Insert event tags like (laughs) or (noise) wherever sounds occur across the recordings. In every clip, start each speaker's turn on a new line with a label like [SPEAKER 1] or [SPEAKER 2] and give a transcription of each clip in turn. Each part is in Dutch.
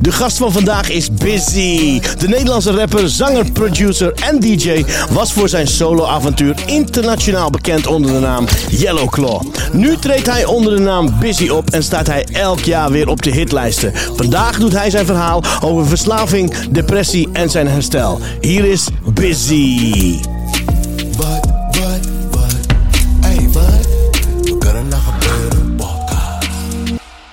[SPEAKER 1] De gast van vandaag is Busy. De Nederlandse rapper, zanger, producer en DJ was voor zijn soloavontuur internationaal bekend onder de naam Yellow Claw. Nu treedt hij onder de naam Busy op en staat hij elk jaar weer op de hitlijsten. Vandaag doet hij zijn verhaal over verslaving, depressie en zijn herstel. Hier is Busy.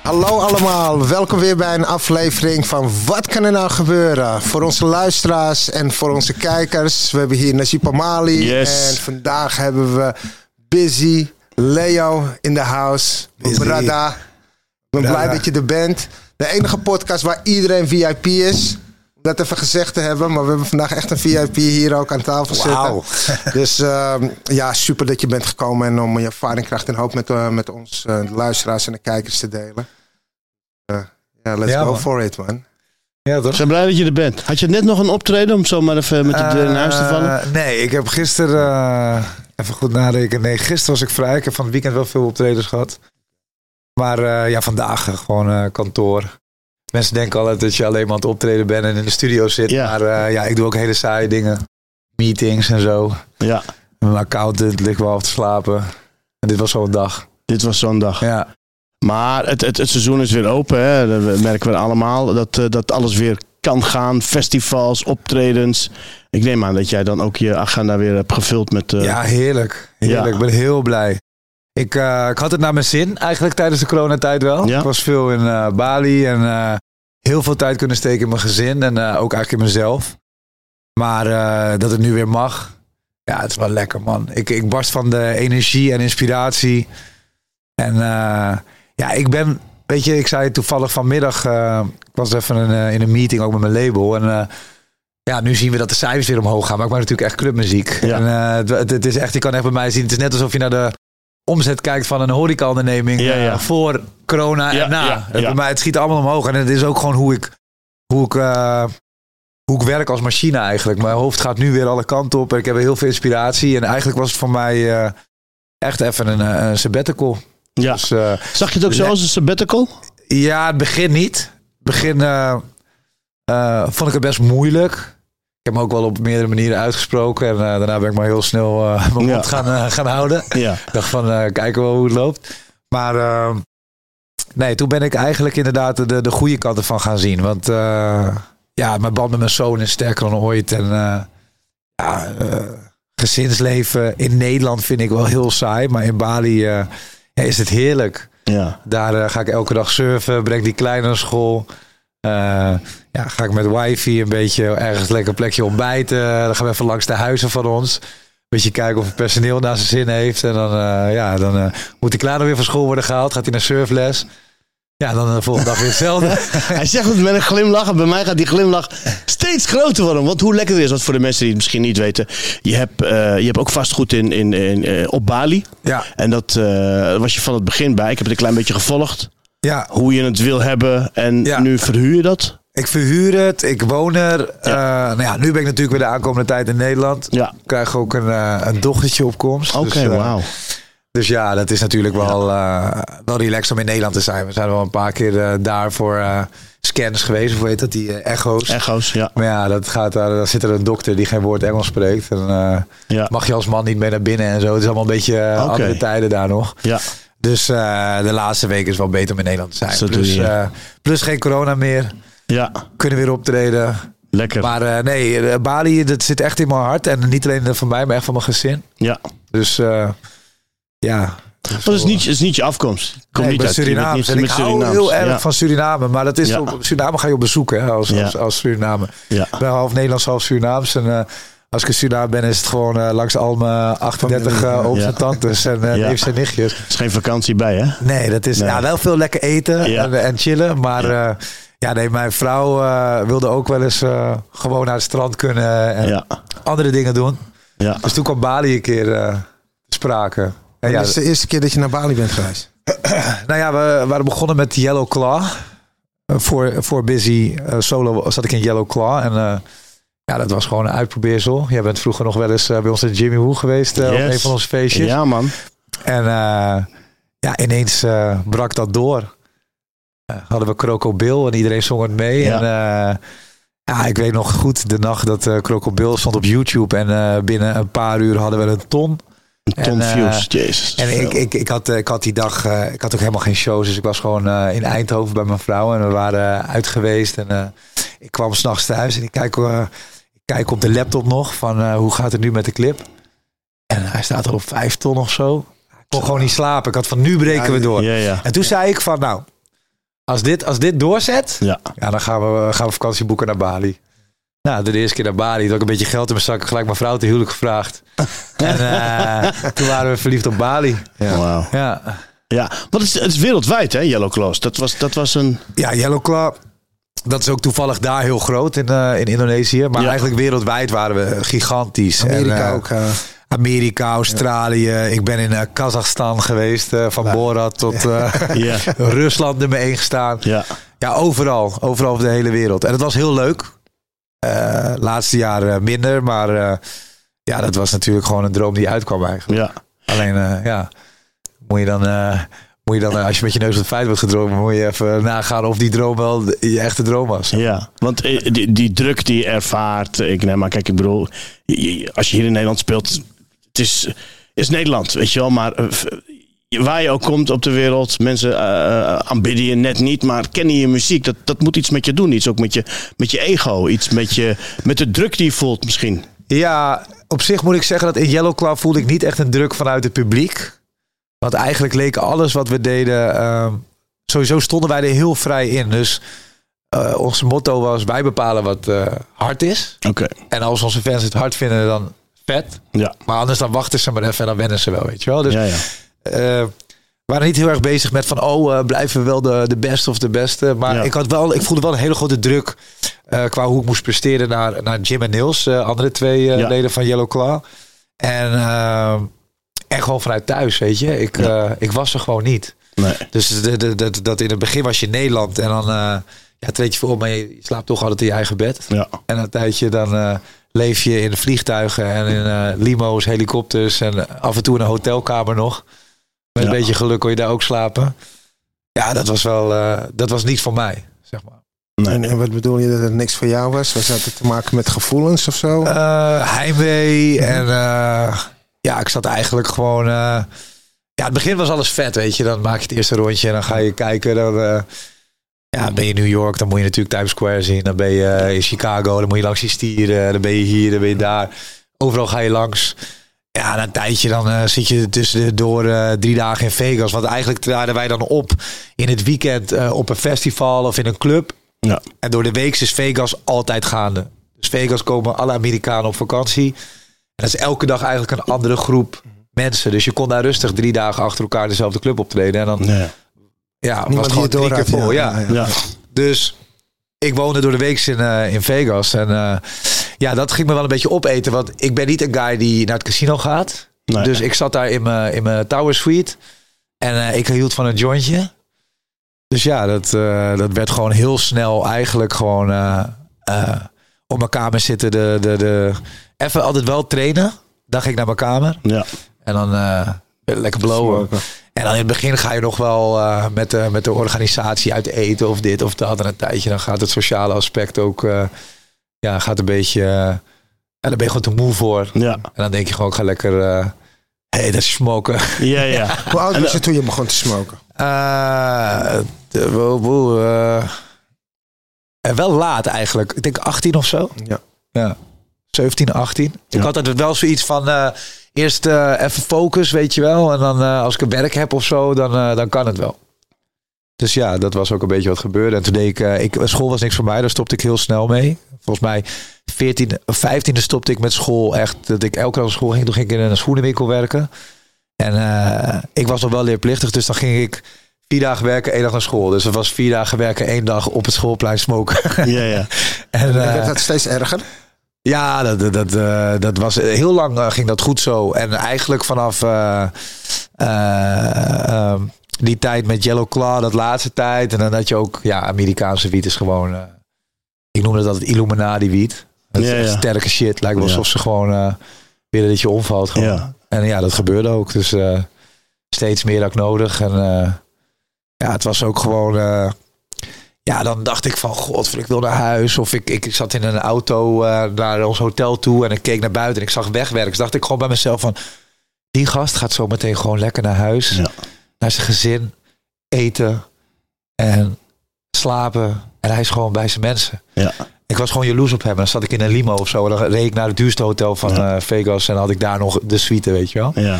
[SPEAKER 2] Hallo allemaal, welkom weer bij een aflevering van Wat kan er nou gebeuren? Voor onze luisteraars en voor onze kijkers. We hebben hier Najib Amali
[SPEAKER 1] Yes.
[SPEAKER 2] en vandaag hebben we Busy, Leo in de house,
[SPEAKER 3] Busy.
[SPEAKER 2] Brada. Ik ben blij dat je er bent. De enige podcast waar iedereen VIP is. Dat even gezegd te hebben, maar we hebben vandaag echt een VIP hier ook aan tafel
[SPEAKER 3] Wauw.
[SPEAKER 2] zitten. Dus ehm, ja, super dat je bent gekomen en om je ervaring, kracht en hoop met, eh, met ons, eh, de luisteraars en de kijkers te delen. Eh, Ja, let's
[SPEAKER 3] Ja,
[SPEAKER 2] go
[SPEAKER 3] man.
[SPEAKER 2] for it, man.
[SPEAKER 3] Ja, toch?
[SPEAKER 1] Ik ben blij dat je er bent. Had je net nog een optreden om zomaar even met de deur in huis te vallen?
[SPEAKER 3] Nee, ik heb gisteren... eh, even goed nadenken. Nee, gisteren was ik vrij. Ik heb van het weekend wel veel optredens gehad. Maar eh, ja, vandaag gewoon eh, kantoor. Mensen denken altijd dat je alleen maar aan het optreden bent en in de studio zit.
[SPEAKER 1] Ja.
[SPEAKER 3] Maar eh, ja, ik doe ook hele saaie dingen. Meetings en zo.
[SPEAKER 1] Ja,
[SPEAKER 3] Mijn accountant ligt wel af te slapen. En dit was zo'n dag.
[SPEAKER 1] dit was zo'n dag.
[SPEAKER 3] Ja,
[SPEAKER 1] Maar het, het, het seizoen is weer open. Hè? Dat merken we allemaal. Dat, eh, dat alles weer kan gaan. Festivals, optredens. Ik neem aan dat jij dan ook je agenda weer hebt gevuld met... eh,
[SPEAKER 3] ja heerlijk. Heerlijk.
[SPEAKER 1] Ja.
[SPEAKER 3] Ik ben heel blij. Ik, ik had het naar mijn zin eigenlijk tijdens de coronatijd wel.
[SPEAKER 1] Ja.
[SPEAKER 3] Ik was veel in Bali en heel veel tijd kunnen steken in mijn gezin en eh, ook eigenlijk in mezelf. Maar eh, dat het nu weer mag, ja, het is wel lekker man. Ik, ik barst van de energie en inspiratie. En eh, ja, ik ben, weet je, ik zei toevallig vanmiddag, ik was even in, eh, in een meeting ook met mijn label en... ja, nu zien we dat de cijfers weer omhoog gaan. Maar ik maak natuurlijk echt clubmuziek.
[SPEAKER 1] Ja.
[SPEAKER 3] En, het, het- het is echt, je kan echt bij mij zien. Het is net alsof je naar de omzet kijkt van een horecaonderneming.
[SPEAKER 1] Ja, ja.
[SPEAKER 3] eh, voor corona
[SPEAKER 1] Ja,
[SPEAKER 3] en na. Het- mij, het schiet allemaal omhoog. En het is ook gewoon hoe ik, hoe ik, eh, hoe ik werk als machine eigenlijk. Mijn hoofd gaat nu weer alle kanten op. En ik heb heel veel inspiratie. En eigenlijk was het voor mij eh, echt even een, een sabbatical.
[SPEAKER 1] ja.
[SPEAKER 3] Dus,
[SPEAKER 1] Zag je het ook zo als een sabbatical?
[SPEAKER 3] ja, het begin niet. Het begin vond ik het best moeilijk. Ik heb me ook wel op meerdere manieren uitgesproken. En eh, daarna ben ik maar heel snel eh, (laughs) mijn
[SPEAKER 1] Ja.
[SPEAKER 3] mond gaan, eh, gaan houden.
[SPEAKER 1] Ja.
[SPEAKER 3] Ik dacht van, kijken we wel hoe het loopt. Maar nee, toen ben ik eigenlijk inderdaad de, de goede kant ervan gaan zien. Want ja, mijn band met mijn zoon is sterker dan ooit. En ja, gezinsleven in Nederland vind ik wel heel saai. Maar in Bali is het heerlijk.
[SPEAKER 1] Ja.
[SPEAKER 3] Daar ga ik elke dag surfen, breng die kleine naar school. Eh, ja, ga ik met wifi een beetje ergens lekker plekje ontbijten. Dan gaan we even langs de huizen van ons. Een beetje kijken of het personeel naar zijn zin heeft. En dan, eh, ja, dan eh, moet die kleine weer van school worden gehaald. Gaat hij naar surfles. Ja, dan de volgende dag weer hetzelfde. (laughs)
[SPEAKER 1] Hij zegt het met een glimlach. En bij mij gaat die glimlach steeds groter worden. Want hoe lekker het is, wat voor de mensen die het misschien niet weten. Je hebt, je hebt ook vastgoed in, in, in, op Bali.
[SPEAKER 3] ja,
[SPEAKER 1] En dat was je van het begin bij. Ik heb het een klein beetje gevolgd.
[SPEAKER 3] Ja,
[SPEAKER 1] Hoe je het wil hebben. En
[SPEAKER 3] Ja.
[SPEAKER 1] nu verhuur je dat.
[SPEAKER 3] ik verhuur het. Ik woon er. Eh, nou ja, nu ben ik natuurlijk weer de aankomende tijd in Nederland.
[SPEAKER 1] Ja.
[SPEAKER 3] Ik krijg ook een, eh, een dochtertje op komst.
[SPEAKER 1] Oké,
[SPEAKER 3] Dus, eh,
[SPEAKER 1] wauw.
[SPEAKER 3] Dus ja, dat is natuurlijk wel, wel relaxed om in Nederland te zijn. We zijn wel een paar keer daar voor scans geweest. Of heet dat? Die echo's.
[SPEAKER 1] Echo's, ja.
[SPEAKER 3] Maar ja, dat gaat daar, daar zit er een dokter die geen woord Engels spreekt. En
[SPEAKER 1] Ja.
[SPEAKER 3] mag je als man niet mee naar binnen en zo. Het is allemaal een beetje andere tijden daar nog.
[SPEAKER 1] Ja.
[SPEAKER 3] Dus eh, de laatste week is wel beter om in Nederland te zijn.
[SPEAKER 4] Zo
[SPEAKER 3] plus, eh, plus geen corona meer.
[SPEAKER 4] Ja,
[SPEAKER 3] Kunnen weer optreden.
[SPEAKER 4] lekker.
[SPEAKER 3] Maar eh, nee, Bali, dat zit echt in mijn hart. En niet alleen van mij, maar echt van mijn gezin.
[SPEAKER 4] ja.
[SPEAKER 3] Dus ja.
[SPEAKER 4] Dat is niet, is niet je afkomst. Komt
[SPEAKER 3] Nee,
[SPEAKER 4] niet
[SPEAKER 3] ik ben
[SPEAKER 4] uit niet
[SPEAKER 3] En ik hou
[SPEAKER 4] Surinaams.
[SPEAKER 3] heel erg
[SPEAKER 4] Ja.
[SPEAKER 3] van Suriname. Maar dat is
[SPEAKER 4] Ja.
[SPEAKER 3] op Suriname ga je op bezoek hè, als,
[SPEAKER 4] Ja.
[SPEAKER 3] als, als Suriname.
[SPEAKER 4] Ja.
[SPEAKER 3] Ik ben half Nederlands, half Surinaams. En als ik in Suriname ben, is het gewoon eh, langs al mijn 38 uh, ooms
[SPEAKER 4] Ja.
[SPEAKER 3] en tantes en uh,
[SPEAKER 4] Ja.
[SPEAKER 3] neefs en nichtjes.
[SPEAKER 4] Er is geen vakantie bij, hè?
[SPEAKER 3] Nee, dat is
[SPEAKER 4] Nee.
[SPEAKER 3] Ja, wel veel lekker eten
[SPEAKER 4] Ja.
[SPEAKER 3] en, en chillen. Maar ja. ja, nee, mijn vrouw uh, wilde ook wel eens uh, gewoon naar het strand kunnen en
[SPEAKER 4] Ja.
[SPEAKER 3] andere dingen doen.
[SPEAKER 4] Ja.
[SPEAKER 3] Dus toen kwam Bali een keer uh, sprake.
[SPEAKER 2] En ja, dat is de eerste keer dat je naar Bali bent geweest? (clears throat)
[SPEAKER 3] nou ja, we waren begonnen met Yellow Claw. Voor, voor Busy uh, Solo zat ik in Yellow Claw. En uh, ja, dat was gewoon een uitprobeersel. Jij bent vroeger nog wel eens uh, bij ons in Jimmy Woo geweest. Yes. Op een van onze feestjes.
[SPEAKER 4] Ja, man.
[SPEAKER 3] En uh, ja, ineens uh, brak dat door. Uh, hadden we Croco Bill en iedereen zong het mee. Ja. En uh, ja, ik weet nog goed de nacht dat uh, Croco Bill stond op YouTube. En uh, binnen een paar uur hadden we een ton.
[SPEAKER 4] Een ton en, views, jezus.
[SPEAKER 3] En ik, ik, ik, had, ik had die dag, uh, ik had ook helemaal geen shows. Dus ik was gewoon uh, in Eindhoven bij mijn vrouw. En we waren uit geweest. En uh, ik kwam s'nachts thuis en ik kijk, uh, kijk op de laptop nog van uh, hoe gaat het nu met de clip. En hij staat er op vijf ton of zo. Ik kon gewoon niet slapen. Ik had van nu breken we door.
[SPEAKER 4] Ja, ja.
[SPEAKER 3] En toen zei ik van nou, als dit, als dit doorzet,
[SPEAKER 4] ja.
[SPEAKER 3] Ja, dan gaan we, gaan we vakantie boeken naar Bali. Nou, de eerste keer naar Bali, toen had ik een beetje geld in mijn zak, gelijk mijn vrouw te huwelijk gevraagd. (laughs) en uh, toen waren we verliefd op Bali.
[SPEAKER 4] Ja. Wow.
[SPEAKER 3] Ja.
[SPEAKER 4] Ja, want het is, het is wereldwijd, hè, Yellow Claws. Dat was, dat was een...
[SPEAKER 3] Ja, Yellow Claw, dat is ook toevallig daar heel groot in, uh, in Indonesië. Maar ja. eigenlijk wereldwijd waren we gigantisch.
[SPEAKER 2] Amerika
[SPEAKER 3] en,
[SPEAKER 2] ook. Uh...
[SPEAKER 3] Amerika, Australië. Ja. Ik ben in uh, Kazachstan geweest. Uh, van Borat tot uh,
[SPEAKER 4] ja. (laughs)
[SPEAKER 3] Rusland nummer 1 gestaan.
[SPEAKER 4] Ja.
[SPEAKER 3] ja, overal. Overal over de hele wereld. En het was heel leuk. Laatste jaar minder. Maar ja, dat was natuurlijk gewoon een droom die uitkwam eigenlijk.
[SPEAKER 4] Ja.
[SPEAKER 3] Alleen, ja, moet je dan... moet je dan, als je met je neus op het feit wordt gedroomd, moet je even nagaan of die droom wel je echte droom was.
[SPEAKER 4] Ja, want die, die druk die je ervaart, ik neem maar, kijk, ik bedoel, als je hier in Nederland speelt, het is, is Nederland, weet je wel, maar uh, waar je ook komt op de wereld, mensen uh, aanbidden je net niet, maar kennen je muziek, dat, dat moet iets met je doen, iets ook met je, met je ego, iets met, je, met de druk die je voelt misschien.
[SPEAKER 3] Ja, op zich moet ik zeggen dat in Yellow Club voelde ik niet echt een druk vanuit het publiek. Want eigenlijk leek alles wat we deden. Uh, sowieso stonden wij er heel vrij in. Dus uh, ons motto was: wij bepalen wat uh, hard is.
[SPEAKER 4] Oké. Okay.
[SPEAKER 3] En als onze fans het hard vinden, dan vet.
[SPEAKER 4] Ja.
[SPEAKER 3] Maar anders dan wachten ze maar even en dan wennen ze wel, weet je wel. Dus
[SPEAKER 4] ja, ja.
[SPEAKER 3] we waren niet heel erg bezig met van: oh, blijven we wel de, de beste of de beste. Maar ja. ik, had wel, ik voelde wel een hele grote druk qua hoe ik moest presteren naar, naar Jim en Niels, andere twee leden van Yellow Claw. En. En gewoon vanuit thuis, weet je. Ik, ja. uh, ik was er gewoon niet.
[SPEAKER 4] Nee.
[SPEAKER 3] Dus de, de, de, dat in het begin was je in Nederland en dan uh, ja, treed je voor, maar je slaapt toch altijd in je eigen bed.
[SPEAKER 4] Ja.
[SPEAKER 3] En een tijdje dan uh, leef je in de vliegtuigen en in limo's, helikopters en af en toe in een hotelkamer nog. Met ja. een beetje geluk kon je daar ook slapen. Ja, dat was wel, dat was niet voor mij, zeg maar.
[SPEAKER 2] Nee. En wat bedoel je dat het niks voor jou was? Was dat te maken met gevoelens of zo?
[SPEAKER 3] heimwee en ja, ik zat eigenlijk gewoon. Uh, ja, het begin was alles vet, weet je. Dan maak je het eerste rondje en dan ga je kijken. Dan uh, ja, ben je in New York, dan moet je natuurlijk Times Square zien. Dan ben je uh, in Chicago, dan moet je langs die stieren. Dan ben je hier, dan ben je daar. Overal ga je langs. Ja, na een tijdje dan zit je tussen door drie dagen in Vegas. Want eigenlijk traden wij dan op in het weekend op een festival of in een club.
[SPEAKER 4] Ja.
[SPEAKER 3] En door de week is Vegas altijd gaande. Dus Vegas komen alle Amerikanen op vakantie. Dat is elke dag eigenlijk een andere groep mensen. Dus je kon daar rustig drie dagen achter elkaar dezelfde club optreden. En dan
[SPEAKER 4] nee.
[SPEAKER 3] ja, was het gewoon drie keer vol. Ja.
[SPEAKER 4] Ja, ja.
[SPEAKER 3] Dus ik woonde door de week in, uh, in Vegas. En uh, ja, dat ging me wel een beetje opeten. Want ik ben niet een guy die naar het casino gaat.
[SPEAKER 4] Nee.
[SPEAKER 3] Dus ik zat daar in mijn, in mijn tower suite. En uh, ik hield van een jointje. Dus ja, dat, dat werd gewoon heel snel eigenlijk gewoon op mijn kamer zitten. De, de, de, even altijd wel trainen. Dan ging ik naar mijn kamer.
[SPEAKER 4] Ja.
[SPEAKER 3] En dan uh, lekker blowen. En dan in het begin ga je nog wel uh, met, de, met de organisatie uit eten of dit of dat. En een tijdje dan gaat het sociale aspect ook uh, ja, gaat een beetje... en dan ben je gewoon te moe voor.
[SPEAKER 4] Ja.
[SPEAKER 3] En dan denk je gewoon, ik ga lekker hey, dat is smoken.
[SPEAKER 1] Ja, ja. (laughs)
[SPEAKER 2] Hoe oud
[SPEAKER 1] En,
[SPEAKER 2] was je toen je begon te smoken?
[SPEAKER 3] Eh, de- wo- wo- eh, eh, wel laat eigenlijk. Ik denk 18 of zo.
[SPEAKER 2] Ja.
[SPEAKER 3] Ja. 17, 18. Ik had altijd wel zoiets van eh, eerst eh, even focus, weet je wel. En dan eh, als ik een werk heb of zo, dan, eh, dan kan het wel. Dus ja, dat was ook een beetje wat gebeurde. En toen deed ik, eh, ik, school was niks voor mij, daar stopte ik heel snel mee. Volgens mij 14, 15e stopte ik met school echt. Dat ik elke dag naar school ging, toen ging ik in een schoenenwinkel werken. En eh, ik was nog wel leerplichtig, dus dan ging ik vier dagen werken, één dag naar school. Dus dat was vier dagen werken, één dag op het schoolplein smoken.
[SPEAKER 1] ja, ja. (laughs)
[SPEAKER 3] en,
[SPEAKER 2] En werd dat steeds erger?
[SPEAKER 3] Ja, dat, dat, dat, eh, dat was heel lang eh, ging dat goed zo. En eigenlijk vanaf eh, eh, ehm, die tijd met Yellow Claw, dat laatste tijd. En dan had je ook, ja, Amerikaanse wiet is gewoon, eh, ik noemde dat het Illuminati wiet. Dat is
[SPEAKER 1] Ja,
[SPEAKER 3] echt
[SPEAKER 1] ja.
[SPEAKER 3] sterke shit. Lijkt wel alsof ze gewoon eh, willen dat je omvalt. Gewoon.
[SPEAKER 1] Ja.
[SPEAKER 3] En ja, dat gebeurde ook. Dus eh, steeds meer dan ik nodig. En eh, ja, het was ook gewoon. Ja, dan dacht ik van, god, ik wil naar huis. Of ik, ik zat in een auto eh, naar ons hotel toe en ik keek naar buiten en ik zag wegwerken. Dus dacht ik gewoon bij mezelf van, die gast gaat zo meteen gewoon lekker naar huis.
[SPEAKER 1] Ja.
[SPEAKER 3] Naar zijn gezin, eten en slapen. En hij is gewoon bij zijn mensen.
[SPEAKER 1] Ja.
[SPEAKER 3] Ik was gewoon jaloers op hem. En dan zat ik in een limo of zo. En dan reed ik naar het duurste hotel van
[SPEAKER 1] Ja.
[SPEAKER 3] eh, Vegas. En dan had ik daar nog de suite, weet je wel.
[SPEAKER 1] Ja,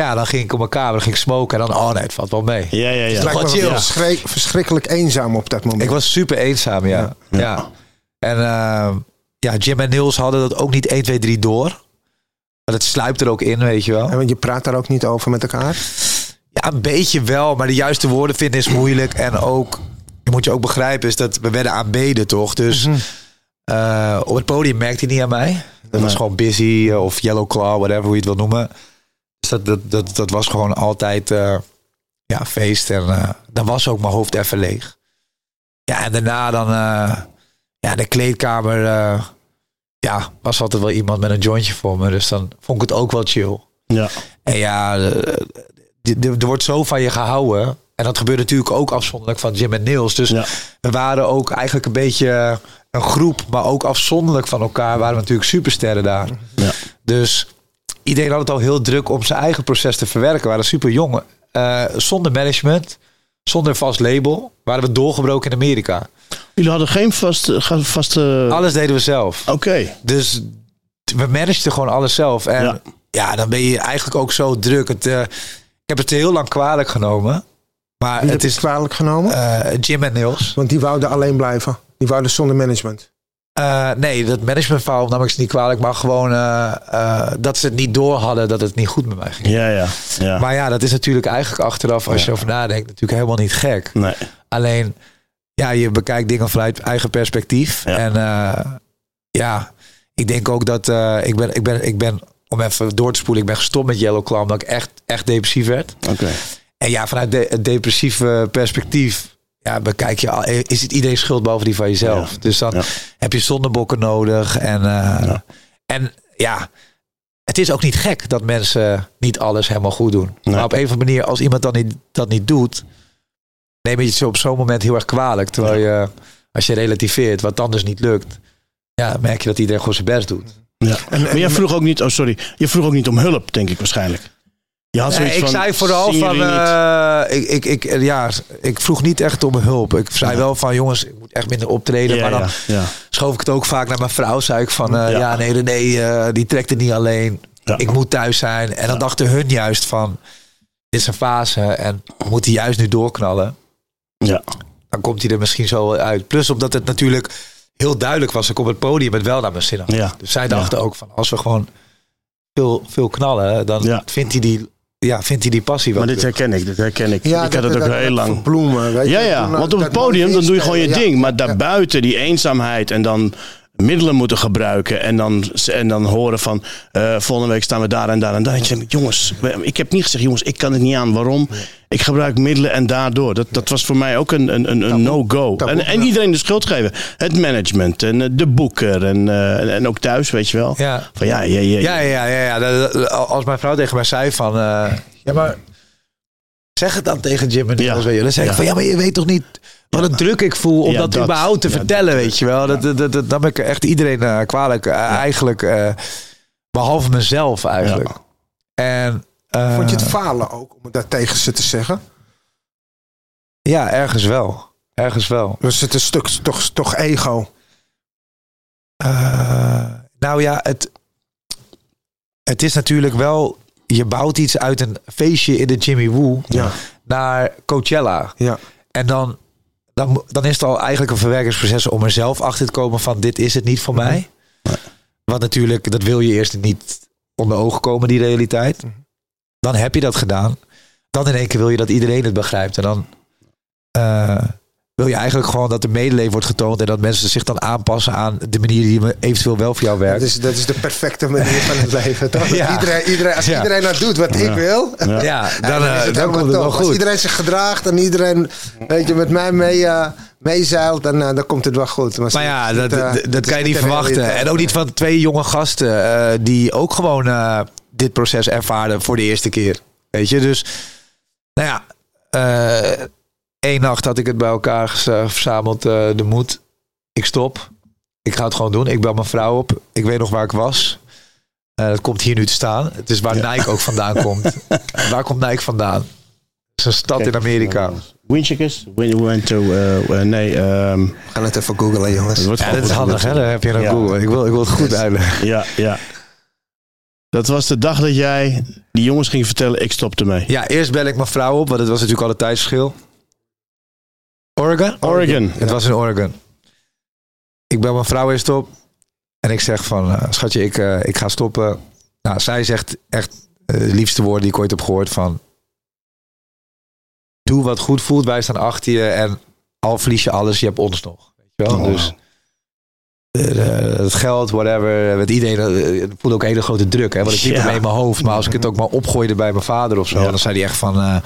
[SPEAKER 3] Ja, dan ging ik op mijn kamer, dan ging ik smoken. En dan, oh nee, het valt wel mee.
[SPEAKER 1] ja, ja.
[SPEAKER 2] Het
[SPEAKER 1] ja.
[SPEAKER 2] lijkt me
[SPEAKER 3] Gewoon chill.
[SPEAKER 2] verschrik- verschrikkelijk eenzaam op dat moment.
[SPEAKER 3] Ik was super eenzaam, ja. Ja.
[SPEAKER 1] Ja.
[SPEAKER 3] En eh, ja, Jim en Niels hadden dat ook niet 1, 2, 3 door. Maar het sluipt er ook in, weet je wel.
[SPEAKER 2] En want je praat daar ook niet over met elkaar.
[SPEAKER 3] Ja, een beetje wel, maar de juiste woorden vinden is moeilijk. En ook, je moet je ook begrijpen, is dat we werden aanbeden, toch? Dus eh, op het podium merkte hij niet aan mij. Dat was gewoon busy of yellow claw, whatever hoe je het wil noemen. Dus dat, dat, dat, dat was gewoon altijd eh, ja, feest. En eh, dan was ook mijn hoofd even leeg. Ja, en daarna dan eh, ja, de kleedkamer. ja, was altijd wel iemand met een jointje voor me. Dus dan vond ik het ook wel chill.
[SPEAKER 1] Ja.
[SPEAKER 3] En ja, er wordt zo van je gehouden. En dat gebeurt natuurlijk ook afzonderlijk van Jim en Niels. Dus
[SPEAKER 1] Ja.
[SPEAKER 3] we waren ook eigenlijk een beetje een groep, maar ook afzonderlijk van elkaar waren we natuurlijk supersterren daar.
[SPEAKER 1] Ja.
[SPEAKER 3] Dus iedereen had het al heel druk om zijn eigen proces te verwerken. We waren super jong. Eh, zonder management, zonder vast label, waren we doorgebroken in Amerika.
[SPEAKER 1] Jullie hadden geen vaste... ga- vaste...
[SPEAKER 3] Alles deden we zelf.
[SPEAKER 1] Oké.
[SPEAKER 3] Dus we manageden gewoon alles zelf. En
[SPEAKER 1] Ja.
[SPEAKER 3] ja, dan ben je eigenlijk ook zo druk. Het, eh, ik heb het heel lang kwalijk genomen. Maar
[SPEAKER 2] Wie
[SPEAKER 3] het
[SPEAKER 2] is kwalijk genomen?
[SPEAKER 3] eh, Jim en Niels.
[SPEAKER 2] Want die wouden alleen blijven. Die wouden zonder management.
[SPEAKER 3] Eh, nee, dat managementverhaal nam ik ze niet kwalijk. Maar gewoon eh, eh, dat ze het niet door hadden dat het niet goed met mij ging.
[SPEAKER 1] Ja, ja. ja.
[SPEAKER 3] Maar ja, dat is natuurlijk eigenlijk achteraf, als je over nadenkt, natuurlijk helemaal niet gek.
[SPEAKER 1] nee.
[SPEAKER 3] Alleen, ja, je bekijkt dingen vanuit eigen perspectief.
[SPEAKER 1] Ja.
[SPEAKER 3] En ja, ik denk ook dat ik, ben, ik, ben, ik ben, om even door te spoelen, ik ben gestopt met Yellow Claw omdat ik echt, echt depressief werd.
[SPEAKER 1] Oké.
[SPEAKER 3] En ja, vanuit de, het depressieve perspectief, ja, bekijk je al, is het iedereen schuld behalve die van jezelf.
[SPEAKER 1] Ja.
[SPEAKER 3] Dus dan
[SPEAKER 1] Ja.
[SPEAKER 3] heb je zondebokken nodig. En, eh,
[SPEAKER 1] Ja.
[SPEAKER 3] en ja, het is ook niet gek dat mensen niet alles helemaal goed doen.
[SPEAKER 1] Nee.
[SPEAKER 3] Maar op een of andere manier, als iemand dan niet, dat niet doet, neem je het zo op zo'n moment heel erg kwalijk. Terwijl je, als je relativeert, wat dan dus niet lukt, ja, merk je dat iedereen gewoon zijn best doet.
[SPEAKER 1] Ja. maar jij vroeg ook niet... Oh, sorry. Je vroeg ook niet om hulp, denk ik waarschijnlijk.
[SPEAKER 3] Nee,
[SPEAKER 1] zoiets
[SPEAKER 3] ik
[SPEAKER 1] van...
[SPEAKER 3] zei vooral van, eh, ik, ik, ik, ja, ik vroeg niet echt om hulp. Ik zei
[SPEAKER 1] Ja.
[SPEAKER 3] wel van, jongens, ik moet echt minder optreden.
[SPEAKER 1] ja,
[SPEAKER 3] maar dan
[SPEAKER 1] ja, ja.
[SPEAKER 3] schoof ik het ook vaak naar mijn vrouw. Zei ik van, eh,
[SPEAKER 1] Ja.
[SPEAKER 3] ja. nee, nee, eh, die trekt het niet alleen.
[SPEAKER 1] Ja.
[SPEAKER 3] Ik moet thuis zijn. En dan dachten hun juist van, dit is een fase en we moeten juist nu doorknallen.
[SPEAKER 1] Ja.
[SPEAKER 3] Dan komt hij er misschien zo uit. Plus omdat het natuurlijk heel duidelijk was. Ik op het podium het wel naar mijn zin had.
[SPEAKER 1] Ja.
[SPEAKER 3] Dus zij dachten ook van, als we gewoon veel, veel knallen, dan
[SPEAKER 1] Ja.
[SPEAKER 3] vindt, hij die, ja, vindt hij die passie wel
[SPEAKER 1] Maar dit herken ik, dit herken ik.
[SPEAKER 2] Ja,
[SPEAKER 1] ik had het ook heel lang.
[SPEAKER 2] Bloemen, weet
[SPEAKER 1] Ja,
[SPEAKER 2] je,
[SPEAKER 1] ja,
[SPEAKER 2] eh,
[SPEAKER 1] want op het podium dan doe je gewoon je
[SPEAKER 2] ja.
[SPEAKER 1] ding. Maar daarbuiten die eenzaamheid en dan middelen moeten gebruiken. En dan, en dan horen van eh, volgende week staan we daar en daar en daar. En je denkt, jongens, ik heb niet gezegd, jongens, ik kan het niet aan. Waarom? Ik gebruik middelen en daardoor. Dat, dat was voor mij ook een, een, een, een no-go. En, en
[SPEAKER 2] ja.
[SPEAKER 1] iedereen de schuld geven. Het management en eh, de boeker en, eh, en, ook thuis, weet je wel.
[SPEAKER 3] Ja.
[SPEAKER 1] Van ja, ja, ja,
[SPEAKER 3] Ja, ja, ja, ja. Als mijn vrouw tegen mij zei van... eh, ja, maar zeg het dan tegen Jim en
[SPEAKER 1] Ja.
[SPEAKER 3] Niels, weet je. Dan zeg ik
[SPEAKER 1] Ja.
[SPEAKER 3] van, ja, maar je weet toch niet wat een druk ik voel om dat,
[SPEAKER 1] dat.
[SPEAKER 3] überhaupt te vertellen,
[SPEAKER 1] dat-
[SPEAKER 3] weet je wel. Dat, dat, dat, dat- dan ben ik echt iedereen eh, kwalijk, eh, eigenlijk. eh, behalve mezelf eigenlijk. En
[SPEAKER 2] Vond je het falen ook om dat tegen ze te zeggen?
[SPEAKER 3] Ja, ergens wel. Ergens wel.
[SPEAKER 2] Was het een stuk toch, toch ego?
[SPEAKER 3] Nou ja, het, het is natuurlijk wel. Je bouwt iets uit een feestje in de Jimmy Woo
[SPEAKER 2] Ja.
[SPEAKER 3] naar Coachella.
[SPEAKER 2] Ja.
[SPEAKER 3] En dan, dan, dan is het al eigenlijk een verwerkingsproces om er zelf achter te komen van dit is het niet voor mij. Want natuurlijk, dat wil je eerst niet onder ogen komen, die realiteit. Dan heb je dat gedaan. Dan in één keer wil je dat iedereen het begrijpt. En dan eh, wil je eigenlijk gewoon dat er medeleven wordt getoond. En dat mensen zich dan aanpassen aan de manier die eventueel wel voor jou werkt.
[SPEAKER 2] Dat is, dat is de perfecte manier van het leven, toch? (laughs)
[SPEAKER 3] Ja.
[SPEAKER 2] Iedereen, iedereen, als
[SPEAKER 3] Ja.
[SPEAKER 2] iedereen nou doet wat ik wil, (laughs)
[SPEAKER 1] Ja.
[SPEAKER 3] ja, dan,
[SPEAKER 2] dan,
[SPEAKER 3] eh, dan komt het wel
[SPEAKER 2] top. Als
[SPEAKER 3] goed.
[SPEAKER 2] iedereen zich gedraagt en iedereen weet je, met mij mee, eh, meezeilt, dan, eh, dan komt het wel goed.
[SPEAKER 3] Maar
[SPEAKER 2] het
[SPEAKER 3] ja, dat, dat, kan je niet verwachten. En ook niet van twee jonge gasten eh, die ook gewoon eh, dit proces ervaren voor de eerste keer. Weet je, dus nou ja, eh één nacht had ik het bij elkaar eh, verzameld, eh, de moed. Ik stop. Ik ga het gewoon doen. Ik bel mijn vrouw op. Ik weet nog waar ik was. Eh het komt hier nu te staan. Het is waar Nike ook vandaan (laughs) komt. waar komt Nike vandaan? Het is een stad in Amerika.
[SPEAKER 1] Winchikers? We went to... eh, eh, nee, ehm,
[SPEAKER 2] We gaan het even googlen, jongens.
[SPEAKER 1] het
[SPEAKER 3] Ja, dat is handig, hè? Daar heb je een
[SPEAKER 1] Ja.
[SPEAKER 3] Google. Ik wil, ik wil het goed uitleggen.
[SPEAKER 1] Ja, ja. Dat was de dag dat jij die jongens ging vertellen, ik stop ermee.
[SPEAKER 3] Ja, eerst bel ik mijn vrouw op, want het was natuurlijk al een tijdsverschil. Oregon?
[SPEAKER 1] Oregon.
[SPEAKER 3] Het was in Oregon. Ik bel mijn vrouw eerst op. En ik zeg van, eh, schatje, ik, eh, ik ga stoppen. Nou, zij zegt echt eh, de liefste woorden die ik ooit heb gehoord van... Doe wat goed voelt, wij staan achter je. En al verlies je alles, je hebt ons nog. Weet je wel?
[SPEAKER 1] Oh.
[SPEAKER 3] Dus eh, eh, het geld, whatever. Met iedereen eh, het voelde ook een hele grote druk. Hè? Want ik liep
[SPEAKER 1] Ja.
[SPEAKER 3] hem in mijn hoofd. Maar als ik het ook maar opgooide bij mijn vader of zo.
[SPEAKER 1] Ja.
[SPEAKER 3] Dan zei hij echt van... eh,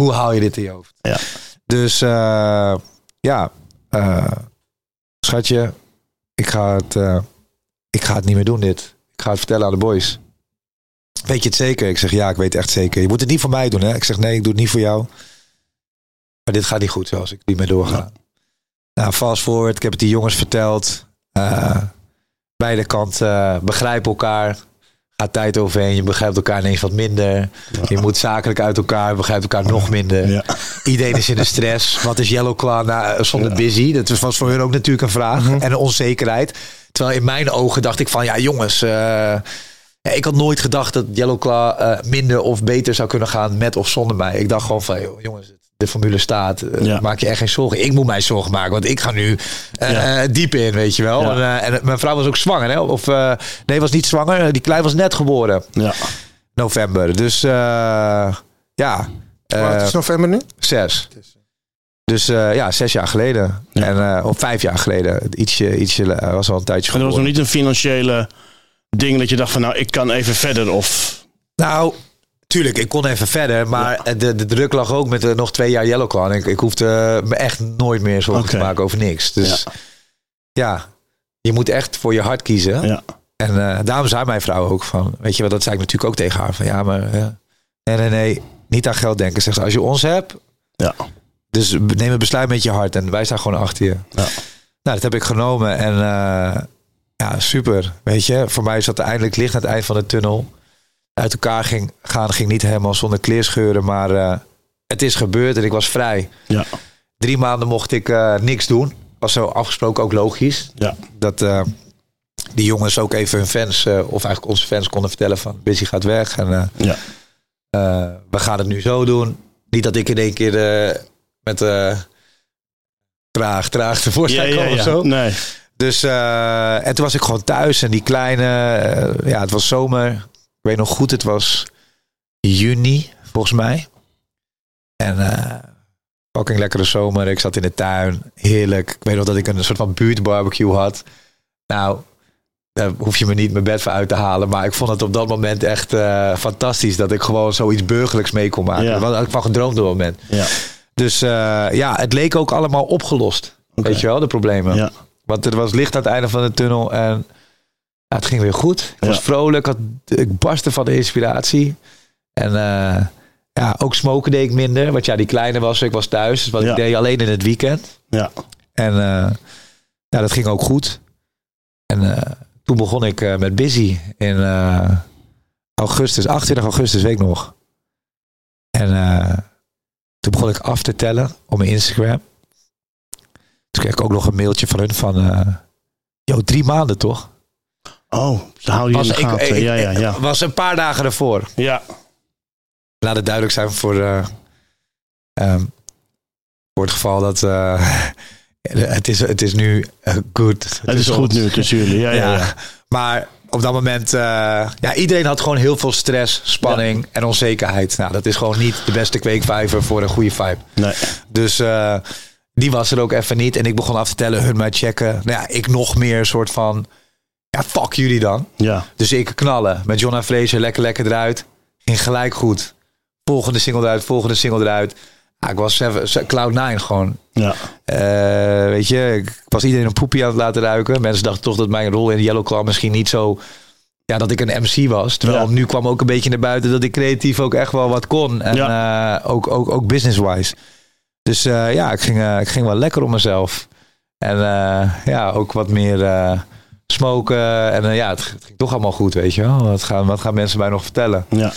[SPEAKER 3] hoe haal je dit in je hoofd?
[SPEAKER 1] Ja.
[SPEAKER 3] Dus eh, ja, eh, schatje, ik ga, het, eh, ik ga het niet meer doen dit. Ik ga het vertellen aan de boys. Weet je het zeker? Ik zeg ja, ik weet het echt zeker. Je moet het niet voor mij doen. Hè? Ik zeg nee, ik doe het niet voor jou. Maar dit gaat niet goed zoals ik niet meer doorga. Nou, fast forward. Ik heb het die jongens verteld. Beide kanten begrijpen elkaar. Gaat tijd overheen. Je begrijpt elkaar ineens wat minder. Je moet zakelijk uit elkaar. Begrijpt elkaar nog minder.
[SPEAKER 1] Ja.
[SPEAKER 3] Iedereen is in de stress. Wat is Yellow Claw nou, zonder busy? Dat was voor hun ook natuurlijk een vraag. En een onzekerheid. Terwijl in mijn ogen dacht ik van... Ja jongens... eh, ik had nooit gedacht dat Yellow Claw eh, minder of beter zou kunnen gaan met of zonder mij. Ik dacht gewoon van, joh, jongens, de formule staat. eh,
[SPEAKER 1] Ja.
[SPEAKER 3] Maak je echt geen zorgen. Ik moet mij zorgen maken, want ik ga nu eh,
[SPEAKER 1] Ja.
[SPEAKER 3] eh, diep in, weet je wel.
[SPEAKER 1] Ja.
[SPEAKER 3] En, eh, en mijn vrouw was ook zwanger, hè? Of eh, nee, was niet zwanger. Die klein was net geboren,
[SPEAKER 1] Ja.
[SPEAKER 3] november. Dus eh, ja,
[SPEAKER 2] Wat
[SPEAKER 3] eh,
[SPEAKER 2] is november nu?
[SPEAKER 3] zes. Dus eh, ja, zes jaar geleden.
[SPEAKER 1] Ja.
[SPEAKER 3] En, eh, of vijf jaar geleden. Ietsje, ietsje was al een tijdje
[SPEAKER 1] En er was nog niet een financiële ding dat je dacht van nou, ik kan even verder of...
[SPEAKER 3] Nou, tuurlijk, ik kon even verder. Maar de, de druk lag ook met eh, nog twee jaar Yellow ik, ik hoefde me echt nooit meer zorgen te maken over niks. Dus ja. je moet echt voor je hart kiezen.
[SPEAKER 1] Ja.
[SPEAKER 3] En eh, daarom zei mijn vrouw ook van... Weet je wat, dat zei ik natuurlijk ook tegen haar. Van ja, maar eh, nee, nee, nee. Niet aan geld denken. Zeg ze, als je ons hebt...
[SPEAKER 1] Ja.
[SPEAKER 3] Dus neem een besluit met je hart. En wij staan gewoon achter je.
[SPEAKER 1] Ja.
[SPEAKER 3] Nou, dat heb ik genomen. En eh, ja, super. Weet je, voor mij zat eindelijk licht aan het eind van de tunnel. Uit elkaar ging, gaan ging niet helemaal zonder kleerscheuren. Maar eh, het is gebeurd en ik was vrij.
[SPEAKER 1] Ja.
[SPEAKER 3] Drie maanden mocht ik eh, niks doen. Was zo afgesproken ook logisch.
[SPEAKER 1] Ja.
[SPEAKER 3] Dat eh, die jongens ook even hun fans, of eigenlijk onze fans, konden vertellen van Busy gaat weg. En
[SPEAKER 1] Ja.
[SPEAKER 3] we gaan het nu zo doen. Niet dat ik in één keer met traag, traag tevoorschijn
[SPEAKER 1] Ja, ja,
[SPEAKER 3] kwam of zo.
[SPEAKER 1] Nee.
[SPEAKER 3] Dus en toen was ik gewoon thuis en die kleine, ja, het was zomer. Ik weet nog goed, het was juni volgens mij. En eh fucking lekkere zomer. Ik zat in de tuin, heerlijk. Ik weet nog dat ik een soort van buurtbarbecue had. Nou, daar hoef je me niet mijn bed voor uit te halen. Maar ik vond het op dat moment echt eh, fantastisch dat ik gewoon zoiets burgerlijks mee kon maken.
[SPEAKER 1] Ja.
[SPEAKER 3] Had ik van gedroomd op dat moment.
[SPEAKER 1] Ja.
[SPEAKER 3] Dus eh, ja, het leek ook allemaal opgelost. Weet je wel, de problemen.
[SPEAKER 1] Ja.
[SPEAKER 3] Want er was licht aan het einde van de tunnel en het ging weer goed. Ik was vrolijk, had, ik barstte van de inspiratie. En eh, ja, ook smoken deed ik minder. Want ja, die kleine was, ik was thuis. Dus wat ik deed alleen in het weekend.
[SPEAKER 1] Ja.
[SPEAKER 3] En eh, ja, dat ging ook goed. En eh, toen begon ik met Busy in augustus, 28 augustus, weet ik nog. En toen begon ik af te tellen op mijn Instagram. Toen kreeg ik ook nog een mailtje van hun van... eh yo, drie maanden toch?
[SPEAKER 1] Oh, ze houden je in de
[SPEAKER 3] ik-
[SPEAKER 1] gaten.
[SPEAKER 3] ik-
[SPEAKER 1] ja, ja, ja.
[SPEAKER 3] was een paar dagen ervoor.
[SPEAKER 1] Ja,
[SPEAKER 3] Laat het duidelijk zijn voor, eh, ehm, voor het geval dat... eh, (laughs) het, is, het is nu eh, good.
[SPEAKER 1] het is goed nu tussen jullie. Ja, ja, ja.
[SPEAKER 3] Maar op dat moment, ja, iedereen had gewoon heel veel stress, spanning en onzekerheid. Nou, dat is gewoon niet de beste kweekvijver voor een goede vibe.
[SPEAKER 1] Nee.
[SPEAKER 3] Dus die was er ook even niet. En ik begon af te tellen, hun mij checken. Nou ja, ik nog meer soort van, ja, fuck jullie dan.
[SPEAKER 1] Ja,
[SPEAKER 3] Dus ik knallen met John en lekker lekker eruit. Ging gelijk goed. Volgende single eruit, volgende single eruit. Ik was seven, Cloud 9 gewoon.
[SPEAKER 1] ja.
[SPEAKER 3] Eh, weet je, ik was iedereen een poepie aan het laten ruiken. Mensen dachten toch dat mijn rol in Yellow Claw misschien niet zo... Ja, dat ik een MC was. Terwijl
[SPEAKER 1] Ja.
[SPEAKER 3] nu kwam ook een beetje naar buiten dat ik creatief ook echt wel wat kon. En eh, ook, ook, ook business-wise. Dus eh, ja, ik ging, ik ging wel lekker om mezelf. En ja, ook wat meer smoken. En eh, ja, het, het ging toch allemaal goed, weet je wel. Wat gaan, wat gaan mensen mij nog vertellen?
[SPEAKER 1] ja.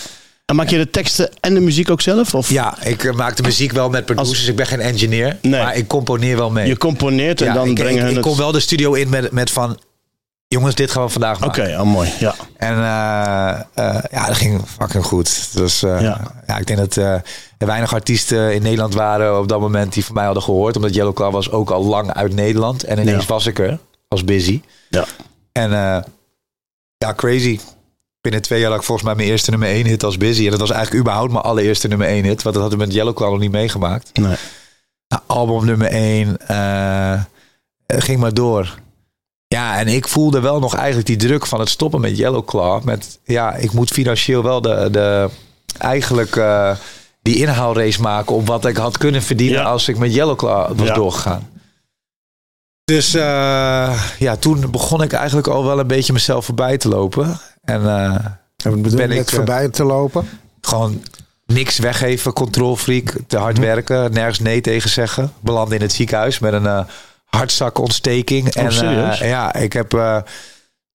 [SPEAKER 1] En maak je de teksten en de muziek ook zelf? Of
[SPEAKER 3] Ja, ik eh, maak de muziek wel met producers.
[SPEAKER 1] Als-
[SPEAKER 3] Ik ben geen engineer.
[SPEAKER 1] Nee.
[SPEAKER 3] Maar ik componeer wel mee.
[SPEAKER 1] je componeert en
[SPEAKER 3] Ja,
[SPEAKER 1] dan
[SPEAKER 3] ik,
[SPEAKER 1] brengen
[SPEAKER 3] ik,
[SPEAKER 1] hun
[SPEAKER 3] ik
[SPEAKER 1] het...
[SPEAKER 3] kom wel de studio in met, met van... Jongens, dit gaan we vandaag
[SPEAKER 1] Oké,
[SPEAKER 3] maken.
[SPEAKER 1] oh, mooi. Ja.
[SPEAKER 3] En eh, ja, dat ging fucking goed. Dus
[SPEAKER 1] Ja.
[SPEAKER 3] ja. ik denk dat er weinig artiesten in Nederland waren op dat moment die van mij hadden gehoord. Omdat Yellow Claw was ook al lang uit Nederland. En ineens
[SPEAKER 1] Ja.
[SPEAKER 3] was ik er als busy.
[SPEAKER 1] Ja.
[SPEAKER 3] En eh, ja, crazy. Binnen twee jaar had ik volgens mij mijn eerste nummer één hit als busy. En dat was eigenlijk überhaupt mijn allereerste nummer één hit. Want dat hadden we met Yellow Claw nog niet meegemaakt.
[SPEAKER 1] Nee.
[SPEAKER 3] Nou, album nummer 1. ging maar door. Ja, en ik voelde wel nog eigenlijk die druk van het stoppen met Yellow Claw. Met, ja, ik moet financieel wel de, de eigenlijk eh, die inhaalrace maken op wat ik had kunnen verdienen
[SPEAKER 1] Ja.
[SPEAKER 3] als ik met Yellow Claw was
[SPEAKER 1] Ja.
[SPEAKER 3] doorgegaan. Dus eh, ja, toen begon ik eigenlijk al wel een beetje mezelf voorbij te lopen. En
[SPEAKER 2] En wat bedoel
[SPEAKER 3] Ben ik, eh,
[SPEAKER 2] voorbij te lopen?
[SPEAKER 3] gewoon niks weggeven, controlfreak, te hard werken, nergens nee tegen zeggen. Beland in het ziekenhuis met een hartzakontsteking. en
[SPEAKER 1] Oh, serieus?
[SPEAKER 3] eh, ja, ik heb eh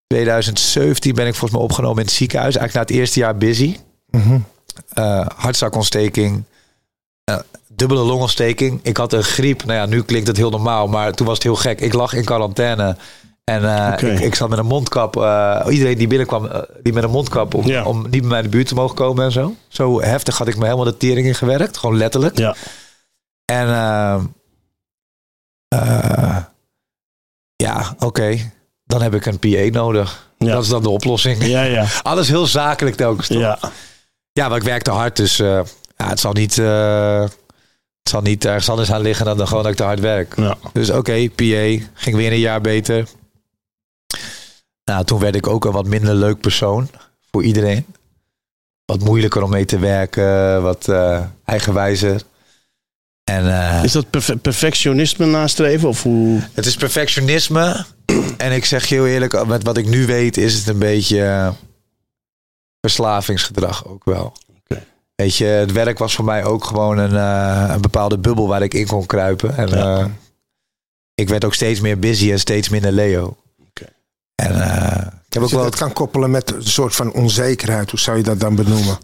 [SPEAKER 3] 2017 ben ik volgens mij opgenomen in het ziekenhuis. Eigenlijk na het eerste jaar busy.
[SPEAKER 2] Mhm.
[SPEAKER 3] Eh, hartzakontsteking. Dubbele longontsteking. Ik had een griep. Nou ja, nu klinkt het heel normaal, maar toen was het heel gek. Ik lag in quarantaine. En eh, ik, ik zat met een mondkap. eh, iedereen die binnenkwam, eh, die met een mondkap om,
[SPEAKER 1] Ja.
[SPEAKER 3] om niet bij mij in de buurt te mogen komen en zo. Zo heftig had ik me helemaal de tering in gewerkt. Gewoon letterlijk.
[SPEAKER 1] Ja.
[SPEAKER 3] En ja, oké. Dan heb ik een PA nodig.
[SPEAKER 1] Ja.
[SPEAKER 3] Dat is dan de oplossing.
[SPEAKER 1] Ja, ja. (laughs)
[SPEAKER 3] Alles heel zakelijk telkens. toch?
[SPEAKER 1] Ja.
[SPEAKER 3] Ja, maar ik werkte hard, dus ja, het zal niet, het zal niet ergens anders aan liggen dan, dan gewoon dat ik te hard werk.
[SPEAKER 1] Ja.
[SPEAKER 3] Dus oké, PA, ging weer een jaar beter. Nou, toen werd ik ook een wat minder leuk persoon voor iedereen. Wat moeilijker om mee te werken, wat eh, eigenwijzer. En eh,
[SPEAKER 1] Is dat perfe- perfectionisme nastreven? Of hoe...
[SPEAKER 3] het is perfectionisme. (clears throat) En ik zeg je heel eerlijk, met wat ik nu weet, is het een beetje eh, verslavingsgedrag ook wel. Weet je, het werk was voor mij ook gewoon een, eh, een bepaalde bubbel waar ik in kon kruipen. En
[SPEAKER 1] Ja.
[SPEAKER 3] eh, ik werd ook steeds meer busy en steeds minder Leo.
[SPEAKER 1] Oké.
[SPEAKER 3] En eh, ik heb ook
[SPEAKER 2] je
[SPEAKER 3] wel
[SPEAKER 2] dat kan koppelen met een soort van onzekerheid, hoe zou je dat dan benoemen?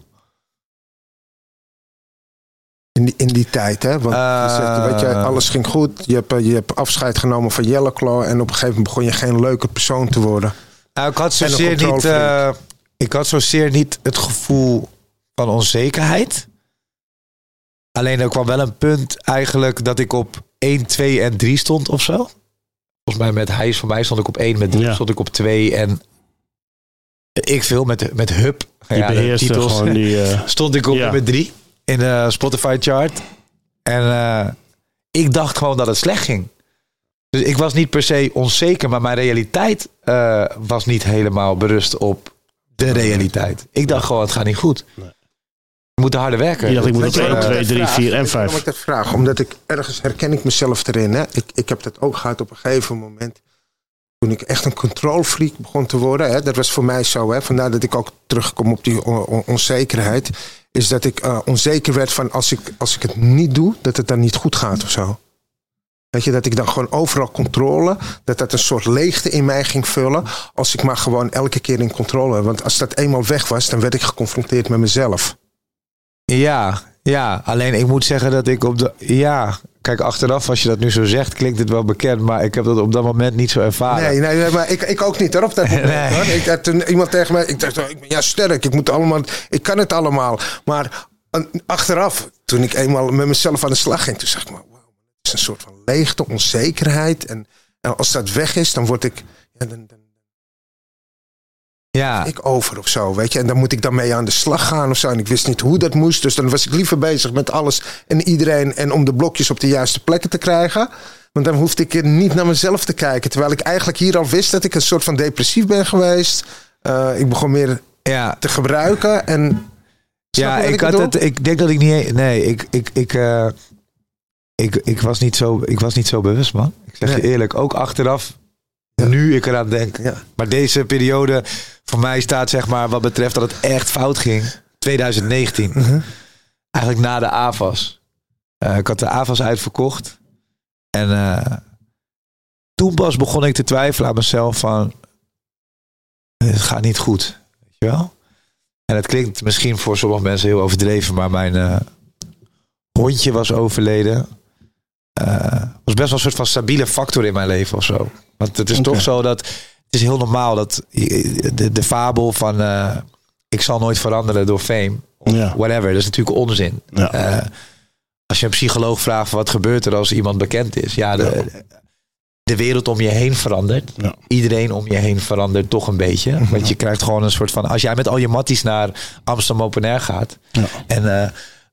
[SPEAKER 2] In die, in die tijd, hè? Want je zegt, weet je, alles ging goed. Je hebt, je hebt afscheid genomen van Yellow Claw. En op een gegeven moment begon je geen leuke persoon te worden.
[SPEAKER 3] Nou, ik had zozeer niet, eh, ik had zozeer niet het gevoel van onzekerheid. Alleen er kwam wel een punt eigenlijk dat ik op 1, 2 en 3 stond of zo. Volgens mij met Hijs, voor mij stond ik op 1, met 3
[SPEAKER 1] Ja.
[SPEAKER 3] stond ik op 2 en ik veel met, met Hub.
[SPEAKER 1] Je
[SPEAKER 3] Ja, de titels.
[SPEAKER 1] gewoon die... eh, (laughs)
[SPEAKER 3] stond ik op
[SPEAKER 1] Ja.
[SPEAKER 3] nummer 3 in de Spotify chart. En eh, ik dacht gewoon dat het slecht ging. Dus ik was niet per se onzeker, maar mijn realiteit eh, was niet helemaal berust op de realiteit. Ik dacht gewoon, het gaat niet goed.
[SPEAKER 1] Nee.
[SPEAKER 3] We moeten harder werken.
[SPEAKER 1] Je dacht, ik moet
[SPEAKER 2] je
[SPEAKER 1] op
[SPEAKER 2] waarom
[SPEAKER 1] 1,
[SPEAKER 2] ik
[SPEAKER 1] 2,
[SPEAKER 2] dat
[SPEAKER 1] 3,
[SPEAKER 2] vraag?
[SPEAKER 1] 4 en
[SPEAKER 2] Weet je waarom
[SPEAKER 1] 5.
[SPEAKER 2] ik dat vraag? Omdat ik ergens herken ik mezelf erin. Hè? Ik, ik heb dat ook gehad op een gegeven moment. Toen ik echt een controlfreak begon te worden. Hè? Dat was voor mij zo. Hè? Vandaar dat ik ook terugkom op die on- on- onzekerheid. Is dat ik eh, onzeker werd van als ik, als ik het niet doe, dat het dan niet goed gaat of zo. Weet je, dat ik dan gewoon overal controle, dat dat een soort leegte in mij ging vullen. Als ik maar gewoon elke keer in controle. Want als dat eenmaal weg was, dan werd ik geconfronteerd met mezelf.
[SPEAKER 3] Ja, ja. Alleen ik moet zeggen dat ik op de. Ja, kijk, achteraf, als je dat nu zo zegt, klinkt het wel bekend. Maar ik heb dat op dat moment niet zo ervaren.
[SPEAKER 2] Nee, nee, nee, maar ik, ik ook niet hoor, op dat moment. (laughs)
[SPEAKER 3] Nee.
[SPEAKER 2] hoor. Ik, had toen iemand tegen mij, ik dacht, ik ben ja sterk, ik, moet allemaal, ik kan het allemaal. Maar achteraf, toen ik eenmaal met mezelf aan de slag ging, toen zag ik, maar, wow, het is een soort van leegte, onzekerheid. En, en als dat weg is, dan word ik, ja, dan, dan
[SPEAKER 3] Ja,
[SPEAKER 2] ik over of zo, weet je. En dan moet ik dan mee aan de slag gaan of zo. En ik wist niet hoe dat moest, dus dan was ik liever bezig met alles en iedereen en om de blokjes op de juiste plekken te krijgen. Want dan hoefde ik niet naar mezelf te kijken. Terwijl ik eigenlijk hier al wist dat ik een soort van depressief ben geweest. Eh, ik begon meer
[SPEAKER 3] ja.
[SPEAKER 2] te gebruiken. En
[SPEAKER 3] Ja, ik,
[SPEAKER 2] ik
[SPEAKER 3] had het. Ik denk dat ik niet. Nee, ik, ik, ik, eh, ik, ik, was niet zo, ik was niet zo bewust, man. Ik zeg je eerlijk, ook achteraf. Nu ik eraan denk.
[SPEAKER 2] Ja.
[SPEAKER 3] Maar deze periode voor mij staat, zeg maar, wat betreft dat het echt fout ging. 2019.
[SPEAKER 2] Mhm.
[SPEAKER 3] Eigenlijk na de AFAS. Eh, ik had de AFAS uitverkocht. En eh, toen pas begon ik te twijfelen aan mezelf van... Het gaat niet goed. Weet je wel? En het klinkt misschien voor sommige mensen heel overdreven, maar mijn eh, hondje was overleden. Was best wel een soort van stabiele factor in mijn leven of zo. Want het is toch zo dat het is heel normaal dat de, de fabel van eh, ik zal nooit veranderen door fame, of
[SPEAKER 1] Ja.
[SPEAKER 3] whatever, dat is natuurlijk onzin.
[SPEAKER 1] Ja.
[SPEAKER 3] Eh, als je een psycholoog vraagt wat gebeurt er als iemand bekend is, ja, de, de wereld om je heen verandert.
[SPEAKER 1] Ja.
[SPEAKER 3] Iedereen om je heen verandert toch een beetje. Want je krijgt gewoon een soort van. Als jij met al je matties naar Amsterdam Open Air gaat.
[SPEAKER 1] Ja.
[SPEAKER 3] En eh,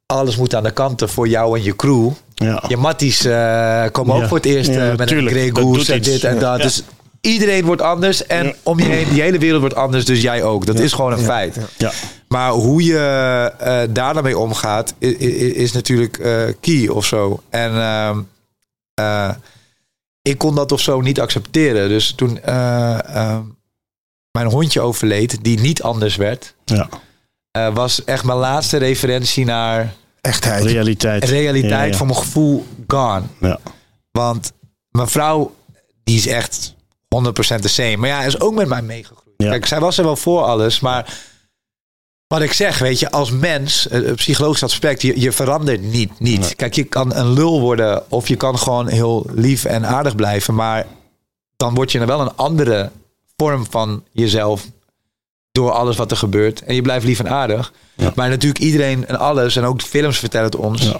[SPEAKER 3] alles moet aan de kanten voor jou en je crew.
[SPEAKER 1] Ja.
[SPEAKER 3] Je matties eh, komen ook voor het eerst
[SPEAKER 1] Ja,
[SPEAKER 3] eh, met
[SPEAKER 1] tuurlijk.
[SPEAKER 3] een Grey en dit en
[SPEAKER 1] Ja.
[SPEAKER 3] dat.
[SPEAKER 1] Ja.
[SPEAKER 3] Dus iedereen wordt anders. En
[SPEAKER 1] Ja.
[SPEAKER 3] om je heen, die hele wereld wordt anders. Dus jij ook. Dat is gewoon een feit.
[SPEAKER 1] Ja.
[SPEAKER 3] Maar hoe je eh, daar dan mee omgaat, is, is natuurlijk eh, key of zo. En ehm, eh, ik kon dat of zo niet accepteren. Dus toen eh, ehm, mijn hondje overleed, die niet anders werd,
[SPEAKER 1] Ja.
[SPEAKER 3] eh, was echt mijn laatste referentie naar
[SPEAKER 2] echtheid.
[SPEAKER 1] Realiteit.
[SPEAKER 3] realiteit
[SPEAKER 1] Ja, ja.
[SPEAKER 3] voor mijn gevoel gone.
[SPEAKER 1] Ja.
[SPEAKER 3] Want mijn vrouw, die is echt 100% de same. Maar ja, is ook met mij meegegroeid.
[SPEAKER 1] Ja.
[SPEAKER 3] Kijk, zij was er wel voor alles, maar wat ik zeg, weet je, als mens, eh, een psychologisch aspect, je, je verandert niet. niet.
[SPEAKER 1] Nee.
[SPEAKER 3] Kijk, je kan een lul worden of je kan gewoon heel lief en aardig blijven, maar dan word je wel een andere vorm van jezelf door alles wat er gebeurt. En je blijft lief en aardig.
[SPEAKER 1] Ja.
[SPEAKER 3] Maar natuurlijk iedereen en alles, en ook films vertellen het ons.
[SPEAKER 1] Ja.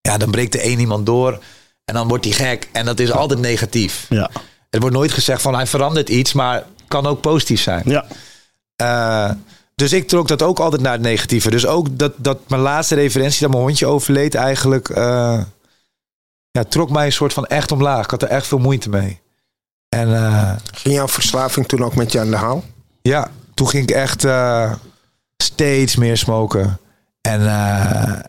[SPEAKER 3] Ja, dan breekt er één iemand door en dan wordt hij gek. En dat is altijd negatief.
[SPEAKER 1] Ja.
[SPEAKER 3] Er wordt nooit gezegd van hij verandert iets, maar kan ook positief zijn.
[SPEAKER 1] Ja.
[SPEAKER 3] Eh, dus ik trok dat ook altijd naar het negatieve. Dus ook dat, dat mijn laatste referentie, dat mijn hondje overleed, eigenlijk eh, ja, trok mij een soort van echt omlaag. Ik had er echt veel moeite mee. En eh,
[SPEAKER 2] Ging jouw verslaving toen ook met je aan de haal?
[SPEAKER 3] ja, toen ging ik echt eh, steeds meer smoken. En eh,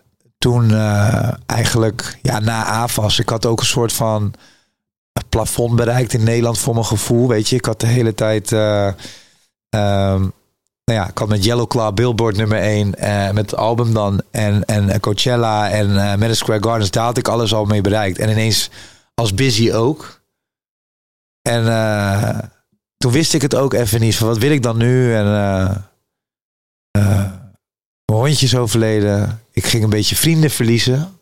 [SPEAKER 3] toen eh, eigenlijk, ja, na AFAS, ik had ook een soort van plafond bereikt in Nederland voor mijn gevoel. Weet je, ik had de hele tijd, eh, ehm, nou ja, ik had met Yellow Claw Billboard nummer 1, eh, met het album dan, en, en Coachella en eh Madison Square Gardens, daar had ik alles al mee bereikt. En ineens als Busy ook. En toen wist ik het ook even niet. Van wat wil ik dan nu? En eh, mijn hondje is overleden. Ik ging een beetje vrienden verliezen.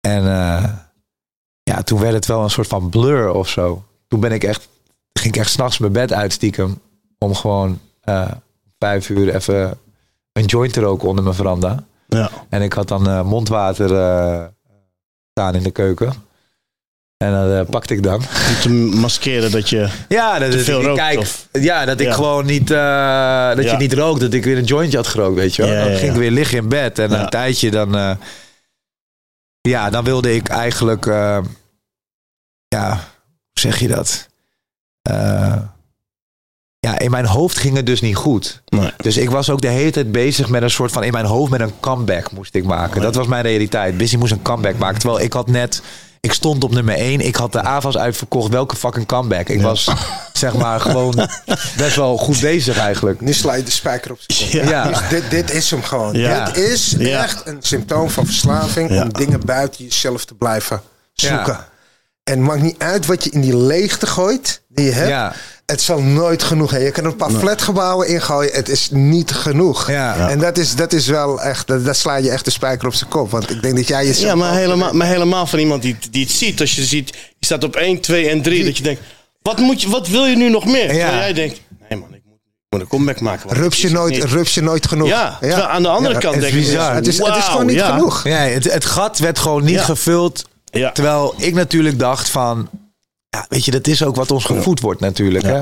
[SPEAKER 3] En eh, ja, toen werd het wel een soort van blur of zo. Toen ben ik echt, ging ik echt s'nachts mijn bed uit stiekem. Om gewoon eh, vijf uur even een joint te roken onder mijn veranda.
[SPEAKER 1] Ja.
[SPEAKER 3] En ik had dan mondwater staan in de keuken. En dat eh, pakte ik dan.
[SPEAKER 1] Om te maskeren dat je...
[SPEAKER 3] Ja, dat,
[SPEAKER 1] Te veel rookt,
[SPEAKER 3] kijk,
[SPEAKER 1] of?
[SPEAKER 3] ja, dat ik
[SPEAKER 1] Ja.
[SPEAKER 3] gewoon niet, eh, dat
[SPEAKER 1] Ja.
[SPEAKER 3] je niet rookt, dat ik weer een jointje had gerookt, weet je wel.
[SPEAKER 1] Ja,
[SPEAKER 3] dan ging ik weer liggen in bed en een tijdje dan, eh, ja, dan wilde ik eigenlijk, ja, hoe zeg je dat? Ja, in mijn hoofd ging het dus niet goed.
[SPEAKER 1] Nee.
[SPEAKER 3] Dus ik was ook de hele tijd bezig met een soort van, in mijn hoofd met een comeback moest ik maken. Dat was mijn realiteit. Busy moest een comeback maken. Terwijl ik had net, ik stond op nummer 1. Ik had de AVAS uitverkocht. Welke fucking comeback? Ik
[SPEAKER 1] Ja.
[SPEAKER 3] was, zeg maar, gewoon best wel goed bezig eigenlijk.
[SPEAKER 2] Nu sla je de spijker op zijn kop.
[SPEAKER 1] Ja.
[SPEAKER 3] Ja.
[SPEAKER 2] Dus dit, dit is hem gewoon.
[SPEAKER 1] Ja.
[SPEAKER 2] Dit is
[SPEAKER 1] Ja.
[SPEAKER 2] echt een symptoom van verslaving
[SPEAKER 1] Ja.
[SPEAKER 2] om dingen buiten jezelf te blijven zoeken. En het maakt niet uit wat je in die leegte gooit die je hebt.
[SPEAKER 3] Ja.
[SPEAKER 2] Het zal nooit genoeg zijn. Je kan er een paar flatgebouwen ingooien. Het is niet genoeg.
[SPEAKER 3] Ja.
[SPEAKER 2] En dat is, dat is wel echt... Dat, dat sla je echt de spijker op zijn kop. Want ik denk dat jij jezelf...
[SPEAKER 1] Ja, maar helemaal, maar helemaal van iemand die, die het ziet. Als je ziet, je staat op 1, 2 en 3. Dat je denkt, wat, moet je, wat wil je nu nog meer? Terwijl jij denkt, nee man, ik moet, ik moet een comeback maken.
[SPEAKER 2] Rups je, nooit, rups je nooit genoeg.
[SPEAKER 1] Ja, terwijl aan de andere kant
[SPEAKER 3] het
[SPEAKER 1] denk ik,
[SPEAKER 3] bizar.
[SPEAKER 2] Het is, het is gewoon niet
[SPEAKER 1] ja.
[SPEAKER 2] genoeg.
[SPEAKER 3] Ja, het, het gat werd gewoon niet
[SPEAKER 1] Ja.
[SPEAKER 3] gevuld.
[SPEAKER 1] Ja.
[SPEAKER 3] Terwijl ik natuurlijk dacht van... Ja, weet je, dat is ook wat ons gevoed wordt natuurlijk. Hè?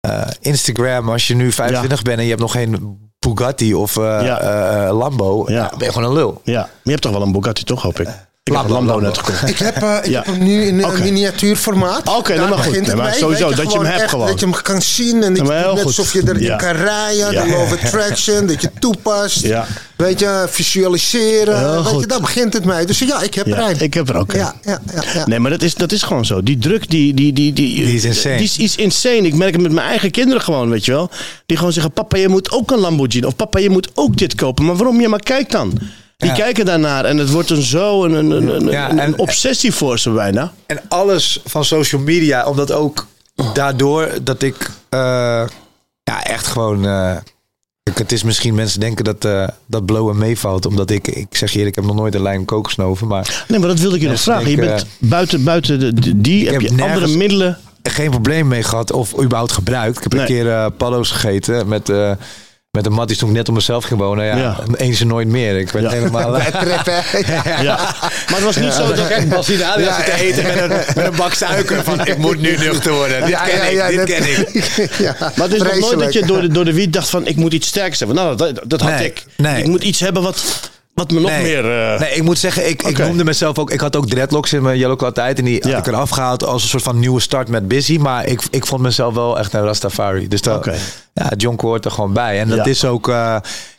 [SPEAKER 3] Eh, Instagram, als je nu 25 bent en je hebt nog geen Bugatti of eh, Lambo, ben je gewoon een lul.
[SPEAKER 1] Ja, maar je hebt toch wel een Bugatti, toch, hoop ik? Ik heb een
[SPEAKER 3] Lambo,
[SPEAKER 1] Lambo net
[SPEAKER 3] Lambo.
[SPEAKER 1] gekocht.
[SPEAKER 2] Ik heb, eh, ik
[SPEAKER 1] Ja.
[SPEAKER 2] heb hem nu in een
[SPEAKER 1] Oké.
[SPEAKER 2] miniatuurformaat.
[SPEAKER 1] Oké, nou maar goed. Nee, maar sowieso, dat je hem hebt
[SPEAKER 2] echt,
[SPEAKER 1] gewoon.
[SPEAKER 2] Dat je hem kan zien en dat je, net
[SPEAKER 1] goed.
[SPEAKER 2] alsof je erin
[SPEAKER 1] Ja.
[SPEAKER 2] kan rijden.
[SPEAKER 1] Ja.
[SPEAKER 2] De law of attraction, dat je toepast.
[SPEAKER 1] Ja.
[SPEAKER 2] Weet je, visualiseren. Weet je, daar begint het mee. Dus ja, ik heb er een.
[SPEAKER 1] ik heb er ook een.
[SPEAKER 2] Ja, ja, ja, ja.
[SPEAKER 1] Nee, maar dat is, dat is gewoon zo. Die druk, die, die, die, die,
[SPEAKER 3] Die is insane.
[SPEAKER 1] Die is, is insane. Ik merk het met mijn eigen kinderen gewoon, weet je wel. Die gewoon zeggen, papa, je moet ook een Lamborghini. Of papa, je moet ook dit kopen. Maar waarom? Ja, maar kijk dan. Die
[SPEAKER 3] Ja.
[SPEAKER 1] kijken daarnaar en het wordt een zo een, een, een,
[SPEAKER 3] Ja,
[SPEAKER 1] een
[SPEAKER 3] en-
[SPEAKER 1] obsessie voor ze bijna.
[SPEAKER 3] En alles van social media, omdat ook daardoor dat ik eh, ja, echt gewoon. ik- het is misschien mensen denken dat, eh dat blowen meevalt. Omdat ik, ik zeg je eerlijk, ik heb nog nooit een lijn kook gesnoven. Maar
[SPEAKER 1] Nee, maar dat wilde ik je nog vragen. Je bent buiten, buiten de, de- die, heb,
[SPEAKER 3] heb
[SPEAKER 1] je andere middelen.
[SPEAKER 3] geen probleem mee gehad of überhaupt gebruikt. Ik heb
[SPEAKER 1] Nee.
[SPEAKER 3] een keer paddo's gegeten met, met een matties toen ik net op mezelf ging wonen. Ja,
[SPEAKER 1] Ja.
[SPEAKER 3] eens en nooit meer. Ik werd
[SPEAKER 1] Ja.
[SPEAKER 3] helemaal...
[SPEAKER 2] Bij trip, hè? Ja.
[SPEAKER 1] Ja. Maar het was niet zo dat...
[SPEAKER 3] Kijk, Bas Hidalgo
[SPEAKER 2] Ja,
[SPEAKER 3] zit te
[SPEAKER 2] ja.
[SPEAKER 3] eten met een, met een bak suiker. Van, ik moet nu nuchter worden. Dit
[SPEAKER 2] Ja,
[SPEAKER 3] ken
[SPEAKER 2] ja,
[SPEAKER 3] ik,
[SPEAKER 2] ja,
[SPEAKER 3] dit
[SPEAKER 2] dat-
[SPEAKER 3] ken ik. (laughs)
[SPEAKER 2] ja,
[SPEAKER 1] Maar het is nog nooit dat je door de, door de wiet dacht van... ik moet iets sterks hebben. Nou, dat, dat had
[SPEAKER 3] Nee,
[SPEAKER 1] ik.
[SPEAKER 3] nee.
[SPEAKER 1] Ik moet iets hebben wat, wat me nog
[SPEAKER 3] Nee.
[SPEAKER 1] meer... eh,
[SPEAKER 3] Nee, ik moet zeggen, ik, ik noemde mezelf ook. Ik had ook dreadlocks in mijn Yellow tijd. En die
[SPEAKER 1] Ja.
[SPEAKER 3] had ik eraf gehaald als een soort van nieuwe start met Busy. Maar ik, ik vond mezelf wel echt een Rastafari. Dus dat, ja, John hoort er gewoon bij. En dat
[SPEAKER 1] Ja.
[SPEAKER 3] is ook. eh,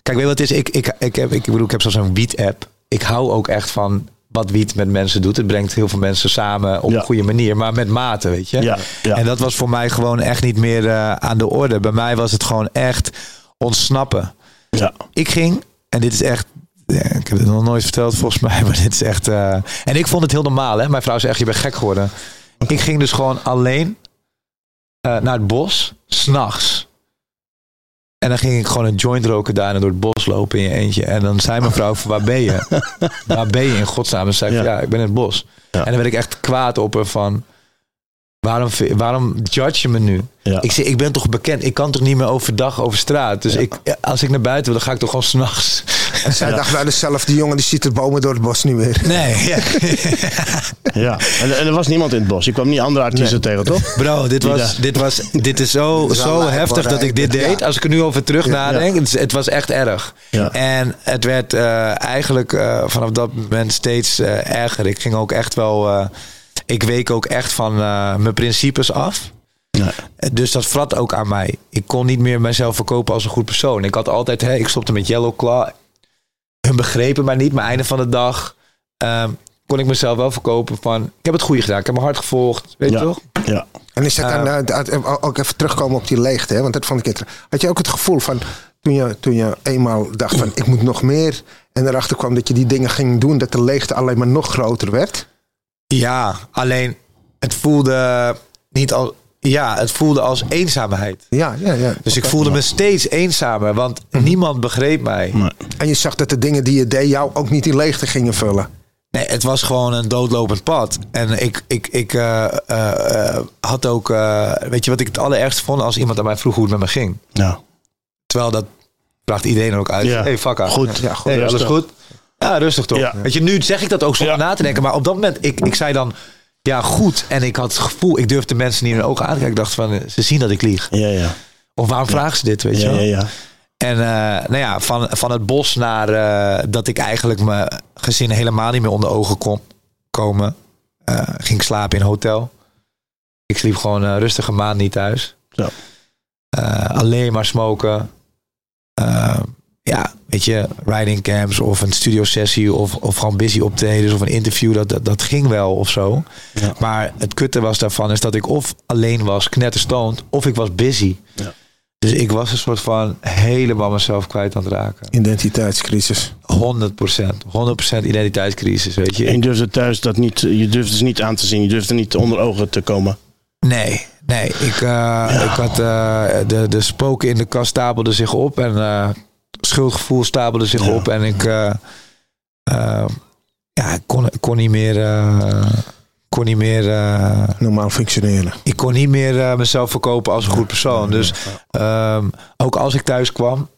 [SPEAKER 3] kijk, weet je wat het is? Ik, ik, ik, heb, ik, bedoel, ik heb zo'n wiet-app. Ik hou ook echt van wat wiet met mensen doet. Het brengt heel veel mensen samen op
[SPEAKER 1] Ja.
[SPEAKER 3] een goede manier. Maar met mate, weet je.
[SPEAKER 1] Ja, ja.
[SPEAKER 3] En dat was voor mij gewoon echt niet meer eh, aan de orde. Bij mij was het gewoon echt ontsnappen.
[SPEAKER 1] ja.
[SPEAKER 3] Ik ging, en dit is echt. Ja, ik heb het nog nooit verteld volgens mij, (laughs) maar dit is echt. eh, en ik vond het heel normaal, hè? Mijn vrouw zei echt: je bent gek geworden. Ik ging dus gewoon alleen eh, naar het bos, s'nachts. En dan ging ik gewoon een joint roken daar en door het bos lopen in je eentje. En dan zei mijn vrouw: waar ben je? (laughs) waar ben je in godsnaam? En zei ik:
[SPEAKER 1] Ja.
[SPEAKER 3] ja. ik ben in het bos.
[SPEAKER 1] Ja.
[SPEAKER 3] En dan werd ik echt kwaad op haar van. Waarom, waarom judge je me nu?
[SPEAKER 1] Ja.
[SPEAKER 3] Ik zeg, ik ben toch bekend. Ik kan toch niet meer overdag over straat. Dus ik, als ik naar buiten wil, dan ga ik toch gewoon s'nachts.
[SPEAKER 2] En zij dacht bij dezelfde jongen, die ziet de bomen door het bos niet meer.
[SPEAKER 3] Nee, ja. (laughs) (laughs)
[SPEAKER 1] Ja, en, en er was niemand in het bos. Je kwam niet andere artiesten tegen, toch?
[SPEAKER 3] bro, dit,
[SPEAKER 1] Die
[SPEAKER 3] was, dit, was, dit is zo,
[SPEAKER 2] is wel
[SPEAKER 3] zo heftig dat ik dit
[SPEAKER 2] ja.
[SPEAKER 3] deed. Als ik er nu over terug
[SPEAKER 2] Ja.
[SPEAKER 3] nadenk, het, was echt erg.
[SPEAKER 1] Ja.
[SPEAKER 3] En het werd eh, eigenlijk eh, vanaf dat moment steeds eh, erger. Ik ging ook echt wel, eh, ik week ook echt van eh, mijn principes af.
[SPEAKER 1] Ja.
[SPEAKER 3] Dus dat vrat ook aan mij. Ik kon niet meer mezelf verkopen als een goed persoon. Ik had altijd, hè, ik stopte met Yellow Claw. Hun begrepen mij niet. Maar einde van de dag ehm, kon ik mezelf wel verkopen van... Ik heb het goede gedaan. Ik heb mijn hart gevolgd. Weet je
[SPEAKER 1] Ja.
[SPEAKER 3] toch?
[SPEAKER 1] Ja.
[SPEAKER 2] En is dat dan, eh, dat- ook even terugkomen op die leegte, hè? want dat vond ik interessant. Had je ook het gevoel van, toen je, toen je eenmaal dacht van, ik moet nog meer... en erachter kwam dat je die dingen ging doen, dat de leegte alleen maar nog groter werd?
[SPEAKER 3] Ja, alleen het voelde niet al... Ja, het voelde als eenzaamheid.
[SPEAKER 2] Ja, ja, ja.
[SPEAKER 3] Dus ik voelde me steeds eenzamer. Want niemand begreep mij.
[SPEAKER 1] Nee.
[SPEAKER 2] En je zag dat de dingen die je deed jou ook niet die leegte gingen vullen.
[SPEAKER 3] Nee, het was gewoon een doodlopend pad. En ik, ik, ik eh, eh, eh, had ook... eh, weet je wat ik het allerergste vond? Als iemand aan mij vroeg hoe het met me ging.
[SPEAKER 1] Ja.
[SPEAKER 3] Terwijl dat vraagt iedereen ook uit.
[SPEAKER 1] Ja.
[SPEAKER 3] Hey, fakka.
[SPEAKER 1] Goed.
[SPEAKER 2] Ja, goed.
[SPEAKER 3] Hey, alles goed? Ja, rustig toch.
[SPEAKER 1] Ja.
[SPEAKER 3] Weet je, nu zeg ik dat ook zonder
[SPEAKER 1] Ja.
[SPEAKER 3] na te denken. Maar op dat moment, ik, ik zei dan... Ja, goed. En ik had het gevoel... Ik durfde mensen niet in de ogen aan te kijken. Ik dacht van, eh, ze zien dat ik lieg.
[SPEAKER 1] Ja, ja.
[SPEAKER 3] Of waarom vragen ze dit, weet je
[SPEAKER 1] Ja,
[SPEAKER 3] wel?
[SPEAKER 1] ja, ja.
[SPEAKER 3] En eh, nou ja, van, van het bos naar eh, dat ik eigenlijk mijn gezin helemaal niet meer onder ogen kon komen. ging slapen in een hotel. Ik sliep gewoon een rustige maand niet thuis. Eh, alleen maar smoken. Eh, ja, weet je, riding camps of een studio sessie of, of gewoon busy optredens of een interview. Dat, dat, dat ging wel of zo.
[SPEAKER 1] Ja.
[SPEAKER 3] Maar het kutte was daarvan is dat ik of alleen was, knetterstoned, of ik was busy.
[SPEAKER 1] Ja.
[SPEAKER 3] Dus ik was een soort van helemaal mezelf kwijt aan het raken.
[SPEAKER 2] Identiteitscrisis.
[SPEAKER 3] 100 procent. 100% identiteitscrisis, weet je.
[SPEAKER 1] En je durfde thuis dat niet, je durfde ze niet aan te zien. Je durfde niet onder ogen te komen.
[SPEAKER 3] Nee, nee. Ik, eh, ik had uh, de, de spoken in de kast stapelden zich op en uh, schuldgevoel stapelde zich
[SPEAKER 1] Ja.
[SPEAKER 3] op en ik, uh, ja, ik kon, kon niet meer, kon niet meer,
[SPEAKER 2] normaal functioneren.
[SPEAKER 3] Ik kon niet meer mezelf verkopen als een goed persoon. Dus um, ook als ik thuis kwam,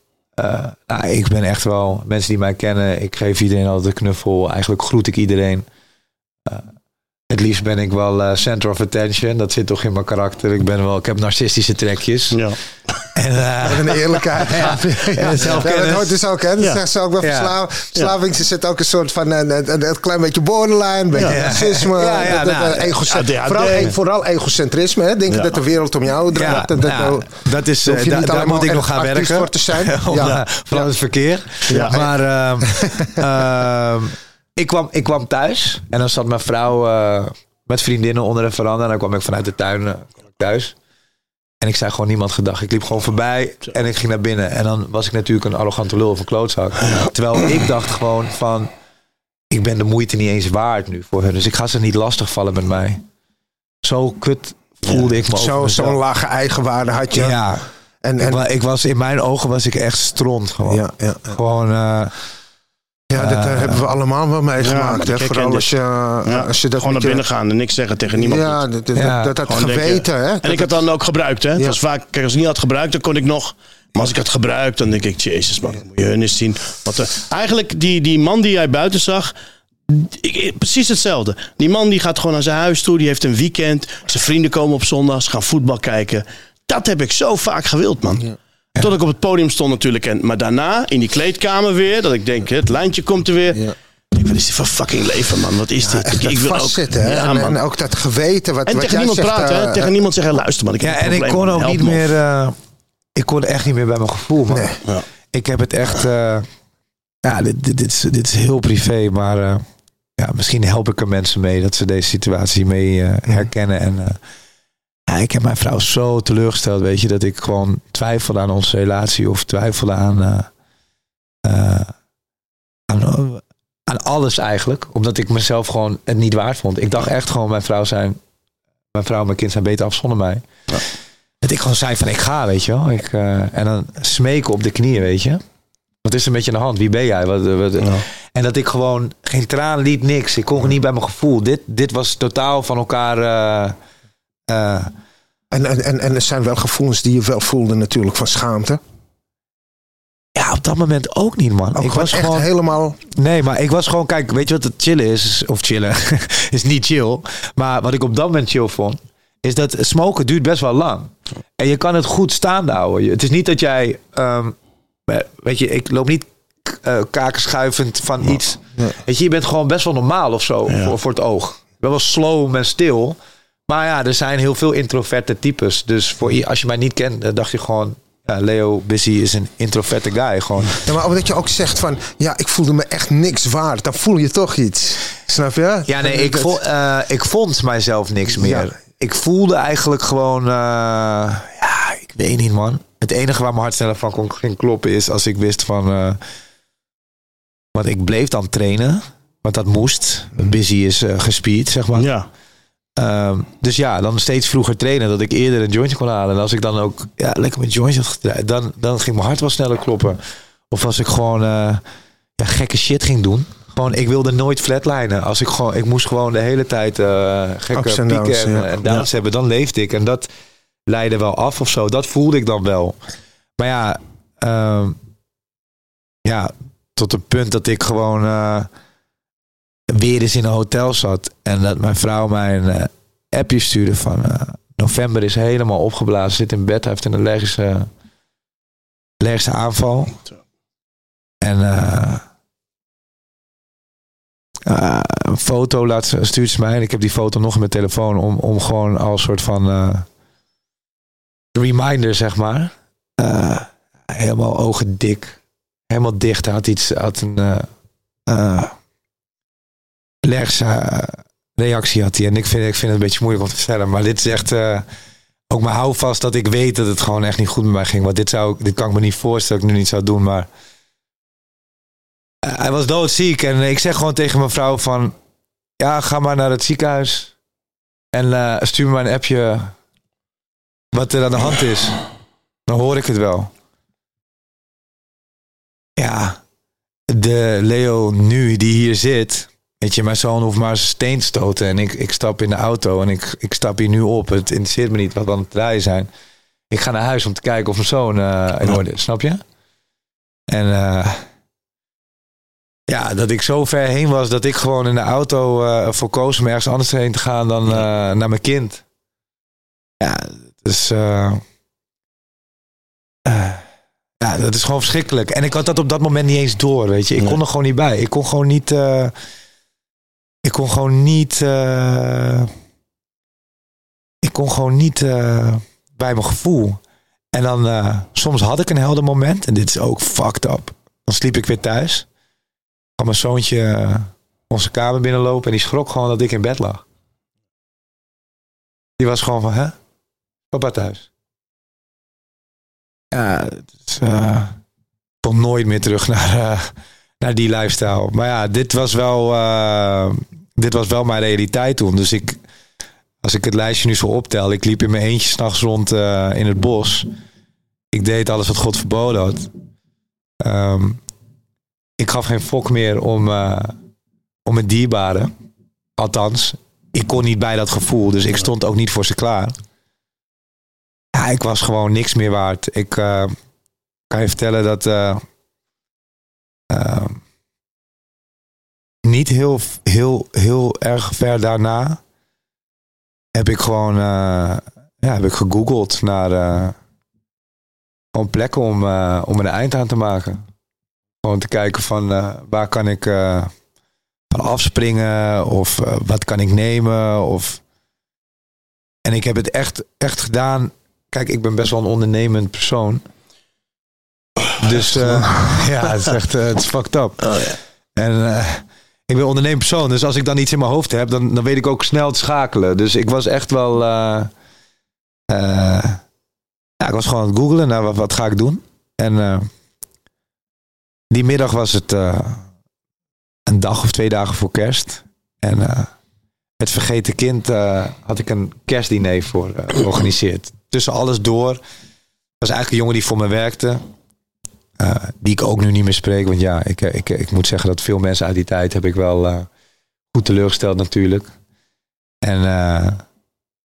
[SPEAKER 3] nou, ik ben echt wel mensen die mij kennen. Ik geef iedereen altijd een knuffel. Eigenlijk groet ik iedereen. Het liefst ben ik wel uh, center of attention. Dat zit toch in mijn karakter. Ik, ben wel, ik heb narcistische trekjes.
[SPEAKER 1] Ja.
[SPEAKER 3] En, uh,
[SPEAKER 2] een eerlijkheid. (laughs) ja, dat hoort dus ook. Hè? Dat ja. zegt ze ook verslav verslaving. Ze zit ook een soort van een, een, een klein beetje borderline. Een beetje racisme. Dat, nou, egocentrisme. Vooral, e vooral, egocentrisme. Hè? Denk je dat de wereld om jou draait.
[SPEAKER 3] Ja, nou, dat is, uh, da, daar moet ik nog gaan werken.
[SPEAKER 2] Voor te zijn. (laughs)
[SPEAKER 3] Ja. Van het verkeer. Maar... Uh, ik kwam, ik kwam thuis en dan zat mijn vrouw met vriendinnen onder de veranda. En dan kwam ik vanuit de tuin thuis. En ik zei gewoon niemand gedag. Ik liep gewoon voorbij en ik ging naar binnen. En dan was ik natuurlijk een arrogante lul of een klootzak. Terwijl ik dacht gewoon van... Ik ben de moeite niet eens waard nu voor hun. Dus ik ga ze niet lastigvallen met mij. Zo kut voelde ja, ik me
[SPEAKER 2] Zo'n zo lage eigenwaarde had je.
[SPEAKER 3] Ja. En, en... Ik, ik, was, in mijn ogen was ik echt stront gewoon.
[SPEAKER 2] Ja, ja.
[SPEAKER 3] Gewoon... Uh,
[SPEAKER 2] ja, dat uh, hebben we allemaal wel meegemaakt. Ja, Vooral als je, ja, als je dat
[SPEAKER 1] gewoon naar binnen gaan en niks zeggen tegen niemand.
[SPEAKER 2] Ja, dat, dat, ja. dat, dat, dat geweten. Hè?
[SPEAKER 1] En ik had dan ook gebruikt. Hè? Het was vaak, kijk, als ik niet had gebruikt, dan kon ik nog. Maar als ik had gebruikt, dan denk ik, jezus man, moet je hun eens zien. Wat er, eigenlijk, die, die man die jij buiten zag, ik, precies hetzelfde. Die man die gaat gewoon naar zijn huis toe, die heeft een weekend. Zijn vrienden komen op zondag, ze gaan voetbal kijken. Dat heb ik zo vaak gewild, man. Ja. Tot ik op het podium stond natuurlijk. En, maar daarna in die kleedkamer weer. Dat ik denk, het lijntje komt er weer. Ja. Ik, wat is dit voor fucking leven, man? Wat is dit?
[SPEAKER 2] ik, ik wil ook, zitten, hè? Ja, en, en, ook dat geweten. Wat,
[SPEAKER 1] en
[SPEAKER 2] wat
[SPEAKER 1] tegen niemand
[SPEAKER 2] zegt,
[SPEAKER 1] praten,
[SPEAKER 2] uh,
[SPEAKER 1] hè? Tegen niemand zeggen, luister man. Ik
[SPEAKER 3] ja, en ik kon ook niet meer... Uh, ik kon echt niet meer bij mijn gevoel, man.
[SPEAKER 2] Nee.
[SPEAKER 1] Ja.
[SPEAKER 3] Ik heb het echt... Uh, ja, dit, dit, dit, is, dit is heel privé, maar... uh, ja, misschien help ik er mensen mee dat ze deze situatie mee uh, herkennen. En uh, ja, ik heb mijn vrouw zo teleurgesteld, weet je, dat ik gewoon twijfelde aan onze relatie of twijfelde aan, uh, uh, aan, aan alles eigenlijk. Omdat ik mezelf gewoon het niet waard vond. Ik dacht echt gewoon, mijn vrouw zijn, mijn vrouw en mijn kind zijn beter af zonder mij. Ja. Dat ik gewoon zei van, ik ga, weet je wel. Ik, uh, en dan smeken op de knieën, weet je. Wat is er met je aan de hand? Wie ben jij? Wat, wat, ja. En dat ik gewoon geen traan liet, niks. Ik kon niet bij mijn gevoel. Dit, dit was totaal van elkaar... Uh,
[SPEAKER 2] en, en, en er zijn wel gevoelens die je wel voelde natuurlijk van schaamte.
[SPEAKER 3] Ja, op dat moment ook niet, man.
[SPEAKER 2] Ook
[SPEAKER 3] ik was
[SPEAKER 2] echt
[SPEAKER 3] gewoon
[SPEAKER 2] helemaal.
[SPEAKER 3] Nee, maar ik was gewoon, kijk, weet je wat het chillen is? Of chillen (laughs) is niet chill. Maar wat ik op dat moment chill vond, is dat smoken duurt best wel lang. En je kan het goed staande houden. Het is niet dat jij, um, weet je, ik loop niet uh, kaken schuivend van iets. Weet je, je bent gewoon best wel normaal of zo
[SPEAKER 1] Ja.
[SPEAKER 3] voor, voor het oog. Ik ben wel slow en stil. Maar ja, er zijn heel veel introverte types. Dus voor, als je mij niet kent, dan dacht je gewoon... Ja, Leo Busy is een introverte guy. Gewoon.
[SPEAKER 2] Ja, maar omdat je ook zegt van, ja, ik voelde me echt niks waard. Dan voel je toch iets. Snap je?
[SPEAKER 3] Ja, nee, ik, vo, uh, ik vond mijzelf niks meer.
[SPEAKER 2] Ja.
[SPEAKER 3] Ik voelde eigenlijk gewoon... Uh, ja, ik weet niet, man. Het enige waar mijn hart sneller van kon, ging kloppen is als ik wist van... Uh, want ik bleef dan trainen. Want dat moest. Busy is uh, gespied, zeg maar.
[SPEAKER 1] Ja.
[SPEAKER 3] Um, dus ja, dan steeds vroeger trainen. Dat ik eerder een jointje kon halen. En als ik dan ook ja, lekker met jointje had gedraaid. Dan, dan ging mijn hart wel sneller kloppen. Of als ik gewoon uh, ja, gekke shit ging doen. Gewoon, ik wilde nooit flatlinen. Als ik gewoon, ik moest gewoon de hele tijd uh, gekke pieken
[SPEAKER 2] downs,
[SPEAKER 3] en,
[SPEAKER 2] ja.
[SPEAKER 3] en downs hebben. Dan leefde ik. En dat leidde wel af of zo. Dat voelde ik dan wel. Maar ja, um, ja tot het punt dat ik gewoon uh, weer eens in een hotel zat. En dat mijn vrouw mij een uh, appje stuurde van... Uh, november is helemaal opgeblazen, zit in bed. Heeft een allergische, allergische aanval. En uh, een foto laat, stuurt ze mij. En ik heb die foto nog in mijn telefoon... om, om gewoon als soort van reminder, zeg maar. Helemaal ogen dik. Helemaal dicht. Hij had iets... Had een, uh, allergische reactie had hij. En ik vind, ik vind het een beetje moeilijk om te vertellen. Maar dit is echt uh, ook mijn houvast dat ik weet dat het gewoon echt niet goed met mij ging. Want dit, zou, dit kan ik me niet voorstellen dat ik nu niet zou doen. Maar eh, hij was doodziek. En ik zeg gewoon tegen mijn vrouw van... Ja, ga maar naar het ziekenhuis. En eh, stuur me maar een appje wat er aan de hand is. Dan hoor ik het wel. Ja, de Leo nu die hier zit... Weet je, mijn zoon hoeft maar een steen te stoten. En ik, ik stap in de auto en ik, ik stap hier nu op. Het interesseert me niet wat we aan het draaien zijn. Ik ga naar huis om te kijken of mijn zoon eh in orde is. Snap je? En eh, ja, dat ik zo ver heen was dat ik gewoon in de auto eh voor koos om ergens anders heen te gaan dan naar mijn kind. Ja, dus... ja, dat is gewoon verschrikkelijk. En ik had dat op dat moment niet eens door, weet je. Ik kon er gewoon niet bij. Ik kon gewoon niet... ik kon gewoon niet... eh, ik kon gewoon niet eh, bij mijn gevoel. En dan... eh, soms had ik een helder moment. En dit is ook fucked up. Dan sliep ik weer thuis. kwam mijn zoontje onze kamer binnenlopen. En die schrok gewoon dat ik in bed lag. Die was gewoon van... Hè? Papa thuis. Ja, ik kom nooit meer terug (laughs) naar, naar die lifestyle. Maar ja, dit was wel, dit was wel mijn realiteit toen. Dus ik, als ik het lijstje nu zo optel, ik liep in mijn eentje s'nachts rond eh, in het bos. Ik deed alles wat God verboden had. Ehm, ik gaf geen fok meer om, eh, om het dierbare. Althans, ik kon niet bij dat gevoel, dus ik stond ook niet voor ze klaar. Ja, ik was gewoon niks meer waard. Ik eh, kan je vertellen dat eh, eh, niet heel, heel, heel erg ver daarna heb ik gewoon eh, ja, heb ik gegoogeld naar eh, gewoon plekken om, eh, om een eind aan te maken. Gewoon te kijken van waar kan ik van afspringen of wat kan ik nemen of en ik heb het echt, echt gedaan. Kijk, ik ben best wel een ondernemend persoon. Dus eh, (laughs) ja, het is echt het is fucked up.
[SPEAKER 1] Oh, ja.
[SPEAKER 3] En ik ben ondernemend persoon. Dus als ik dan iets in mijn hoofd heb, dan, dan weet ik ook snel te schakelen. Dus ik was echt wel... eh, eh, ja, ik was gewoon aan het googlen naar wat, ga ik doen. En eh, die middag was het een dag of twee dagen voor kerst. En het vergeten kind had ik een kerstdiner voor georganiseerd. Tussen alles door. was eigenlijk een jongen die voor me werkte. Eh, die ik ook nu niet meer spreek. Want ja, ik, eh, ik, ik moet zeggen dat veel mensen uit die tijd heb ik wel eh, goed teleurgesteld natuurlijk. En eh,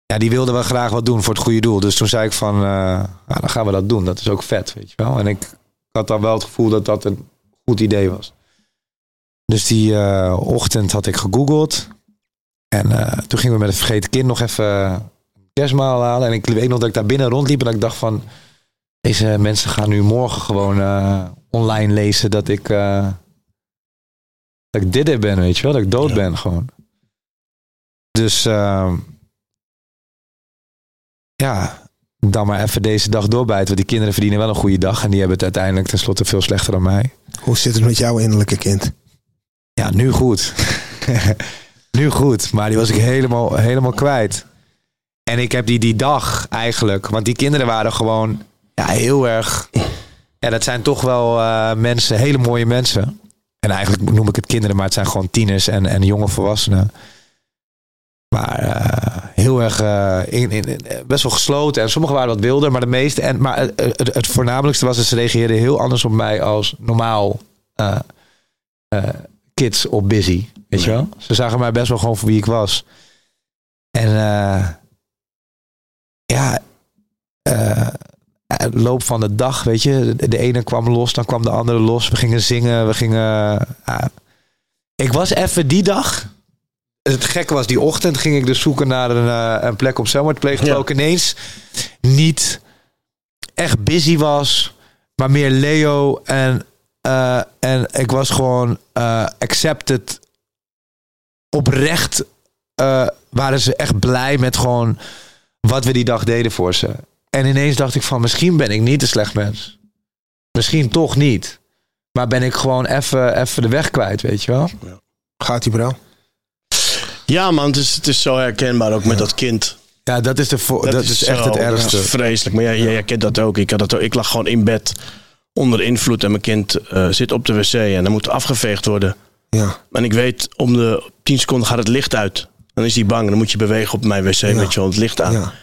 [SPEAKER 3] ja, die wilden wel graag wat doen voor het goede doel. Dus toen zei ik van, eh, nou, dan gaan we dat doen. Dat is ook vet, weet je wel. En ik had dan wel het gevoel dat dat een goed idee was. Dus die eh, ochtend had ik gegoogeld. En eh, toen gingen we met het vergeten kind nog even kerstmaal halen. En ik weet nog dat ik daar binnen rondliep en dat ik dacht van... Deze mensen gaan nu morgen gewoon eh, online lezen dat ik, eh, dat ik dit ben, weet je wel. Dat ik dood
[SPEAKER 1] Ja.
[SPEAKER 3] ben gewoon. Dus ehm, ja, dan maar even deze dag doorbijten. Want die kinderen verdienen wel een goede dag. En die hebben het uiteindelijk tenslotte veel slechter dan mij.
[SPEAKER 2] Hoe zit het met jouw innerlijke kind?
[SPEAKER 3] Ja, nu goed. (laughs) nu goed. Maar die was ik helemaal, helemaal kwijt. En ik heb die die dag eigenlijk. Want die kinderen waren gewoon ja, heel erg. Ja, dat zijn toch wel eh, mensen, hele mooie mensen. En eigenlijk noem ik het kinderen, maar het zijn gewoon tieners en, en jonge volwassenen. Maar eh, heel erg eh, in, in, best wel gesloten. En sommigen waren wat wilder, maar de meeste. En, maar het, het, het voornamelijkste was dat ze reageerden heel anders op mij als normaal kids op busy. Weet je wel? Ze zagen mij best wel gewoon voor wie ik was. En ja, loop van de dag, weet je. De, ene kwam los, dan kwam de andere los. We gingen zingen, we gingen... ja. Ik was even die dag... Het gekke was, die ochtend ging ik dus zoeken naar een, eh, een plek om zelfmoord te plegen. Terwijl ik ineens niet echt busy was, maar meer Leo. En, eh, en ik was gewoon eh, accepted. Oprecht eh, waren ze echt blij met gewoon wat we die dag deden voor ze. En ineens dacht ik van, misschien ben ik niet een slecht mens. Misschien toch niet. Maar ben ik gewoon even even de weg kwijt, weet je wel?
[SPEAKER 2] Gaat die bro?
[SPEAKER 1] Ja, man, het is, het is zo herkenbaar ook met dat kind.
[SPEAKER 3] Ja, dat is, de vo- dat, is, echt
[SPEAKER 1] zo-
[SPEAKER 3] het ergste.
[SPEAKER 1] dat is vreselijk. Maar jij, jij, jij kent dat ook. Ik, had dat ook. ik lag gewoon in bed onder invloed en mijn kind eh, zit op de wc en dan moet afgeveegd worden.
[SPEAKER 2] Ja.
[SPEAKER 1] En ik weet, om de 10 seconden gaat het licht uit. Dan is hij bang. Dan moet je bewegen op mijn wc, weet je het licht aan.
[SPEAKER 2] ja.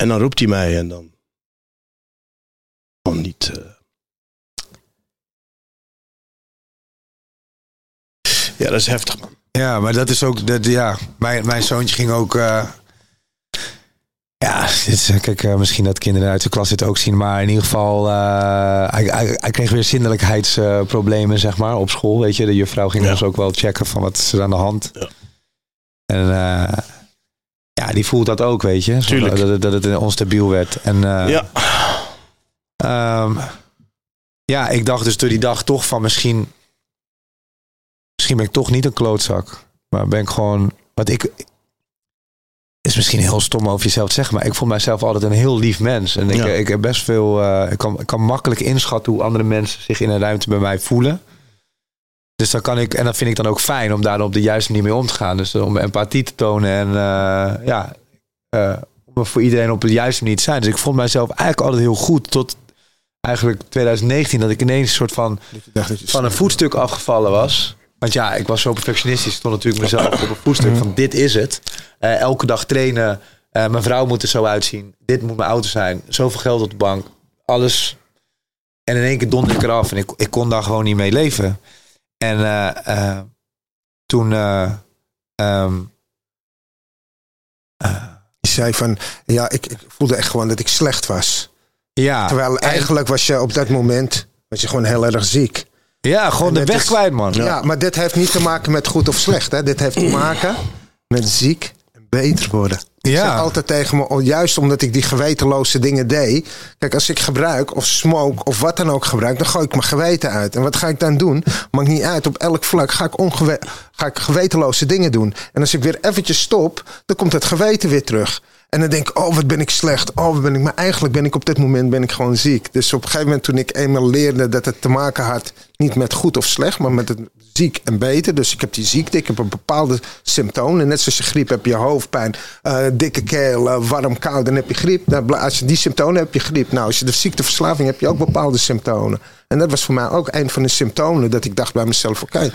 [SPEAKER 1] En dan roept hij mij en dan. Gewoon niet. eh. Ja, dat is heftig, man.
[SPEAKER 3] Ja, maar dat is ook. Dat, ja, mijn, mijn zoontje ging ook. eh, ja, dit eh, kijk, misschien dat kinderen uit de klas dit ook zien. Maar in ieder geval. hij, hij, hij kreeg weer zindelijkheidsproblemen, zeg maar, op school. Weet je, de juffrouw ging
[SPEAKER 1] Ja.
[SPEAKER 3] ons ook wel checken van wat is er aan de hand.
[SPEAKER 1] Ja.
[SPEAKER 3] En ja, die voelt dat ook, weet je.
[SPEAKER 1] Tuurlijk.
[SPEAKER 3] Dat, het- dat het onstabiel werd. En, eh,
[SPEAKER 1] ja,
[SPEAKER 3] Ehm, ja, ik dacht dus door die dag toch van misschien. Misschien ben ik toch niet een klootzak. Maar ben ik gewoon. Wat ik. Is misschien heel stom over jezelf te zeggen. Maar ik vond mijzelf altijd een heel lief mens. En ik,
[SPEAKER 1] Ja.
[SPEAKER 3] ik heb best veel. eh, ik, kan, ik kan makkelijk inschatten hoe andere mensen zich in een ruimte bij mij voelen. Dus dan kan ik. En dat vind ik dan ook fijn om daar op de juiste manier mee om te gaan. Dus om empathie te tonen. En eh, ja. eh, om voor iedereen op de juiste manier te zijn. Dus ik vond mijzelf eigenlijk altijd heel goed. Tot eigenlijk 2019 dat ik ineens een soort van van een voetstuk afgevallen was. Want ja, ik was zo perfectionistisch. Ik stond natuurlijk mezelf op een voetstuk van dit is het. Eh, elke dag trainen. Eh, mijn vrouw moet er zo uitzien. Dit moet mijn auto zijn. Zoveel geld op de bank. Alles. En in één keer donderde ik eraf. En ik, ik kon daar gewoon niet mee leven. En eh, eh, toen... eh, ehm, eh,
[SPEAKER 2] Je zei van, ja, ik, ik voelde echt gewoon dat ik slecht was.
[SPEAKER 3] ja,
[SPEAKER 2] Terwijl
[SPEAKER 3] en-
[SPEAKER 2] eigenlijk was je op dat moment was je gewoon heel erg ziek.
[SPEAKER 3] ja, gewoon
[SPEAKER 2] en
[SPEAKER 3] de weg
[SPEAKER 2] is-
[SPEAKER 3] kwijt, man.
[SPEAKER 2] Ja. maar dit heeft niet te maken met goed of slecht. Hè? Dit heeft te (clears throat) maken met ziek en beter worden. Ik
[SPEAKER 3] Ja.
[SPEAKER 2] zeg altijd tegen me, oh, juist omdat ik die gewetenloze dingen deed. Kijk, als ik gebruik of smoke of wat dan ook gebruik, dan gooi ik mijn geweten uit. En wat ga ik dan doen? Maakt niet uit. Op elk vlak ga ik, ongewe ga ik gewetenloze dingen doen. En als ik weer eventjes stop, dan komt het geweten weer terug. En dan denk ik, oh wat ben ik slecht. Oh wat ben ik. Maar eigenlijk ben ik op dit moment ben ik gewoon ziek. Dus op een gegeven moment toen ik eenmaal leerde dat het te maken had, niet met goed of slecht, maar met het ziek en beter. Dus ik heb die ziekte, ik heb een bepaalde symptomen. Net zoals je griep heb je hoofdpijn, eh, dikke keel, eh, warm, koud, dan heb je griep. Als je die symptomen hebt, heb je griep. Nou, als je de ziekteverslaving hebt, heb je ook bepaalde symptomen. En dat was voor mij ook een van de symptomen dat ik dacht bij mezelf, oké,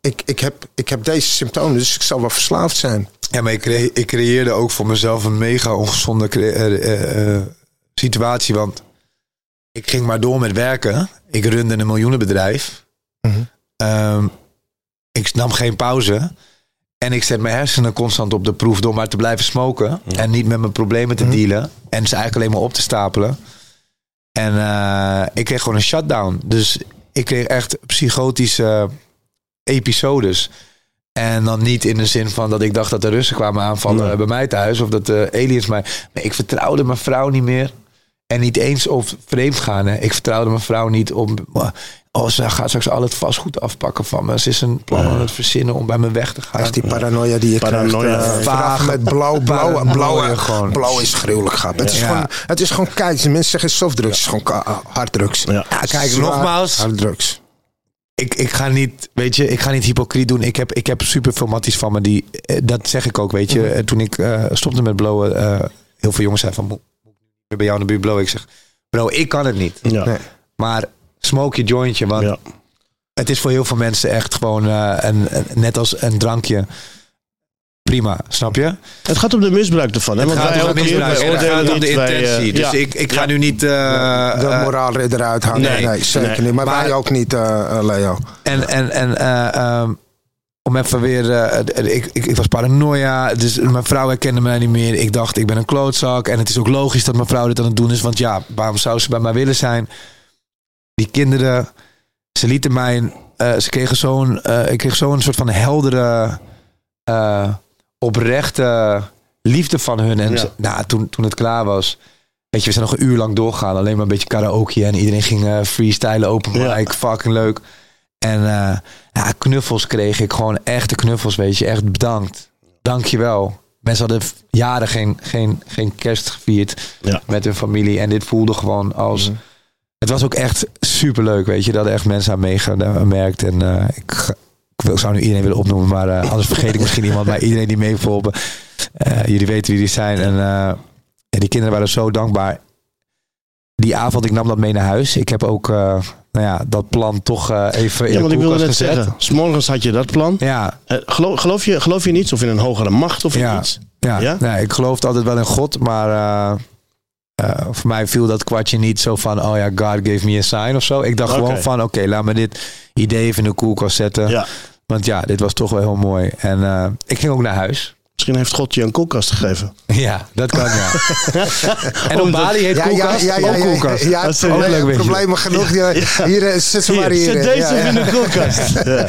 [SPEAKER 2] ik, ik, heb, ik heb deze symptomen, dus ik zal wel verslaafd zijn.
[SPEAKER 3] Ja, maar ik, ik creëerde ook voor mezelf een mega ongezonde eh, situatie. Want ik ging maar door met werken. Ik runde een miljoenenbedrijf.
[SPEAKER 2] Mhm.
[SPEAKER 3] Ehm, ik nam geen pauze. En ik zet mijn hersenen constant op de proef door maar te blijven smoken. En niet met mijn problemen te dealen. En ze eigenlijk alleen maar op te stapelen. En eh, ik kreeg gewoon een shutdown. Dus ik kreeg echt psychotische episodes. En dan niet in de zin van dat ik dacht dat de Russen kwamen aanvallen
[SPEAKER 1] Nee.
[SPEAKER 3] bij mij thuis. Of dat de aliens mij... Maar ik vertrouwde mijn vrouw niet meer. En niet eens op vreemd gaan. Hè. Ik vertrouwde mijn vrouw niet om... Oh, ze gaat straks al het vastgoed afpakken van me. Ze is een plan aan het verzinnen om bij me weg te gaan.
[SPEAKER 2] Echt die paranoia die je
[SPEAKER 1] Paranoia.
[SPEAKER 2] krijgt. eh, vanaf met blauw, blauw, blauw,
[SPEAKER 3] gewoon.
[SPEAKER 2] blauw is gruwelijk grap. Het is
[SPEAKER 3] Ja.
[SPEAKER 2] gewoon, het is gewoon kijk, mensen zeggen softdrugs, het is gewoon ka- ah, harddrugs.
[SPEAKER 1] Ja.
[SPEAKER 3] Ja, kijk,
[SPEAKER 2] Zwaar
[SPEAKER 3] nogmaals.
[SPEAKER 2] Harddrugs.
[SPEAKER 3] ik, ik ga niet, weet je, ik ga niet hypocriet doen. Ik heb, ik heb super veel matties van me die, eh, dat zeg ik ook, weet je. Eh, Toen ik eh, stopte met blowen, eh, heel veel jongens zeiden van, moet moet ik weer bij jou in de buurt blowen? Ik zeg, bro, ik kan het niet.
[SPEAKER 1] Ja.
[SPEAKER 2] Nee.
[SPEAKER 3] Maar smoke je jointje, want
[SPEAKER 1] Ja.
[SPEAKER 3] het is voor heel veel mensen echt gewoon, eh, een, een- net als een drankje, prima, snap je?
[SPEAKER 1] Het gaat om de misbruik ervan. Hè?
[SPEAKER 3] Het
[SPEAKER 1] Want
[SPEAKER 3] gaat
[SPEAKER 1] wij
[SPEAKER 3] om
[SPEAKER 1] ook
[SPEAKER 3] het misbruik gaat om de
[SPEAKER 1] wij, eh,
[SPEAKER 3] intentie. Dus
[SPEAKER 1] ja.
[SPEAKER 3] ik, ik ga
[SPEAKER 1] Ja.
[SPEAKER 3] nu niet... eh,
[SPEAKER 2] de
[SPEAKER 3] eh,
[SPEAKER 2] moraal eruit hangen. Nee,
[SPEAKER 3] nee.
[SPEAKER 2] zeker
[SPEAKER 1] Nee.
[SPEAKER 2] niet. Maar,
[SPEAKER 3] Maar-
[SPEAKER 2] wij ook niet, Leo.
[SPEAKER 3] En, en, en eh, ehm, om even weer. eh, eh, ik, ik, ik was paranoia. Dus mijn vrouw herkende mij niet meer. Ik dacht, ik ben een klootzak. En het is ook logisch dat mijn vrouw dit aan het doen is. Want ja, waarom zou ze bij mij willen zijn? Die kinderen, ze lieten mij. eh, ze kregen zo'n. ik kreeg zo'n soort van heldere. oprechte liefde van hun. En
[SPEAKER 1] Ja.
[SPEAKER 3] ze- nou, toen, toen het klaar was. Weet je, we zijn nog een uur lang doorgegaan. Alleen maar een beetje karaoke. En iedereen ging freestylen, open
[SPEAKER 1] Ja.
[SPEAKER 3] Fucking leuk. En eh, ja, knuffels kreeg ik. Gewoon echte knuffels, weet je. Echt bedankt. Dank je wel. Mensen hadden jaren geen, geen, geen kerst gevierd
[SPEAKER 1] Ja.
[SPEAKER 3] met hun familie. En dit voelde gewoon als... Het was ook echt super leuk, weet je. Dat er echt mensen aan meegemerkt. En eh, ik, zou nu iedereen willen opnoemen, maar eh, anders vergeet ik misschien iemand. Maar iedereen die mee heeft geholpen. Eh, jullie weten wie die zijn. En eh, ja, die kinderen waren zo dankbaar. Die avond, ik nam dat mee naar huis. Ik heb ook, eh, nou ja, dat plan toch eh, even in
[SPEAKER 1] Ja,
[SPEAKER 3] de
[SPEAKER 1] want ik wilde net
[SPEAKER 3] gezet.
[SPEAKER 1] zeggen. S'morgens had je dat plan.
[SPEAKER 3] Ja,
[SPEAKER 1] Eh, geloof, geloof, je, geloof je niets of in een hogere macht of in
[SPEAKER 3] Ja.
[SPEAKER 1] iets?
[SPEAKER 3] ja.
[SPEAKER 1] Ja?
[SPEAKER 3] Nee, ik geloofde altijd wel in God, maar voor mij viel dat kwartje niet zo van, oh ja, God gave me a sign of zo. Ik dacht gewoon van, oké, laat me dit idee even in de koelkast zetten.
[SPEAKER 1] Ja.
[SPEAKER 3] Want ja, dit was toch wel heel mooi. En ik ging ook naar huis.
[SPEAKER 1] Misschien heeft God je een koelkast gegeven. (laughs)
[SPEAKER 3] Ja, dat kan ja. (laughs) en op Bali heet koelkast ook koelkast.
[SPEAKER 2] Ja,
[SPEAKER 1] Dat is
[SPEAKER 2] ook
[SPEAKER 1] een
[SPEAKER 3] leuk beetje.
[SPEAKER 2] problemen genoeg. Ja, Hier, eh, zet ze maar hier.
[SPEAKER 1] zet
[SPEAKER 2] eh,
[SPEAKER 1] deze
[SPEAKER 2] ja, ja.
[SPEAKER 1] in de koelkast. (laughs) Ja.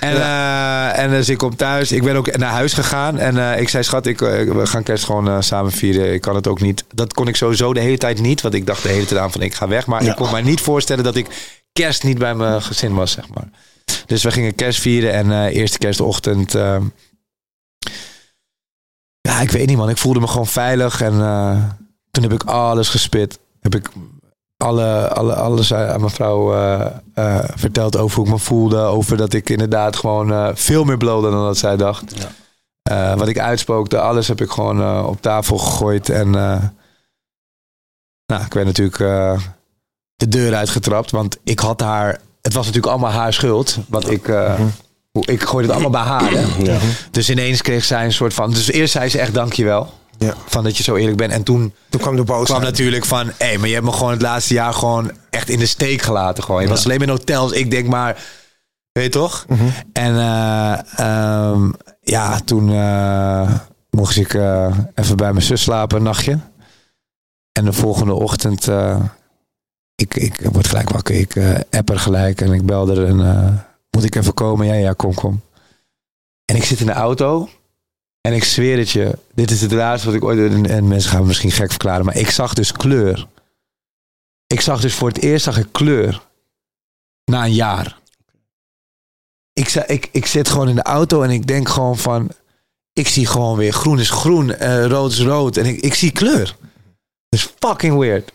[SPEAKER 3] En, eh, en dus ik kom thuis. Ik ben ook naar huis gegaan. En eh, ik zei, schat, ik, eh, we gaan kerst gewoon eh, samen vieren. Ik kan het ook niet. Dat kon ik sowieso de hele tijd niet. Want ik dacht de hele tijd aan van ik ga weg. Maar
[SPEAKER 1] Ja.
[SPEAKER 3] ik kon mij niet voorstellen dat ik kerst niet bij mijn gezin was, zeg maar. Dus we gingen kerst vieren. En eh, eerste kerstochtend... ja, ik weet niet man. Ik voelde me gewoon veilig. En eh, toen heb ik alles gespit. Heb ik alle, alle, alles aan mijn vrouw eh, eh, verteld over hoe ik me voelde. Over dat ik inderdaad gewoon veel meer blode dan dat zij dacht.
[SPEAKER 1] Ja.
[SPEAKER 3] Wat ik uitspookte, alles heb ik gewoon op tafel gegooid. En nou, ik werd natuurlijk de deur uitgetrapt. Want ik had haar... Het was natuurlijk allemaal haar schuld. Want ik... hoe- Ik gooide het allemaal bij haar. Hè? (clears throat)
[SPEAKER 1] Ja.
[SPEAKER 3] Dus ineens kreeg zij een soort van... Dus eerst zei ze echt dankjewel.
[SPEAKER 2] Ja.
[SPEAKER 3] Van dat je zo eerlijk bent. En toen
[SPEAKER 2] Toen kwam de boosheid.
[SPEAKER 3] kwam natuurlijk van... Hé, hey, maar je hebt me gewoon het laatste jaar gewoon echt in de steek gelaten. Gewoon. Je was alleen maar in hotels. Ik denk maar... Weet je toch? En eh, ehm, ja, toen eh, mocht ik eh, even bij mijn zus slapen een nachtje. En de volgende ochtend... ik, ik word gelijk wakker. Ik app er gelijk en ik belde er. En, eh, moet ik even komen? Ja, ja, kom, kom. En ik zit in de auto. En ik zweer het je, dit is het laatste wat ik ooit... En, en mensen gaan me misschien gek verklaren, maar ik zag dus kleur. Ik zag dus voor het eerst zag ik kleur. Na een jaar. Ik, ik, ik zit gewoon in de auto en ik denk gewoon van... Ik zie gewoon weer groen is groen, eh, rood is rood. En ik, ik zie kleur. Dat is fucking weird.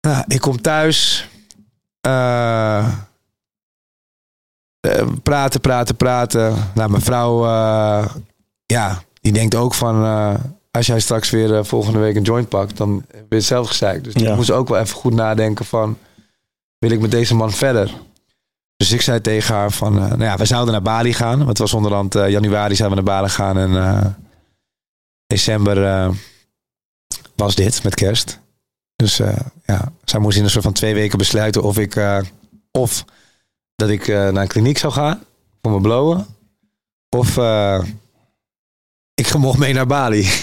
[SPEAKER 3] Nou, ik kom thuis. Eh, eh, praten, praten, praten. Nou, mijn vrouw, eh, ja, die denkt ook van... eh, als jij straks weer volgende week een joint pakt, dan ben je zelf gezeikt. Dus
[SPEAKER 1] Ja.
[SPEAKER 3] ik moest ook wel even goed nadenken van... Wil ik met deze man verder? Dus ik zei tegen haar van... nou ja, we zouden naar Bali gaan. Want het was onderhand januari zouden we naar Bali gaan. En december was dit, met kerst. Dus ja, zij moest in een soort van twee weken besluiten of ik... of dat ik eh, naar een kliniek zou gaan voor mijn blowen. Of eh, ik (laughs) mocht mee naar Bali. (laughs)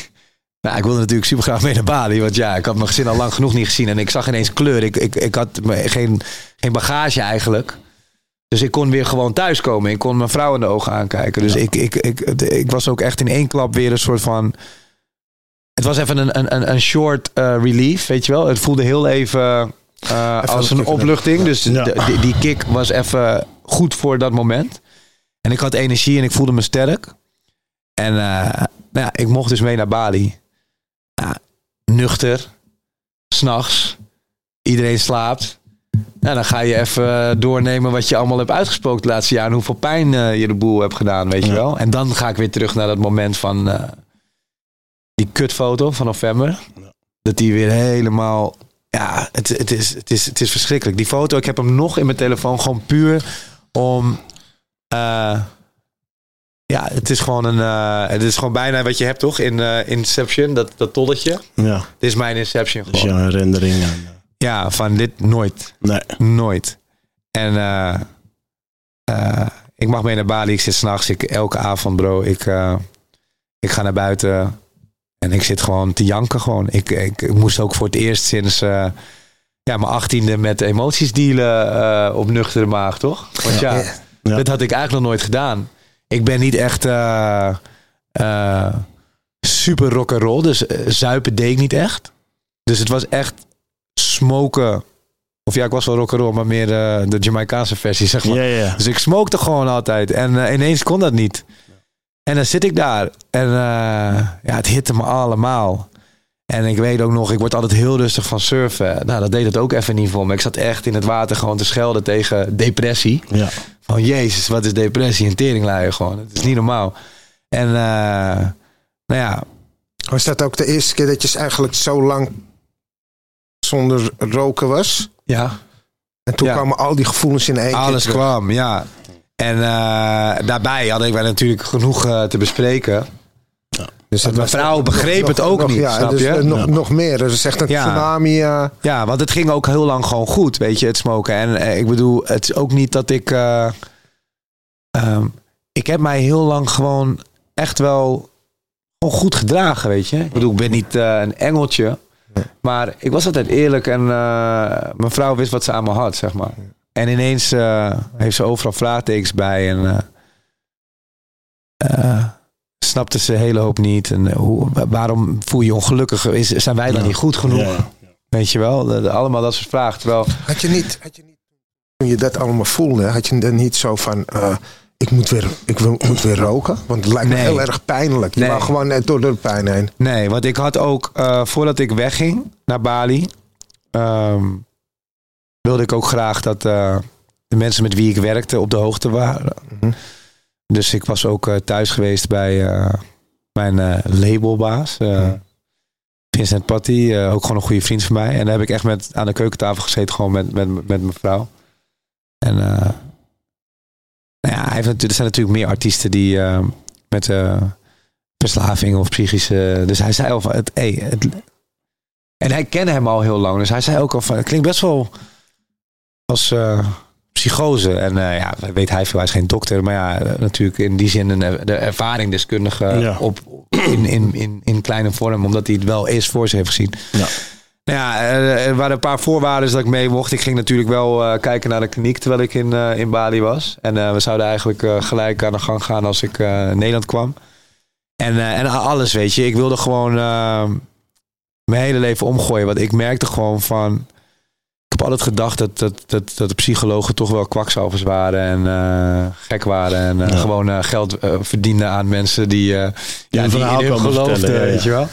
[SPEAKER 3] Nou, ik wilde natuurlijk super graag mee naar Bali. Want ja, ik had mijn gezin al lang genoeg niet gezien. En ik zag ineens kleur. Ik, ik, ik had geen, geen bagage eigenlijk. Dus ik kon weer gewoon thuiskomen. Ik kon mijn vrouw in de ogen aankijken. Dus ik, ik, ik, ik was ook echt in één klap weer een soort van... Het was even een, een, een- een short eh, relief, weet je wel. Het voelde heel even eh, als een opluchting. Dus
[SPEAKER 1] Ja.
[SPEAKER 3] de- die, kick was even goed voor dat moment. En ik had energie en ik voelde me sterk. En eh, nou ja, ik mocht dus mee naar Bali. Ja, nuchter. S'nachts. Iedereen slaapt. Nou, dan ga je even doornemen wat je allemaal hebt uitgespookt het laatste jaar. En hoeveel pijn eh, je de boel hebt gedaan, weet je wel. En dan ga ik weer terug naar dat moment van die kutfoto van november. Dat die weer helemaal... Ja, het, het, is, het, is, het is verschrikkelijk. Die foto, ik heb hem nog in mijn telefoon gewoon puur om... eh, ja, het is gewoon een... eh, het is gewoon bijna wat je hebt toch in eh, Inception, dat, dat tolletje.
[SPEAKER 1] Ja,
[SPEAKER 3] Dit is mijn Inception
[SPEAKER 1] dus
[SPEAKER 3] gewoon.
[SPEAKER 1] jouw herinnering aan...
[SPEAKER 3] Ja, van dit nooit.
[SPEAKER 1] Nee.
[SPEAKER 3] Nooit. En ik mag mee naar Bali. Ik zit s'nachts. Ik, elke avond, bro. Ik, ik ga naar buiten. En ik zit gewoon te janken gewoon. Ik, ik, ik moest ook voor het eerst sinds eh, ja, mijn achttiende met emoties dealen eh, op nuchtere maag, toch? Want ja,
[SPEAKER 1] Ja.
[SPEAKER 3] dat had ik eigenlijk nog nooit gedaan. Ik ben niet echt eh, super rock and roll. Dus zuipen deed ik niet echt. Dus het was echt smoken. Of ja, ik was wel rock and roll, maar meer de Jamaicaanse versie, zeg maar. Dus ik smokte gewoon altijd. En ineens kon dat niet. En dan zit ik daar. En eh, ja, het hitte me allemaal. En ik weet ook nog, ik word altijd heel rustig van surfen. Nou, dat deed het ook even niet voor me. Ik zat echt in het water gewoon te schelden tegen depressie.
[SPEAKER 1] Ja.
[SPEAKER 3] Van jezus, wat is depressie en teringluien gewoon. Het is niet normaal. En eh, nou ja,
[SPEAKER 2] Was dat ook de eerste keer dat je eigenlijk zo lang zonder roken was?
[SPEAKER 3] ja
[SPEAKER 2] En toen
[SPEAKER 3] Ja.
[SPEAKER 2] kwamen al die gevoelens in één keer
[SPEAKER 3] alles kwam, ja. En eh, daarbij hadden wij natuurlijk genoeg eh, te bespreken.
[SPEAKER 2] Dus het
[SPEAKER 3] Mijn vrouw begreep
[SPEAKER 2] nog-
[SPEAKER 3] het ook
[SPEAKER 2] nog-
[SPEAKER 3] niet,
[SPEAKER 2] Ja,
[SPEAKER 3] snap
[SPEAKER 2] dus
[SPEAKER 3] je?
[SPEAKER 2] eh, nog,
[SPEAKER 1] Ja.
[SPEAKER 2] nog meer. Dus echt een
[SPEAKER 3] Ja.
[SPEAKER 2] tsunami. eh,
[SPEAKER 3] Ja, want het ging ook heel lang gewoon goed, weet je, het smoken. En eh, ik bedoel, het is ook niet dat ik... eh, ehm, ik heb mij heel lang gewoon echt wel gewoon goed gedragen, weet je. Ik bedoel, ik ben niet eh, een engeltje. Maar ik was altijd eerlijk en eh, mijn vrouw wist wat ze aan me had, zeg maar. En ineens eh, heeft ze overal vraagtekens bij en... eh, eh, snapte ze een hele hoop niet. En hoe, waarom voel je je ongelukkig? Is, zijn wij dan
[SPEAKER 1] Ja.
[SPEAKER 3] niet goed genoeg?
[SPEAKER 1] Ja, ja.
[SPEAKER 3] Weet je wel, De- de- allemaal dat soort vragen. Terwijl,
[SPEAKER 2] had je niet, had je niet, toen je dat allemaal voelde, had je dan niet zo van, eh, ik moet weer, ik wil, moet weer roken? Want het lijkt me
[SPEAKER 3] Nee.
[SPEAKER 2] heel erg pijnlijk. Je
[SPEAKER 3] Nee.
[SPEAKER 2] wou gewoon net door de pijn heen.
[SPEAKER 3] nee, want ik had ook, eh, voordat ik wegging naar Bali, ehm, wilde ik ook graag dat eh, de mensen met wie ik werkte op de hoogte waren.
[SPEAKER 2] Mhm.
[SPEAKER 3] Dus ik was ook eh, thuis geweest bij eh, mijn labelbaas,
[SPEAKER 2] Mhm.
[SPEAKER 3] Vincent Patty, ook gewoon een goede vriend van mij. En daar heb ik echt met, aan de keukentafel gezeten, gewoon met, met, met mijn vrouw. En nou ja, hij heeft, er zijn natuurlijk meer artiesten die met eh, verslaving of psychische. Dus hij zei al van het, hey, het. En hij kende hem al heel lang. Dus hij zei ook al van het klinkt best wel als eh, psychose. En eh, ja, weet hij veel, hij is geen dokter. Maar ja, eh, natuurlijk in die zin een, de ervaringdeskundige
[SPEAKER 1] Ja.
[SPEAKER 3] op, in, in, in, in kleine vorm. Omdat hij het wel eens voor zich heeft gezien.
[SPEAKER 1] Ja.
[SPEAKER 3] Nou ja, er waren een paar voorwaarden dat ik mee mocht. Ik ging natuurlijk wel kijken naar de kliniek terwijl ik in, in Bali was. En we zouden eigenlijk gelijk aan de gang gaan als ik in Nederland kwam. En, en alles, weet je. Ik wilde gewoon mijn hele leven omgooien. Want ik merkte gewoon van... Ik heb altijd gedacht dat, dat, dat, dat de psychologen toch wel kwakzalvers waren en eh, gek waren. En eh,
[SPEAKER 1] Ja.
[SPEAKER 3] gewoon eh, geld verdienden aan mensen die, ja, die in hun geloofden,
[SPEAKER 1] ja, ja.
[SPEAKER 3] weet je wel.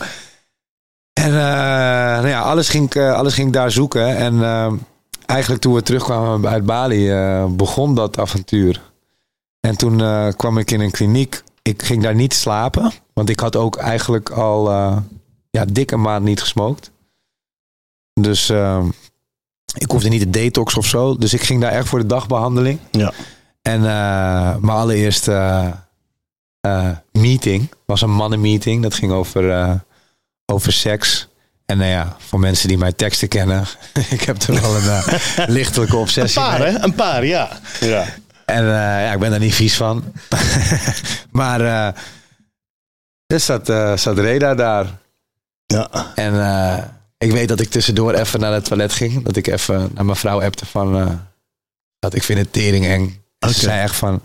[SPEAKER 3] En nou ja, alles ging, alles ging daar zoeken. En eigenlijk toen we terugkwamen uit Bali, begon dat avontuur. En toen kwam ik in een kliniek. Ik ging daar niet slapen, want ik had ook eigenlijk al ja, dik een maand niet gesmokt. Dus eh, ik hoefde niet te detox of zo. Dus ik ging daar echt voor de dagbehandeling.
[SPEAKER 1] Ja.
[SPEAKER 3] En eh, mijn allereerste eh, eh, meeting was een mannenmeeting. Dat ging over, eh, over seks. En nou ja, voor mensen die mijn teksten kennen, (laughs) ik heb er wel een (laughs) lichtelijke
[SPEAKER 1] Een
[SPEAKER 3] obsessie
[SPEAKER 1] paar,
[SPEAKER 3] mee.
[SPEAKER 1] hè? Een paar, ja. ja.
[SPEAKER 3] En eh, ja, ik ben daar niet vies van. (laughs) maar eh er zat, eh zat Reda daar.
[SPEAKER 1] Ja.
[SPEAKER 3] En eh, ik weet dat ik tussendoor even naar het toilet ging. Dat ik even naar mijn vrouw appte van... eh, dat ik vind het tering eng. Ze zei echt van...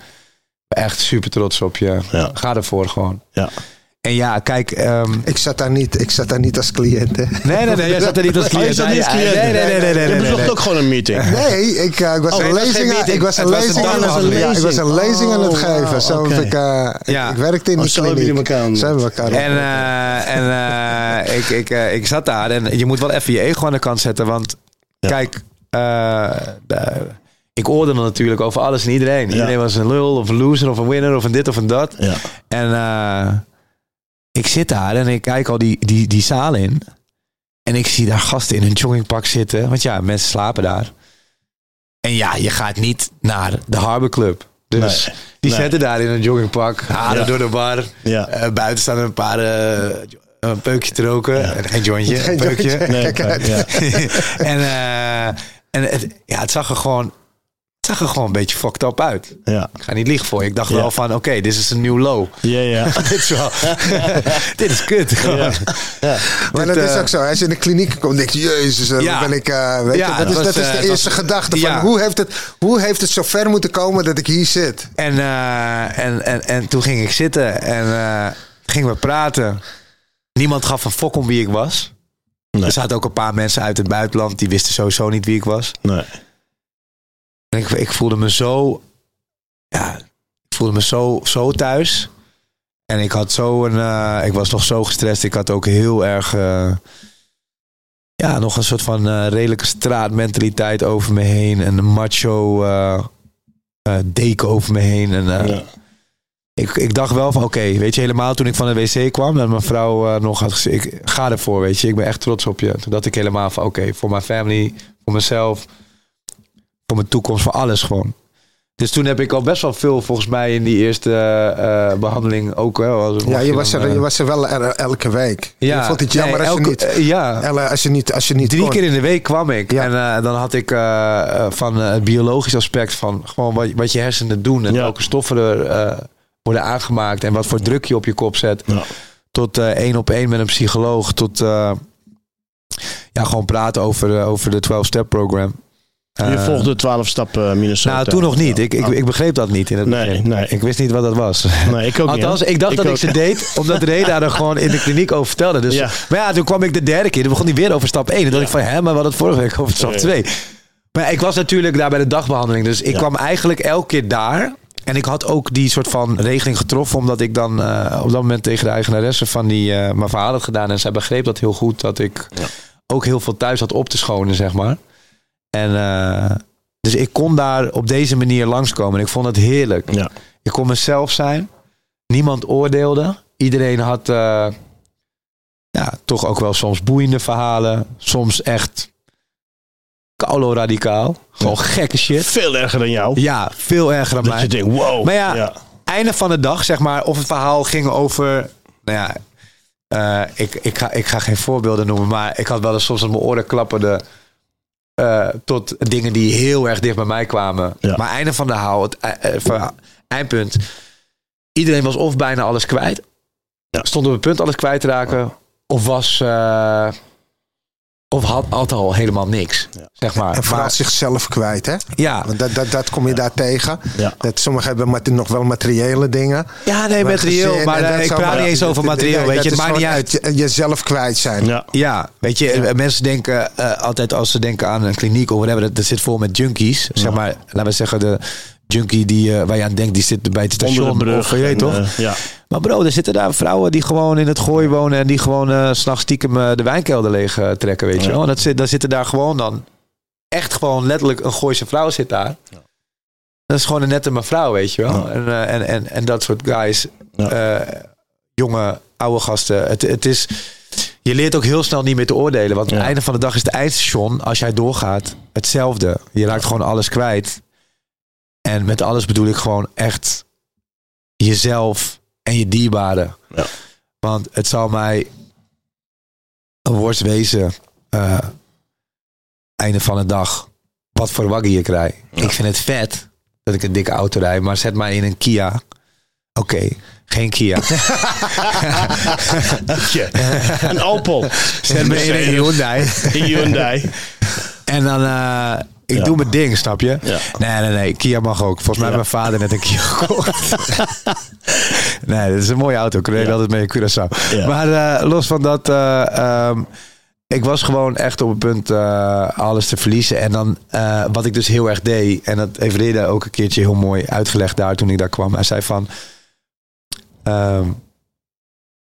[SPEAKER 3] Echt super trots op je.
[SPEAKER 1] Ja.
[SPEAKER 3] Ga ervoor gewoon.
[SPEAKER 1] Ja.
[SPEAKER 3] En ja, kijk... ehm,
[SPEAKER 2] Ik zat daar niet, ik zat daar niet als cliënt. Hè.
[SPEAKER 3] nee, nee, nee. Jij zat er niet als
[SPEAKER 1] Oh, je
[SPEAKER 3] cliënt.
[SPEAKER 1] zat niet als cliënt?
[SPEAKER 3] Nee, nee, nee. nee, nee,
[SPEAKER 1] Je
[SPEAKER 3] nee,
[SPEAKER 1] bezocht
[SPEAKER 3] nee.
[SPEAKER 1] ook gewoon een meeting.
[SPEAKER 2] Nee, ik, eh, ik was
[SPEAKER 1] Oh,
[SPEAKER 2] een
[SPEAKER 1] het was geen
[SPEAKER 2] lezing, ik was een
[SPEAKER 3] was een
[SPEAKER 2] lezing, ja, ik was een lezing aan het
[SPEAKER 1] Oh,
[SPEAKER 2] geven. Zo ik, eh, ik,
[SPEAKER 3] Ja.
[SPEAKER 2] ik werkte in
[SPEAKER 1] Oh,
[SPEAKER 2] die
[SPEAKER 1] zo hebben
[SPEAKER 2] kliniek.
[SPEAKER 1] elkaar
[SPEAKER 2] Zo hebben we elkaar
[SPEAKER 3] En, eh, en eh, ik, ik, eh, ik zat daar en je moet wel even je ego aan de kant zetten. Want
[SPEAKER 1] Ja.
[SPEAKER 3] kijk, eh, de- ik oordelde natuurlijk over alles en iedereen.
[SPEAKER 1] Ja.
[SPEAKER 3] Iedereen was een lul of een loser of een winner of een dit of een dat.
[SPEAKER 1] Ja.
[SPEAKER 3] En eh, ik zit daar en ik kijk al die, die, die zaal in. En ik zie daar gasten in een joggingpak zitten. Want ja, mensen slapen daar. En ja, je gaat niet naar de Harbor Club. Dus
[SPEAKER 1] Nee.
[SPEAKER 3] die
[SPEAKER 1] Nee.
[SPEAKER 3] zetten daar in een joggingpak. Halen
[SPEAKER 1] Ja.
[SPEAKER 3] door de bar.
[SPEAKER 1] Ja.
[SPEAKER 3] Eh, buiten staan een paar eh, een peukje te roken.
[SPEAKER 1] Ja.
[SPEAKER 3] En Geen jointje,
[SPEAKER 2] Geen
[SPEAKER 3] een peukje.
[SPEAKER 1] Nee, (laughs) (laughs)
[SPEAKER 3] en eh, en het, ja, het zag er gewoon... Zag er gewoon een beetje fucked up uit.
[SPEAKER 1] Ja.
[SPEAKER 3] Ik ga niet liegen voor je. Ik dacht
[SPEAKER 1] Ja.
[SPEAKER 3] wel van, oké, dit is een nieuw low.
[SPEAKER 1] Ja, ja. (laughs)
[SPEAKER 3] dit is wel... (laughs) dit is kut.
[SPEAKER 1] Ja. Ja.
[SPEAKER 2] Maar
[SPEAKER 3] Dit,
[SPEAKER 2] dat is
[SPEAKER 3] eh,
[SPEAKER 2] ook zo. Als je in de kliniek komt, denk je, jezus, dan
[SPEAKER 3] Ja.
[SPEAKER 2] ben ik, eh, weet je, dat, is,
[SPEAKER 3] was,
[SPEAKER 2] dat is
[SPEAKER 3] eh,
[SPEAKER 2] de eerste
[SPEAKER 3] was-
[SPEAKER 2] gedachte
[SPEAKER 3] Ja.
[SPEAKER 2] van, hoe heeft, het, hoe heeft het zo ver moeten komen dat ik hier zit?
[SPEAKER 3] En, eh, en, en, en toen ging ik zitten en eh, gingen we praten. Niemand gaf een fok om wie ik was.
[SPEAKER 1] Nee.
[SPEAKER 3] Er zaten ook een paar mensen uit het buitenland die wisten sowieso niet wie ik was.
[SPEAKER 1] Nee.
[SPEAKER 3] En ik, ik voelde me zo. Ja, ik voelde me zo, zo thuis. En ik had zo een, eh, ik was nog zo gestrest. Ik had ook heel erg, eh, ja, nog een soort van eh, redelijke straatmentaliteit over me heen. En een macho deken over me heen. En
[SPEAKER 1] Ja.
[SPEAKER 3] ik, ik dacht wel van, oké, weet je, helemaal toen ik van de wc kwam en mijn vrouw nog had gezegd, ik ga ervoor, weet je, ik ben echt trots op je. Toen dacht ik helemaal van, oké, voor mijn family, voor mezelf, voor mijn toekomst, voor alles gewoon. Dus toen heb ik al best wel veel, volgens mij, in die eerste eh, eh, behandeling ook wel. als-
[SPEAKER 2] Ja, je was
[SPEAKER 3] dan,
[SPEAKER 2] er,
[SPEAKER 3] eh,
[SPEAKER 2] je was er wel er- elke week.
[SPEAKER 3] ja,
[SPEAKER 2] je vond het jammer
[SPEAKER 3] nee,
[SPEAKER 2] als,
[SPEAKER 3] elke-
[SPEAKER 2] je niet,
[SPEAKER 3] eh, ja,
[SPEAKER 2] Elle- als je niet... Als je niet
[SPEAKER 3] Drie
[SPEAKER 2] kon.
[SPEAKER 3] keer in de week kwam ik.
[SPEAKER 2] Ja.
[SPEAKER 3] En eh, dan had ik eh, eh, van eh, het biologisch aspect van gewoon wat, wat je hersenen doen. En
[SPEAKER 1] Ja.
[SPEAKER 3] welke stoffen er eh, worden aangemaakt. En wat voor druk je op je kop zet.
[SPEAKER 1] Ja.
[SPEAKER 3] Tot eh, één op één met een psycholoog. Tot eh, ja, gewoon praten over, eh, over de 12-step program.
[SPEAKER 1] Je
[SPEAKER 3] Eh,
[SPEAKER 1] volgde 12 stappen Minnesota.
[SPEAKER 3] Nou, toen nog niet. Ik, ik, ik begreep dat niet in het
[SPEAKER 1] Nee,
[SPEAKER 3] begin.
[SPEAKER 1] nee.
[SPEAKER 3] Ik wist niet wat dat was.
[SPEAKER 1] Nee, ik ook niet.
[SPEAKER 3] Althans,
[SPEAKER 1] hè?
[SPEAKER 3] ik dacht dat
[SPEAKER 1] ook.
[SPEAKER 3] ik ze deed, omdat Reda er gewoon in de kliniek over vertelde. Dus,
[SPEAKER 1] Ja.
[SPEAKER 3] Maar ja, toen kwam ik de derde keer. Toen begon hij weer over stap 1. En dacht ik van, hè, maar hadden het vorige week over stap
[SPEAKER 1] Ja.
[SPEAKER 3] 2. Maar ik was natuurlijk daar bij de dagbehandeling. Dus ik
[SPEAKER 1] Ja.
[SPEAKER 3] kwam eigenlijk elke keer daar. En ik had ook die soort van regeling getroffen. Omdat ik dan eh, op dat moment tegen de eigenaresse van die eh, mijn verhaal had gedaan. En zij begreep dat heel goed. Dat ik
[SPEAKER 1] Ja.
[SPEAKER 3] ook heel veel thuis had op te schonen, zeg maar. En eh, dus ik kon daar op deze manier langskomen. En ik vond het heerlijk.
[SPEAKER 1] Ja.
[SPEAKER 3] Ik kon mezelf zijn. Niemand oordeelde. Iedereen had eh, ja, toch ook wel soms boeiende verhalen. Soms echt koulo radicaal. Gewoon gekke shit.
[SPEAKER 1] Veel erger dan jou.
[SPEAKER 3] Ja, veel erger dan
[SPEAKER 1] Dat
[SPEAKER 3] mij.
[SPEAKER 1] je denkt, wow.
[SPEAKER 3] Maar ja, einde van de dag, zeg maar, of het verhaal ging over. Nou ja, eh, ik, ik, ga, ik ga geen voorbeelden noemen, maar ik had wel eens soms aan mijn oren klapperde. Eh, tot dingen die heel erg dicht bij mij kwamen.
[SPEAKER 1] Ja.
[SPEAKER 3] Maar einde van de haal, het eh, eh, eindpunt. Iedereen was of bijna alles kwijt.
[SPEAKER 1] Ja.
[SPEAKER 3] Stond op het punt alles kwijt te raken. Of was. Of had, had al helemaal niks.
[SPEAKER 1] Ja.
[SPEAKER 3] Zeg maar.
[SPEAKER 2] En vooral
[SPEAKER 3] Maar-
[SPEAKER 2] zichzelf kwijt, hè?
[SPEAKER 3] ja,
[SPEAKER 2] Want dat, dat, dat kom je daar tegen.
[SPEAKER 1] Ja.
[SPEAKER 2] Dat sommigen hebben mat- nog wel materiële dingen.
[SPEAKER 3] ja, nee, materieel.
[SPEAKER 2] gezin
[SPEAKER 3] Maar eh,
[SPEAKER 2] dat
[SPEAKER 3] ik praat niet eens over materieel. weet je, het maakt niet uit.
[SPEAKER 2] jezelf kwijt zijn.
[SPEAKER 1] Ja.
[SPEAKER 3] Ja, weet je, eh, mensen denken eh, altijd als ze denken aan een kliniek of whatever, dat, dat zit vol met junkies. Zeg maar, laten we zeggen, de junkie die, eh, waar je aan denkt, die zit bij het
[SPEAKER 1] Onder
[SPEAKER 3] station.
[SPEAKER 1] de brug.
[SPEAKER 3] of, je weet
[SPEAKER 1] en,
[SPEAKER 3] toch?
[SPEAKER 1] eh, ja.
[SPEAKER 3] maar bro, er zitten daar vrouwen die gewoon in het gooi wonen en die gewoon s s'nachts stiekem de wijnkelder leeg trekken, weet je
[SPEAKER 1] Ja.
[SPEAKER 3] wel. En dat zit, daar zitten daar gewoon dan, echt gewoon letterlijk een Gooise vrouw zit daar. Dat is gewoon een nette mevrouw, weet je wel.
[SPEAKER 1] Ja.
[SPEAKER 3] En, en, en, en dat soort guys,
[SPEAKER 1] Ja.
[SPEAKER 3] jonge, oude gasten. Het, het is, je leert ook heel snel niet meer te oordelen. Want aan
[SPEAKER 1] Ja.
[SPEAKER 3] het einde van de dag is het eindstation, als jij doorgaat, hetzelfde. Je raakt gewoon alles kwijt. En met alles bedoel ik gewoon echt jezelf en je dierbaren.
[SPEAKER 1] Ja.
[SPEAKER 3] Want het zal mij een worst wezen. eh, einde van de dag. Wat voor waggie je krijgt.
[SPEAKER 1] Ja.
[SPEAKER 3] Ik vind het vet dat ik een dikke auto rijd. Maar zet mij in een Kia. Oké, geen Kia. (laughs) (laughs)
[SPEAKER 1] Een Opel.
[SPEAKER 3] Zet me in een Hyundai.
[SPEAKER 1] Een Hyundai. (laughs)
[SPEAKER 3] En dan, eh, ik
[SPEAKER 1] Ja.
[SPEAKER 3] doe mijn ding, snap je?
[SPEAKER 1] Ja.
[SPEAKER 3] Nee, nee, nee. Kia mag ook. Volgens mij
[SPEAKER 1] Ja.
[SPEAKER 3] heeft mijn vader net een Kia (laughs) gekocht. (laughs) nee, dat is een mooie auto. Ik reed altijd mee in Curaçao. Maar eh, los van dat... eh, ehm, ik was gewoon echt op het punt eh, alles te verliezen. En dan, wat ik dus heel erg deed... En dat heeft Reda ook een keertje heel mooi uitgelegd daar toen ik daar kwam. Hij zei van... ehm,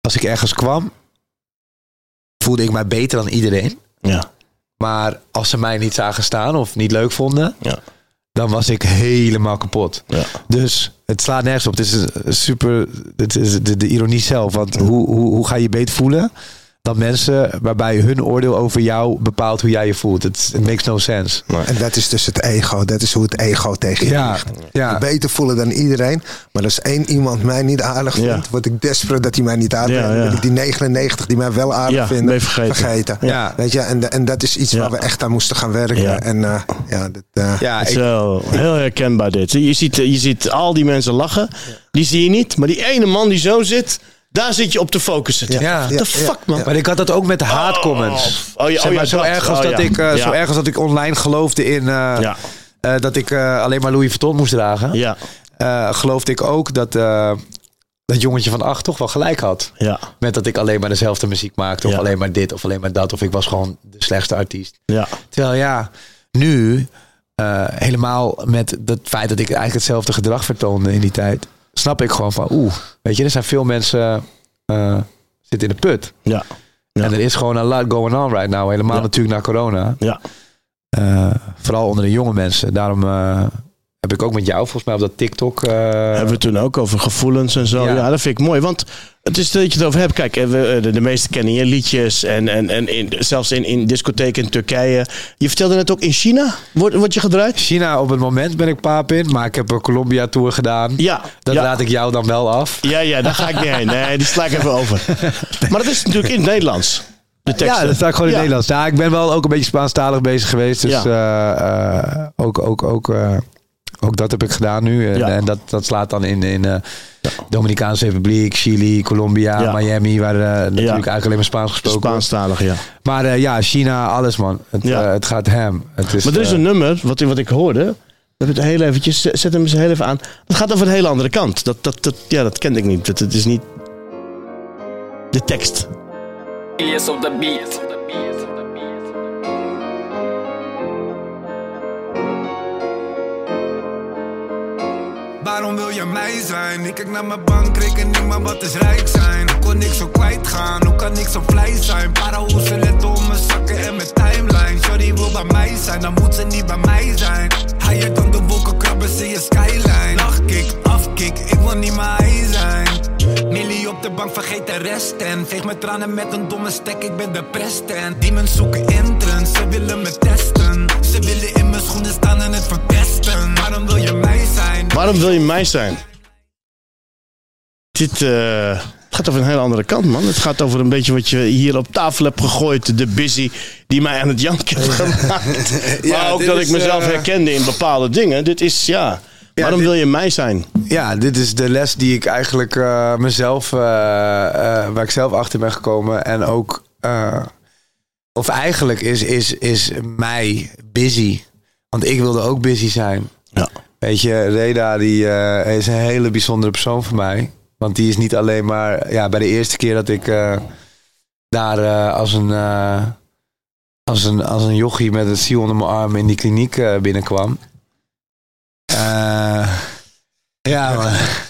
[SPEAKER 3] als ik ergens kwam... voelde ik mij beter dan iedereen.
[SPEAKER 1] Ja.
[SPEAKER 3] Maar als ze mij niet zagen staan of niet leuk vonden,
[SPEAKER 1] Ja.
[SPEAKER 3] dan was ik helemaal kapot.
[SPEAKER 1] Ja.
[SPEAKER 3] Dus het slaat nergens op. Het is een super. Het is de, de ironie zelf. Want hoe, hoe, hoe ga je je beter voelen dan mensen waarbij hun oordeel over jou bepaalt hoe jij je voelt? Het it makes no sense.
[SPEAKER 2] En dat is dus het ego. Dat is hoe het ego tegen je
[SPEAKER 3] Ja,
[SPEAKER 2] ligt.
[SPEAKER 3] ja.
[SPEAKER 2] Je beter voelen dan iedereen. Maar als één iemand mij niet aardig
[SPEAKER 1] Ja.
[SPEAKER 2] vindt, word ik desperate dat hij mij niet aardig
[SPEAKER 1] Ja,
[SPEAKER 2] vindt. Dan ik die 99 die mij wel aardig
[SPEAKER 1] Ja,
[SPEAKER 2] vinden,
[SPEAKER 1] vergeten.
[SPEAKER 2] vergeten.
[SPEAKER 3] Ja.
[SPEAKER 2] Weet je, en, en dat is iets
[SPEAKER 1] Ja.
[SPEAKER 2] waar we echt aan moesten gaan werken.
[SPEAKER 1] Ja.
[SPEAKER 2] En eh, ja, dat, eh,
[SPEAKER 3] Ja,
[SPEAKER 1] Het is
[SPEAKER 3] ik,
[SPEAKER 1] wel heel herkenbaar dit. Je ziet, je ziet al die mensen lachen. Die zie je niet. Maar die ene man die zo zit, daar zit je op te focussen.
[SPEAKER 2] Ja.
[SPEAKER 1] The fuck, man?
[SPEAKER 3] maar ik had dat ook met de haatcomments.
[SPEAKER 1] Oh, oh, ja,
[SPEAKER 3] Zeg
[SPEAKER 1] oh,
[SPEAKER 3] maar,
[SPEAKER 1] ja,
[SPEAKER 3] zo,
[SPEAKER 1] dat.
[SPEAKER 3] erg als
[SPEAKER 1] Oh,
[SPEAKER 3] dat ik, eh, zo erg als dat ik online geloofde in eh, eh, dat ik alleen maar Louis Vuitton moest dragen.
[SPEAKER 1] ja,
[SPEAKER 3] geloofde ik ook dat dat jongetje van acht toch wel gelijk had.
[SPEAKER 1] ja,
[SPEAKER 3] Met dat ik alleen maar dezelfde muziek maakte. Of
[SPEAKER 1] Ja.
[SPEAKER 3] alleen maar dit of alleen maar dat. Of ik was gewoon de slechtste artiest.
[SPEAKER 1] ja.
[SPEAKER 3] Terwijl ja, nu helemaal met het feit dat ik eigenlijk hetzelfde gedrag vertoonde in die tijd. Snap ik gewoon van, oeh, weet je, er zijn veel mensen eh, zitten in de put.
[SPEAKER 1] Ja. Ja.
[SPEAKER 3] En er is gewoon een lot going on right now. Helemaal
[SPEAKER 1] Ja.
[SPEAKER 3] natuurlijk na corona.
[SPEAKER 1] Ja.
[SPEAKER 3] Eh, vooral onder de jonge mensen. Daarom eh, heb ik ook met jou volgens mij op dat TikTok.
[SPEAKER 1] Hebben we het toen ook over gevoelens en zo. Ja.
[SPEAKER 3] Ja.
[SPEAKER 1] dat vind ik mooi. Want het is dat je het over hebt. Kijk, eh, we, eh, de, de meesten kennen je liedjes. En, en, en in, zelfs in, in discotheken in Turkije. Je vertelde net ook in China. Wordt word je gedraaid?
[SPEAKER 3] China op het moment ben ik paap in. Maar ik heb een Colombia tour gedaan.
[SPEAKER 1] Ja.
[SPEAKER 3] Dat
[SPEAKER 1] ja.
[SPEAKER 3] laat ik jou dan wel af.
[SPEAKER 1] Ja, ja, daar ga ik niet heen. Nee, die sla ik even over. (laughs) Maar dat is natuurlijk in het Nederlands.
[SPEAKER 3] Ja, dat staat gewoon in
[SPEAKER 1] Ja.
[SPEAKER 3] Nederlands. Ja, ik ben wel ook een beetje Spaanstalig bezig geweest. Dus
[SPEAKER 1] Ja.
[SPEAKER 3] eh, ook, ook, ook, ook dat heb ik gedaan nu. En,
[SPEAKER 1] Ja.
[SPEAKER 3] en dat, dat slaat dan in, in eh Dominicaanse Republiek, Chili, Colombia,
[SPEAKER 1] Ja.
[SPEAKER 3] Miami. Waar eh, natuurlijk eigenlijk alleen maar Spaans gesproken wordt.
[SPEAKER 1] Spaanstalig, ja.
[SPEAKER 3] Maar eh, ja, China, alles man. Het,
[SPEAKER 1] Ja.
[SPEAKER 3] het gaat hem. Het is,
[SPEAKER 1] Maar er is een nummer, wat, wat ik hoorde. Dat het heel eventjes, zet hem eens heel even aan. Dat gaat over een hele andere kant. Dat, dat, dat, ja, dat kende ik niet. Dat, het is niet de tekst.
[SPEAKER 5] Yes op de beat.
[SPEAKER 6] Waarom wil je mij zijn? Ik kijk naar mijn bankrekening, maar wat is rijk zijn? Ik kon niks zo kwijtgaan, hoe kan ik zo blij zijn? Parahoesen let om mijn zakken en mijn timeline. Shorty wil bij mij zijn, dan moet ze niet bij mij zijn. Higher dan de wolken krabben ze je skyline. Lachkick, afkick, ik wil niet hij zijn. Millie op de bank, vergeet de rest en Veeg mijn tranen met een domme stek, ik ben depressed en. Demons zoeken entrance, ze willen me testen. Ze willen schoenen staan en het verpesten Waarom wil je mij zijn?
[SPEAKER 1] Waarom wil je mij zijn? Dit eh, het gaat over een hele andere kant, man. Het gaat over een beetje wat je hier op tafel hebt gegooid. De busy die mij aan het janken heeft (laughs) gemaakt. maar ook dat
[SPEAKER 3] is,
[SPEAKER 1] ik mezelf
[SPEAKER 3] eh,
[SPEAKER 1] herkende in bepaalde dingen. Dit is, ja... Waarom
[SPEAKER 3] dit-
[SPEAKER 1] wil je mij zijn?
[SPEAKER 3] Ja, dit is de les die ik eigenlijk eh, mezelf, eh, eh, waar ik zelf achter ben gekomen. En ook, eh, of eigenlijk is, is, is mij busy. Want ik wilde ook busy zijn.
[SPEAKER 1] Ja.
[SPEAKER 3] Weet je, Reda die, eh, is een hele bijzondere persoon voor mij. Want die is niet alleen maar, ja, bij de eerste keer dat ik eh, daar eh, als een... als een, als een jochie met een ziel onder mijn arm in die kliniek binnenkwam. Ja, maar.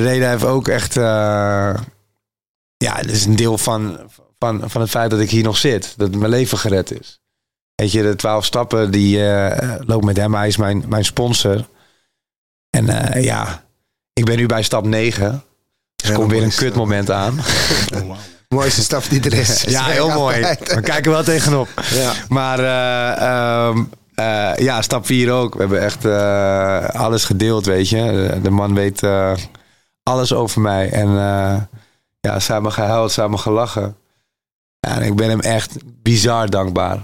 [SPEAKER 3] Reda heeft ook echt. ja, het is een deel van, van, van het feit dat ik hier nog zit. Dat mijn leven gered is. Weet je, de twaalf stappen die eh loopt met hem. Hij is mijn, mijn sponsor. En eh, ja, ik ben nu bij stap 9. Dus er komt weer een kutmoment aan. (laughs)
[SPEAKER 2] Mooiste stap die er is.
[SPEAKER 3] Ja, heel mooi. We kijken wel tegenop.
[SPEAKER 2] Ja.
[SPEAKER 3] Maar eh, ehm, eh, ja, stap 4 ook. We hebben echt eh, alles gedeeld, weet je. De, man weet eh, alles over mij. En eh, ja, samen gehuild, samen gelachen. Ja, en ik ben hem echt bizar dankbaar.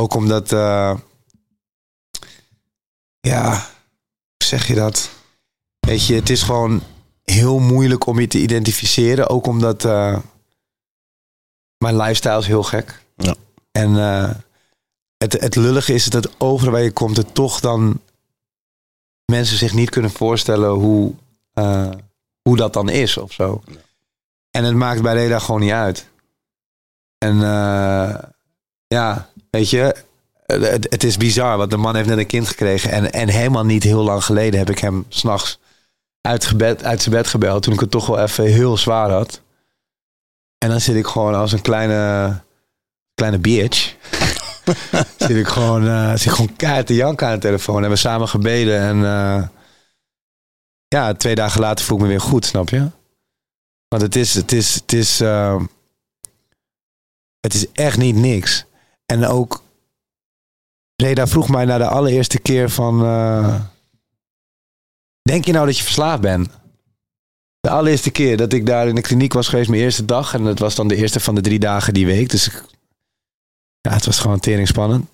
[SPEAKER 3] Ook omdat, eh, ja, hoe zeg je dat? Weet je, het is gewoon heel moeilijk om je te identificeren. Ook omdat eh, mijn lifestyle is heel gek.
[SPEAKER 1] Ja.
[SPEAKER 3] En eh, het, het lullige is dat overal waar je komt, het toch dan mensen zich niet kunnen voorstellen hoe, hoe dat dan is of zo. En het maakt bij Reda gewoon niet uit. En ja, weet je, het, is bizar, want de man heeft net een kind gekregen. En, en helemaal niet heel lang geleden heb ik hem s'nachts uit, uit zijn bed gebeld. Toen ik het toch wel even heel zwaar had. En dan zit ik gewoon als een kleine, kleine bitch. (laughs) zit ik gewoon, eh zit gewoon keihard te janken aan de telefoon. En we samen gebeden. En eh, ja, twee dagen later voel ik me weer goed, snap je? Want het is, het is, het is, eh, het is echt niet niks. En ook, Reda vroeg mij na de allereerste keer van, eh, denk je nou dat je verslaafd bent? De allereerste keer dat ik daar in de kliniek was geweest, mijn eerste dag. En dat was dan de eerste van de drie dagen die week. Dus ik, ja, het was gewoon tering spannend.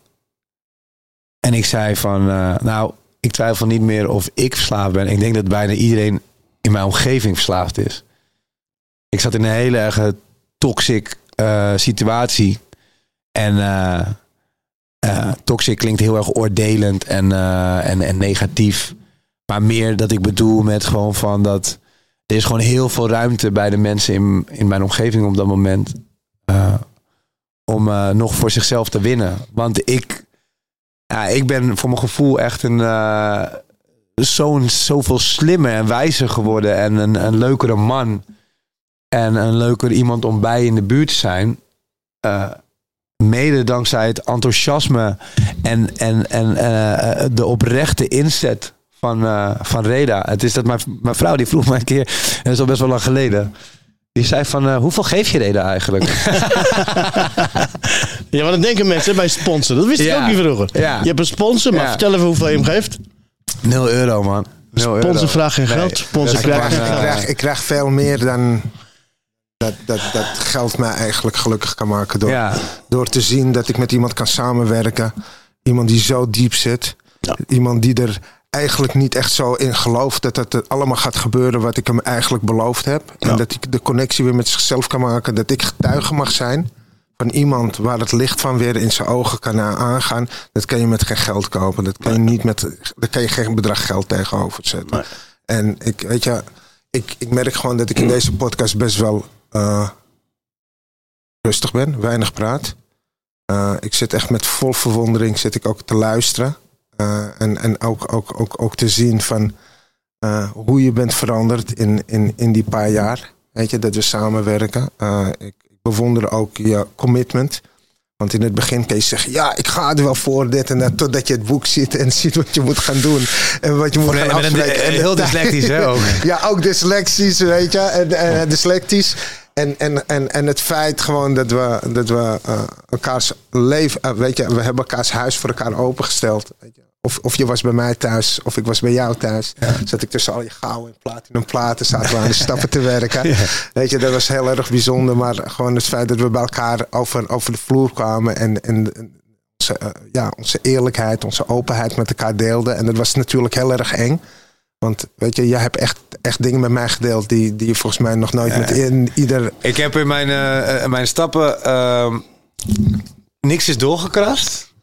[SPEAKER 3] En ik zei van, eh, nou, ik twijfel niet meer of ik verslaafd ben. Ik denk dat bijna iedereen in mijn omgeving verslaafd is. Ik zat in een hele erge toxic eh, situatie. En eh, toxic klinkt heel erg oordelend en, eh, en, en negatief. Maar meer dat ik bedoel met gewoon van dat... Er is gewoon heel veel ruimte bij de mensen in, in mijn omgeving op dat moment. om nog voor zichzelf te winnen. Want ik, ja, ik ben voor mijn gevoel echt een, zo'n zoveel slimmer en wijzer geworden. En een, een leukere man. En een leuker iemand om bij in de buurt te zijn. Eh, mede dankzij het enthousiasme en, en, en eh, de oprechte inzet van, eh, van Reda. Het is dat mijn, mijn vrouw die vroeg mij een keer, en dat is al best wel lang geleden. Die zei van, eh, hoeveel geef je Reda eigenlijk? (laughs)
[SPEAKER 1] Ja, maar dan denken mensen bij sponsor. Dat wist ik
[SPEAKER 3] Ja.
[SPEAKER 1] ook niet vroeger.
[SPEAKER 3] Ja.
[SPEAKER 1] Je hebt een sponsor, maar
[SPEAKER 3] Ja.
[SPEAKER 1] vertel even hoeveel je hem geeft.
[SPEAKER 3] Nul euro, man.
[SPEAKER 1] Sponsor vraagt geen
[SPEAKER 3] Nee.
[SPEAKER 1] geld. Sponsor krijgt
[SPEAKER 2] Ik
[SPEAKER 1] geen
[SPEAKER 3] gewoon,
[SPEAKER 1] geld.
[SPEAKER 3] eh,
[SPEAKER 2] krijg, ik krijg veel meer dan dat, dat, dat geld mij eigenlijk gelukkig kan maken. Door,
[SPEAKER 3] Ja.
[SPEAKER 2] door te zien dat ik met iemand kan samenwerken. Iemand die zo diep zit.
[SPEAKER 1] Ja.
[SPEAKER 2] Iemand die er eigenlijk niet echt zo in gelooft dat het allemaal gaat gebeuren wat ik hem eigenlijk beloofd heb.
[SPEAKER 1] Ja.
[SPEAKER 2] En dat ik de connectie weer met zichzelf kan maken. Dat ik getuige mag zijn van iemand waar het licht van weer in zijn ogen kan aangaan. Dat kan je met geen geld kopen. Dat kan je niet met, daar kan je geen bedrag geld tegenover zetten.
[SPEAKER 1] Nee.
[SPEAKER 2] En ik, weet je, ik, ik merk gewoon dat ik in deze podcast best wel eh, rustig ben, weinig praat. Eh, ik zit echt met vol verwondering zit ik ook te luisteren. Eh, en en ook, ook, ook, ook te zien van hoe je bent veranderd in, in, in die paar jaar. Weet je, dat we samenwerken. Ik bewonder ook je commitment. Want in het begin kan je zeggen, ja, ik ga er wel voor dit en dat. Totdat je het boek ziet en (laughs) ziet wat je moet gaan doen. En wat je moet gaan afspreken. En-
[SPEAKER 3] heel dyslectisch, hè, ook. (laughs)
[SPEAKER 2] ja, ook dyslectisch, weet je. En, en dyslectisch. En, en, en, en het feit gewoon dat we, dat we eh, elkaars leven... eh, weet je, we hebben elkaars huis voor elkaar opengesteld. Weet je. Of, of je was bij mij thuis, of ik was bij jou thuis. Zat ik tussen al je gouden en platinum platen, zaten we aan de (laughs) stappen te werken. Weet je, dat was heel erg bijzonder. Maar gewoon het feit dat we bij elkaar over, over de vloer kwamen en, en, onze, eh, ja, onze eerlijkheid, onze openheid met elkaar deelden. En dat was natuurlijk heel erg eng. Want weet je, jij hebt echt, echt dingen met mij gedeeld die, die je volgens mij nog nooit met in, ieder.
[SPEAKER 3] Ik heb in mijn, eh, mijn stappen ehm, niks is doorgekrast.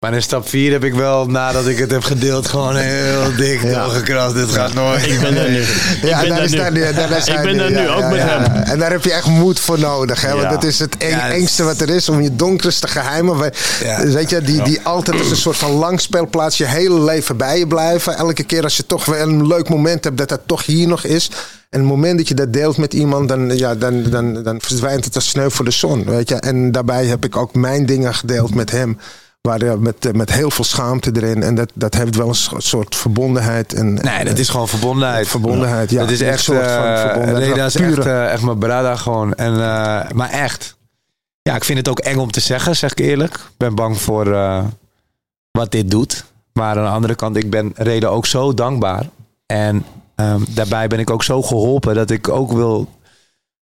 [SPEAKER 3] Maar in stap 4 heb ik wel, nadat ik het heb gedeeld, gewoon heel (laughs) dik doorgekrast. Dit gaat nooit.
[SPEAKER 1] Ik ben er nu.
[SPEAKER 2] Ja, daar
[SPEAKER 1] daar
[SPEAKER 2] is
[SPEAKER 1] nu.
[SPEAKER 2] daar nu- daar is
[SPEAKER 1] Ik ben daar nu,
[SPEAKER 2] ja,
[SPEAKER 1] ook
[SPEAKER 2] ja,
[SPEAKER 1] met
[SPEAKER 2] ja.
[SPEAKER 1] hem.
[SPEAKER 2] En daar heb je echt moed voor nodig. Hè? Want
[SPEAKER 1] Ja.
[SPEAKER 2] dat is het eng-
[SPEAKER 3] Ja, is-
[SPEAKER 2] engste wat er is. Om je donkerste geheimen. we-
[SPEAKER 3] Ja.
[SPEAKER 2] Weet je, die, die altijd als een soort van langspeelplaats je hele leven bij je blijven. Elke keer als je toch weer een leuk moment hebt, dat dat toch hier nog is. En het moment dat je dat deelt met iemand, dan, ja, dan, dan, dan verdwijnt het als sneeuw voor de zon. Weet je? En daarbij heb ik ook mijn dingen gedeeld met hem. Waar, met, eh, met heel veel schaamte erin. En dat, dat heeft wel een so- soort verbondenheid. En,
[SPEAKER 3] Nee, dat is gewoon verbondenheid.
[SPEAKER 2] Verbondenheid, ja.
[SPEAKER 3] Dat is
[SPEAKER 2] Een
[SPEAKER 3] echt,
[SPEAKER 2] soort van
[SPEAKER 3] eh,
[SPEAKER 2] verbondenheid.
[SPEAKER 3] nee, dat is echt, eh, echt mijn brada gewoon. En, maar echt. Ja, ik vind het ook eng om te zeggen, zeg ik eerlijk. Ik ben bang voor wat dit doet. Maar aan de andere kant, ik ben Reden ook zo dankbaar. En ehm, daarbij ben ik ook zo geholpen dat ik ook wil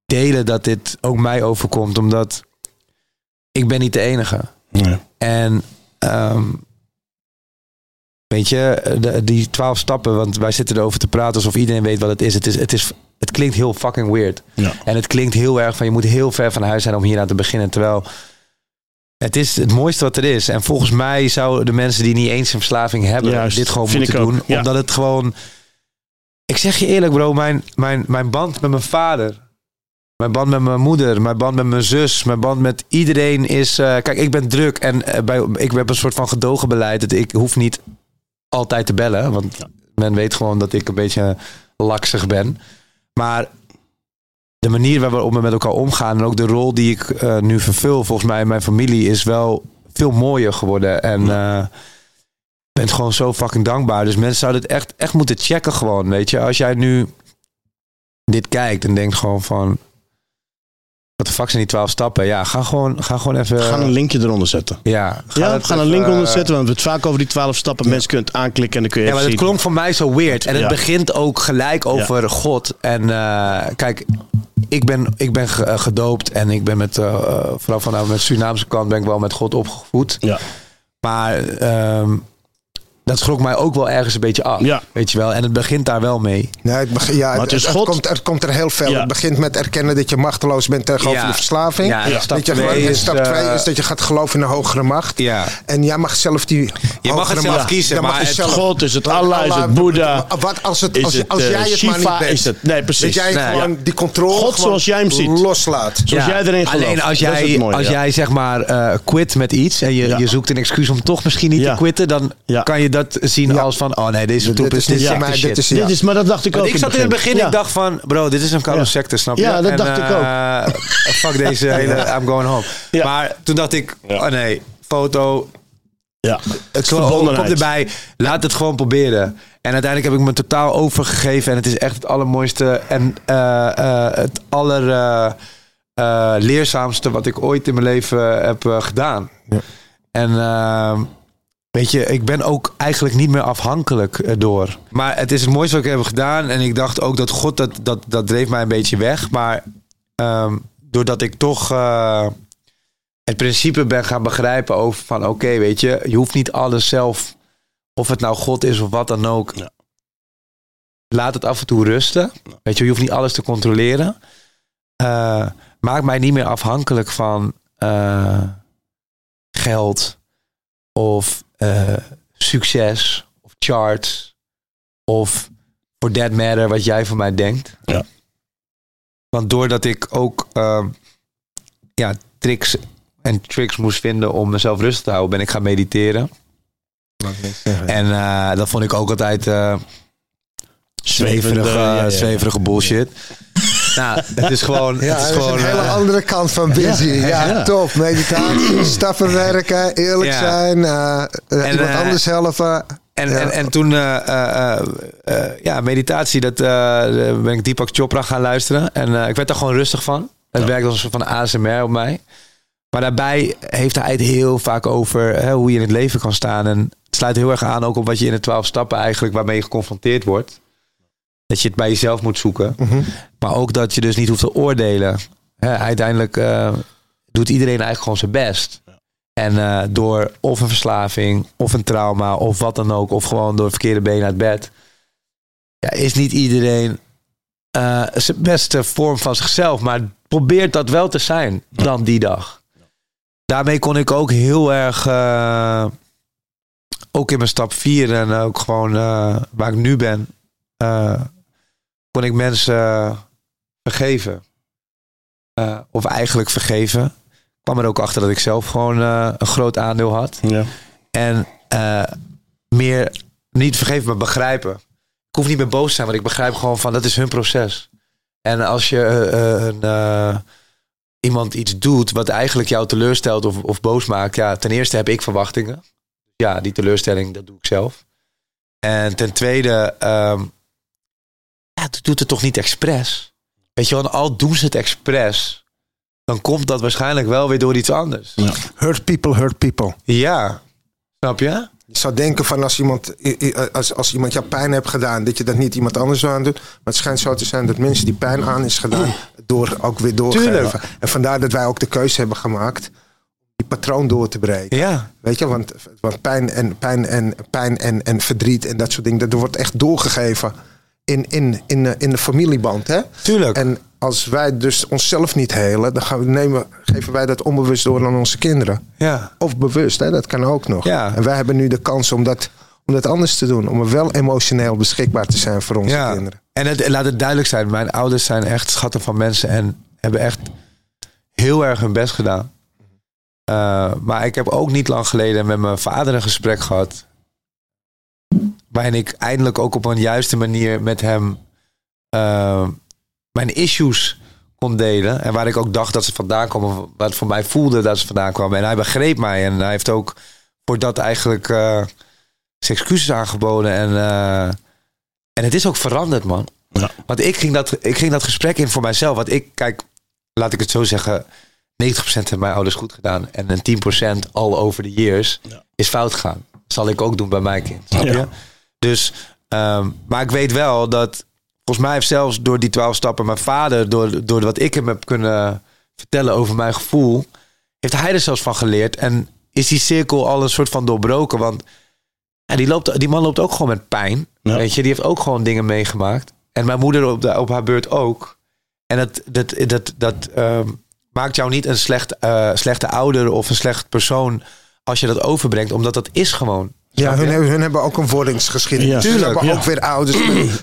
[SPEAKER 3] delen dat dit ook mij overkomt. Omdat ik ben niet de enige.
[SPEAKER 1] Nee.
[SPEAKER 3] En ehm, weet je, de, die twaalf stappen, want wij zitten erover te praten alsof iedereen weet wat het is. Het, is, het, is, het klinkt heel fucking weird.
[SPEAKER 1] Ja.
[SPEAKER 3] En het klinkt heel erg van je moet heel ver van huis zijn om hier aan te beginnen. Terwijl het is het mooiste wat er is. En volgens mij zouden de mensen die niet eens een verslaving hebben,
[SPEAKER 1] Juist,
[SPEAKER 3] dit gewoon moeten doen.
[SPEAKER 1] Ja.
[SPEAKER 3] Omdat het gewoon. Ik zeg je eerlijk, bro, mijn, mijn, mijn band met mijn vader. Mijn band met mijn moeder, mijn band met mijn zus, mijn band met iedereen is. eh, kijk, ik ben druk en eh, bij, ik heb een soort van gedogenbeleid. Dat ik hoef niet altijd te bellen, want men weet gewoon dat ik een beetje laksig ben. Maar de manier waarop we met elkaar omgaan en ook de rol die ik eh, nu vervul, volgens mij in mijn familie, is wel veel mooier geworden. En ik ben gewoon zo fucking dankbaar. Dus mensen zouden het echt, echt moeten checken gewoon, weet je. Als jij nu dit kijkt en denkt gewoon van... Wat de fuck zijn die twaalf stappen? Ja, ga gewoon, ga gewoon even...
[SPEAKER 1] Ga een linkje eronder zetten.
[SPEAKER 3] ja, ga
[SPEAKER 1] Ja, we gaan een link onder zetten, want we hebben het vaak over die twaalf stappen. Mensen kunnen het aanklikken en dan kun je
[SPEAKER 3] Ja, maar het klonk voor mij zo weird. En het begint ook gelijk over God. En eh, kijk, ik ben, ik ben eh, gedoopt en ik ben met, eh, vooral vanuit mijn Surinaamse kant ben ik wel met God opgevoed.
[SPEAKER 1] Ja.
[SPEAKER 3] Maar ehm, dat schrok mij ook wel ergens een beetje af.
[SPEAKER 1] Ja.
[SPEAKER 3] Weet je wel. En het begint daar wel mee.
[SPEAKER 2] Nee, het, ja,
[SPEAKER 1] het is God.
[SPEAKER 2] komt, het komt er heel veel.
[SPEAKER 1] Ja.
[SPEAKER 2] Het begint met erkennen dat je machteloos bent tegenover
[SPEAKER 3] Ja.
[SPEAKER 2] de verslaving.
[SPEAKER 3] Ja, en stap
[SPEAKER 2] je,
[SPEAKER 3] twee is,
[SPEAKER 2] stap
[SPEAKER 3] eh,
[SPEAKER 2] twee is dat je gaat geloven in een hogere macht.
[SPEAKER 3] Ja.
[SPEAKER 2] En jij mag zelf die
[SPEAKER 3] Je mag het zelf
[SPEAKER 2] macht-
[SPEAKER 3] kiezen, maar het
[SPEAKER 2] zelf-
[SPEAKER 1] God, is het Allah, is het Boeddha?
[SPEAKER 2] Wat als, het, als,
[SPEAKER 1] het,
[SPEAKER 2] als
[SPEAKER 1] eh,
[SPEAKER 2] jij het maar
[SPEAKER 1] Shiva?
[SPEAKER 2] niet bent.
[SPEAKER 1] Is het- nee, precies.
[SPEAKER 2] Dat jij
[SPEAKER 3] Nee,
[SPEAKER 2] gewoon
[SPEAKER 1] ja.
[SPEAKER 2] die controle
[SPEAKER 1] God
[SPEAKER 2] gewoon
[SPEAKER 1] zoals jij hem ziet.
[SPEAKER 2] loslaat.
[SPEAKER 1] Zoals jij erin gelooft.
[SPEAKER 3] Alleen als jij, als
[SPEAKER 1] ja.
[SPEAKER 3] jij zeg maar eh, quit met iets en je,
[SPEAKER 1] Ja.
[SPEAKER 3] je zoekt een excuus om toch misschien niet
[SPEAKER 1] Ja.
[SPEAKER 3] te quitten, dan
[SPEAKER 1] Ja.
[SPEAKER 3] kan je dat zien
[SPEAKER 2] Ja.
[SPEAKER 3] als van, oh nee, deze troep
[SPEAKER 2] Dit
[SPEAKER 3] is, dit
[SPEAKER 2] voor
[SPEAKER 3] is
[SPEAKER 2] dit is- Ja.
[SPEAKER 1] Dit is, maar dat dacht ik
[SPEAKER 3] Want
[SPEAKER 1] ook
[SPEAKER 3] ik zat in het begin,
[SPEAKER 1] Ja.
[SPEAKER 3] ik dacht van, bro, dit is een koude
[SPEAKER 1] Ja.
[SPEAKER 3] secte, snap je?
[SPEAKER 1] Ja, dat dacht ik ook.
[SPEAKER 3] eh, fuck deze (laughs) hele, I'm going home.
[SPEAKER 1] Ja.
[SPEAKER 3] Maar toen dacht ik,
[SPEAKER 1] Ja.
[SPEAKER 3] oh nee, foto,
[SPEAKER 1] Ja.
[SPEAKER 3] het kom
[SPEAKER 1] verbondenheid.
[SPEAKER 3] erbij, laat het gewoon proberen. En uiteindelijk heb ik me totaal overgegeven en het is echt het allermooiste en eh, eh, het aller eh, eh, leerzaamste wat ik ooit in mijn leven heb eh, gedaan.
[SPEAKER 2] Ja.
[SPEAKER 3] En ehm, weet je, ik ben ook eigenlijk niet meer afhankelijk eh, door. Maar het is het mooiste wat ik heb gedaan. En ik dacht ook dat God, dat, dat, dat dreef mij een beetje weg. Maar ehm, doordat ik toch eh, het principe ben gaan begrijpen over van... Oké, weet je, je hoeft niet alles zelf... Of het nou God is of wat dan ook.
[SPEAKER 1] Ja.
[SPEAKER 3] Laat het af en toe rusten. Weet je, je hoeft niet alles te controleren. Eh, maak mij niet meer afhankelijk van geld of eh, succes of charts of for that matter wat jij van mij denkt.
[SPEAKER 1] Ja.
[SPEAKER 3] Want doordat ik ook ehm, ja, tricks en tricks moest vinden om mezelf rustig te houden, ben ik gaan mediteren. En eh, dat vond ik ook altijd eh zweverige,
[SPEAKER 1] ja,
[SPEAKER 3] zweverige bullshit. Nou, het is gewoon...
[SPEAKER 2] Ja,
[SPEAKER 3] het is gewoon
[SPEAKER 2] een hele
[SPEAKER 3] eh,
[SPEAKER 2] andere kant van busy. Ja,
[SPEAKER 1] ja.
[SPEAKER 2] top. Meditatie, stappen werken, eerlijk zijn, eh,
[SPEAKER 3] En,
[SPEAKER 2] iemand anders helpen.
[SPEAKER 3] En,
[SPEAKER 2] Ja.
[SPEAKER 3] en, en toen, ja, meditatie, dat ben ik Deepak Chopra gaan luisteren. En ik werd daar gewoon rustig van. Het
[SPEAKER 1] Ja.
[SPEAKER 3] werkt als van ASMR op mij. Maar daarbij heeft hij het heel vaak over hè, hoe je in het leven kan staan. En het sluit heel erg aan ook op wat je in de twaalf stappen eigenlijk waarmee je geconfronteerd wordt. Dat je het bij jezelf moet zoeken.
[SPEAKER 2] Mhm.
[SPEAKER 3] Maar ook dat je dus niet hoeft te oordelen. Hè, uiteindelijk eh, doet iedereen eigenlijk gewoon zijn best. En eh, door of een verslaving, of een trauma, of wat dan ook, of gewoon door verkeerde benen uit bed, ja, is niet iedereen eh, zijn beste vorm van zichzelf, maar probeert dat wel te zijn dan die dag. Daarmee kon ik ook heel erg, ook in mijn stap 4 en ook gewoon waar ik nu ben, kon ik mensen vergeven. Eh, of eigenlijk vergeven. Ik kwam er ook achter dat ik zelf gewoon eh, een groot aandeel had.
[SPEAKER 1] Ja.
[SPEAKER 3] En eh, meer niet vergeven, maar begrijpen. Ik hoef niet meer boos te zijn, want ik begrijp gewoon van dat is hun proces. En als je eh, eh, een, eh, iemand iets doet wat eigenlijk jou teleurstelt of, of boos maakt, ja, ten eerste heb ik verwachtingen. Ja, die teleurstelling, dat doe ik zelf. En ten tweede, ehm ja, doet het toch niet expres? Weet je wel, al doen ze het expres, dan komt dat waarschijnlijk wel weer door iets anders.
[SPEAKER 2] Hurt people, hurt people.
[SPEAKER 3] Ja, snap je?
[SPEAKER 2] Je zou denken van als iemand, als, als iemand jou pijn heeft gedaan, dat je dat niet iemand anders aan doet. Maar het schijnt zo te zijn dat mensen die pijn aan is gedaan, door ook weer doorgeven.
[SPEAKER 3] Tuurlijk.
[SPEAKER 2] En vandaar dat wij ook de keuze hebben gemaakt om die patroon door te breken.
[SPEAKER 3] Ja,
[SPEAKER 2] Weet je, want, want pijn, en, pijn, en, pijn en, en verdriet en dat soort dingen, dat wordt echt doorgegeven in, in, in, de- in de familieband. Hè?
[SPEAKER 3] tuurlijk.
[SPEAKER 2] En als wij dus onszelf niet helen, dan gaan we nemen, geven wij dat onbewust door aan onze kinderen.
[SPEAKER 3] ja,
[SPEAKER 2] Of bewust, hè? dat kan ook nog.
[SPEAKER 3] Ja.
[SPEAKER 2] En wij hebben nu de kans om dat, om dat anders te doen. Om er wel emotioneel beschikbaar te zijn voor onze
[SPEAKER 3] ja.
[SPEAKER 2] kinderen.
[SPEAKER 3] En het, laat het duidelijk zijn, mijn ouders zijn echt schatten van mensen en hebben echt heel erg hun best gedaan. Eh, maar ik heb ook niet lang geleden met mijn vader een gesprek gehad. Waarin ik eindelijk ook op een juiste manier met hem eh, mijn issues kon delen. En waar ik ook dacht dat ze vandaan kwamen. Wat voor mij voelde dat ze vandaan kwamen. En hij begreep mij. En hij heeft ook voor dat eigenlijk eh, zijn excuses aangeboden. En, eh, en het is ook veranderd, man.
[SPEAKER 1] Ja.
[SPEAKER 3] Want ik ging, dat, ik ging dat gesprek in voor mijzelf. Want ik, kijk, laat ik het zo zeggen. 90% hebben mijn ouders goed gedaan. En een 10% all over the years
[SPEAKER 1] Ja.
[SPEAKER 3] is fout gegaan. Dat zal ik ook doen bij mijn kind. Snap
[SPEAKER 1] Ja.
[SPEAKER 3] Dus, ehm, maar ik weet wel dat, volgens mij heeft zelfs door die 12 stappen, mijn vader, door, door wat ik hem heb kunnen vertellen over mijn gevoel, heeft hij er zelfs van geleerd. En is die cirkel al een soort van doorbroken. Want ja, die, loopt, die man loopt ook gewoon met pijn.
[SPEAKER 1] Ja.
[SPEAKER 3] Weet je, die heeft ook gewoon dingen meegemaakt. En mijn moeder op, de, op haar beurt ook. En dat, dat, dat, dat ehm, maakt jou niet een slecht, eh, slechte ouder of een slecht persoon als je dat overbrengt. Omdat dat is gewoon.
[SPEAKER 2] Ja, hun, hebben- hun hebben ook een wordingsgeschiedenis.
[SPEAKER 1] Ja.
[SPEAKER 2] Ze
[SPEAKER 1] Tuurlijk,
[SPEAKER 2] hebben
[SPEAKER 1] ja.
[SPEAKER 2] ook weer ouders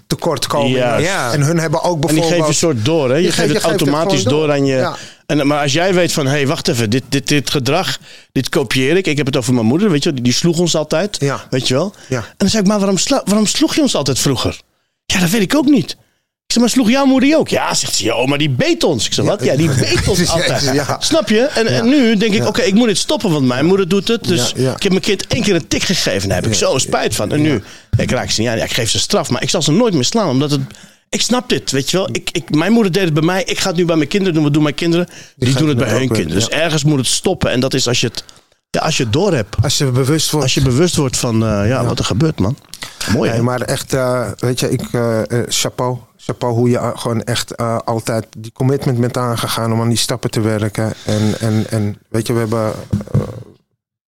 [SPEAKER 2] tekortkomingen.
[SPEAKER 3] Ja.
[SPEAKER 2] En hun hebben ook
[SPEAKER 1] En die
[SPEAKER 2] bijvoorbeeld...
[SPEAKER 1] geef je een soort door, hè? Je,
[SPEAKER 2] Je
[SPEAKER 1] geeft het
[SPEAKER 2] je
[SPEAKER 1] automatisch door.
[SPEAKER 2] door.
[SPEAKER 1] aan je.
[SPEAKER 2] Ja.
[SPEAKER 1] En, maar als jij weet van, hé, hey, wacht even, dit, dit, dit gedrag, dit kopieer ik. Ik heb het over mijn moeder, weet je wel, die, die sloeg ons altijd. Weet je wel? En dan zei ik, maar waarom, waarom sloeg je ons altijd vroeger? Ja, dat weet ik ook niet. Ik zeg, maar sloeg jouw moeder je ook? Ja, zegt ze, joh, maar die beet ons. Ik zeg, wat? Ja, die beet ons (laughs)
[SPEAKER 2] Ja,
[SPEAKER 1] altijd.
[SPEAKER 2] ja.
[SPEAKER 1] Snap je? En, en nu denk ik, oké, ik moet dit stoppen, want mijn moeder doet het. Dus
[SPEAKER 2] Ja, ja.
[SPEAKER 1] ik heb mijn kind één keer een tik gegeven. Daar heb ik zo spijt van. En nu, ik raak ze niet aan. Ja, ik geef ze straf, maar ik zal ze nooit meer slaan, omdat het... Ik snap dit, weet je wel. Ik, ik, mijn moeder deed het bij mij. Ik ga het nu bij mijn kinderen doen. Wat doen mijn kinderen? Die, doen het bij hun kinderen. Dus
[SPEAKER 2] ja.
[SPEAKER 1] ergens moet het stoppen. En dat is als je het, ja, als je het door hebt.
[SPEAKER 2] Als je bewust wordt...
[SPEAKER 1] Als je bewust wordt van eh, ja, wat er gebeurt, man. Mooi?
[SPEAKER 2] Nee, maar echt, eh, weet je, ik, eh, chapeau. Chapeau hoe je eh, gewoon echt eh, altijd die commitment bent aangegaan om aan die stappen te werken. En, en, en weet je, we hebben, eh,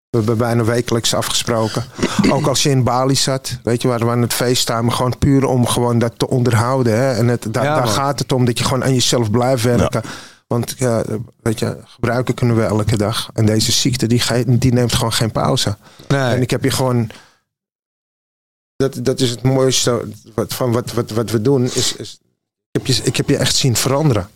[SPEAKER 2] we hebben bijna wekelijks afgesproken. Ook als je in Bali zat, weet je, waar we aan het facetimen, gewoon puur om gewoon dat te onderhouden. Hè? En het, daar,
[SPEAKER 3] Ja,
[SPEAKER 2] daar gaat het om dat je gewoon aan jezelf blijft werken. Want ja, weet je, gebruiken kunnen we elke dag. En deze ziekte, die, die neemt gewoon geen pauze.
[SPEAKER 3] Nee.
[SPEAKER 2] En ik heb je gewoon. Dat, dat is het mooiste wat, van wat, wat, wat we doen. Is, is, ik, heb je, ik heb je echt zien veranderen.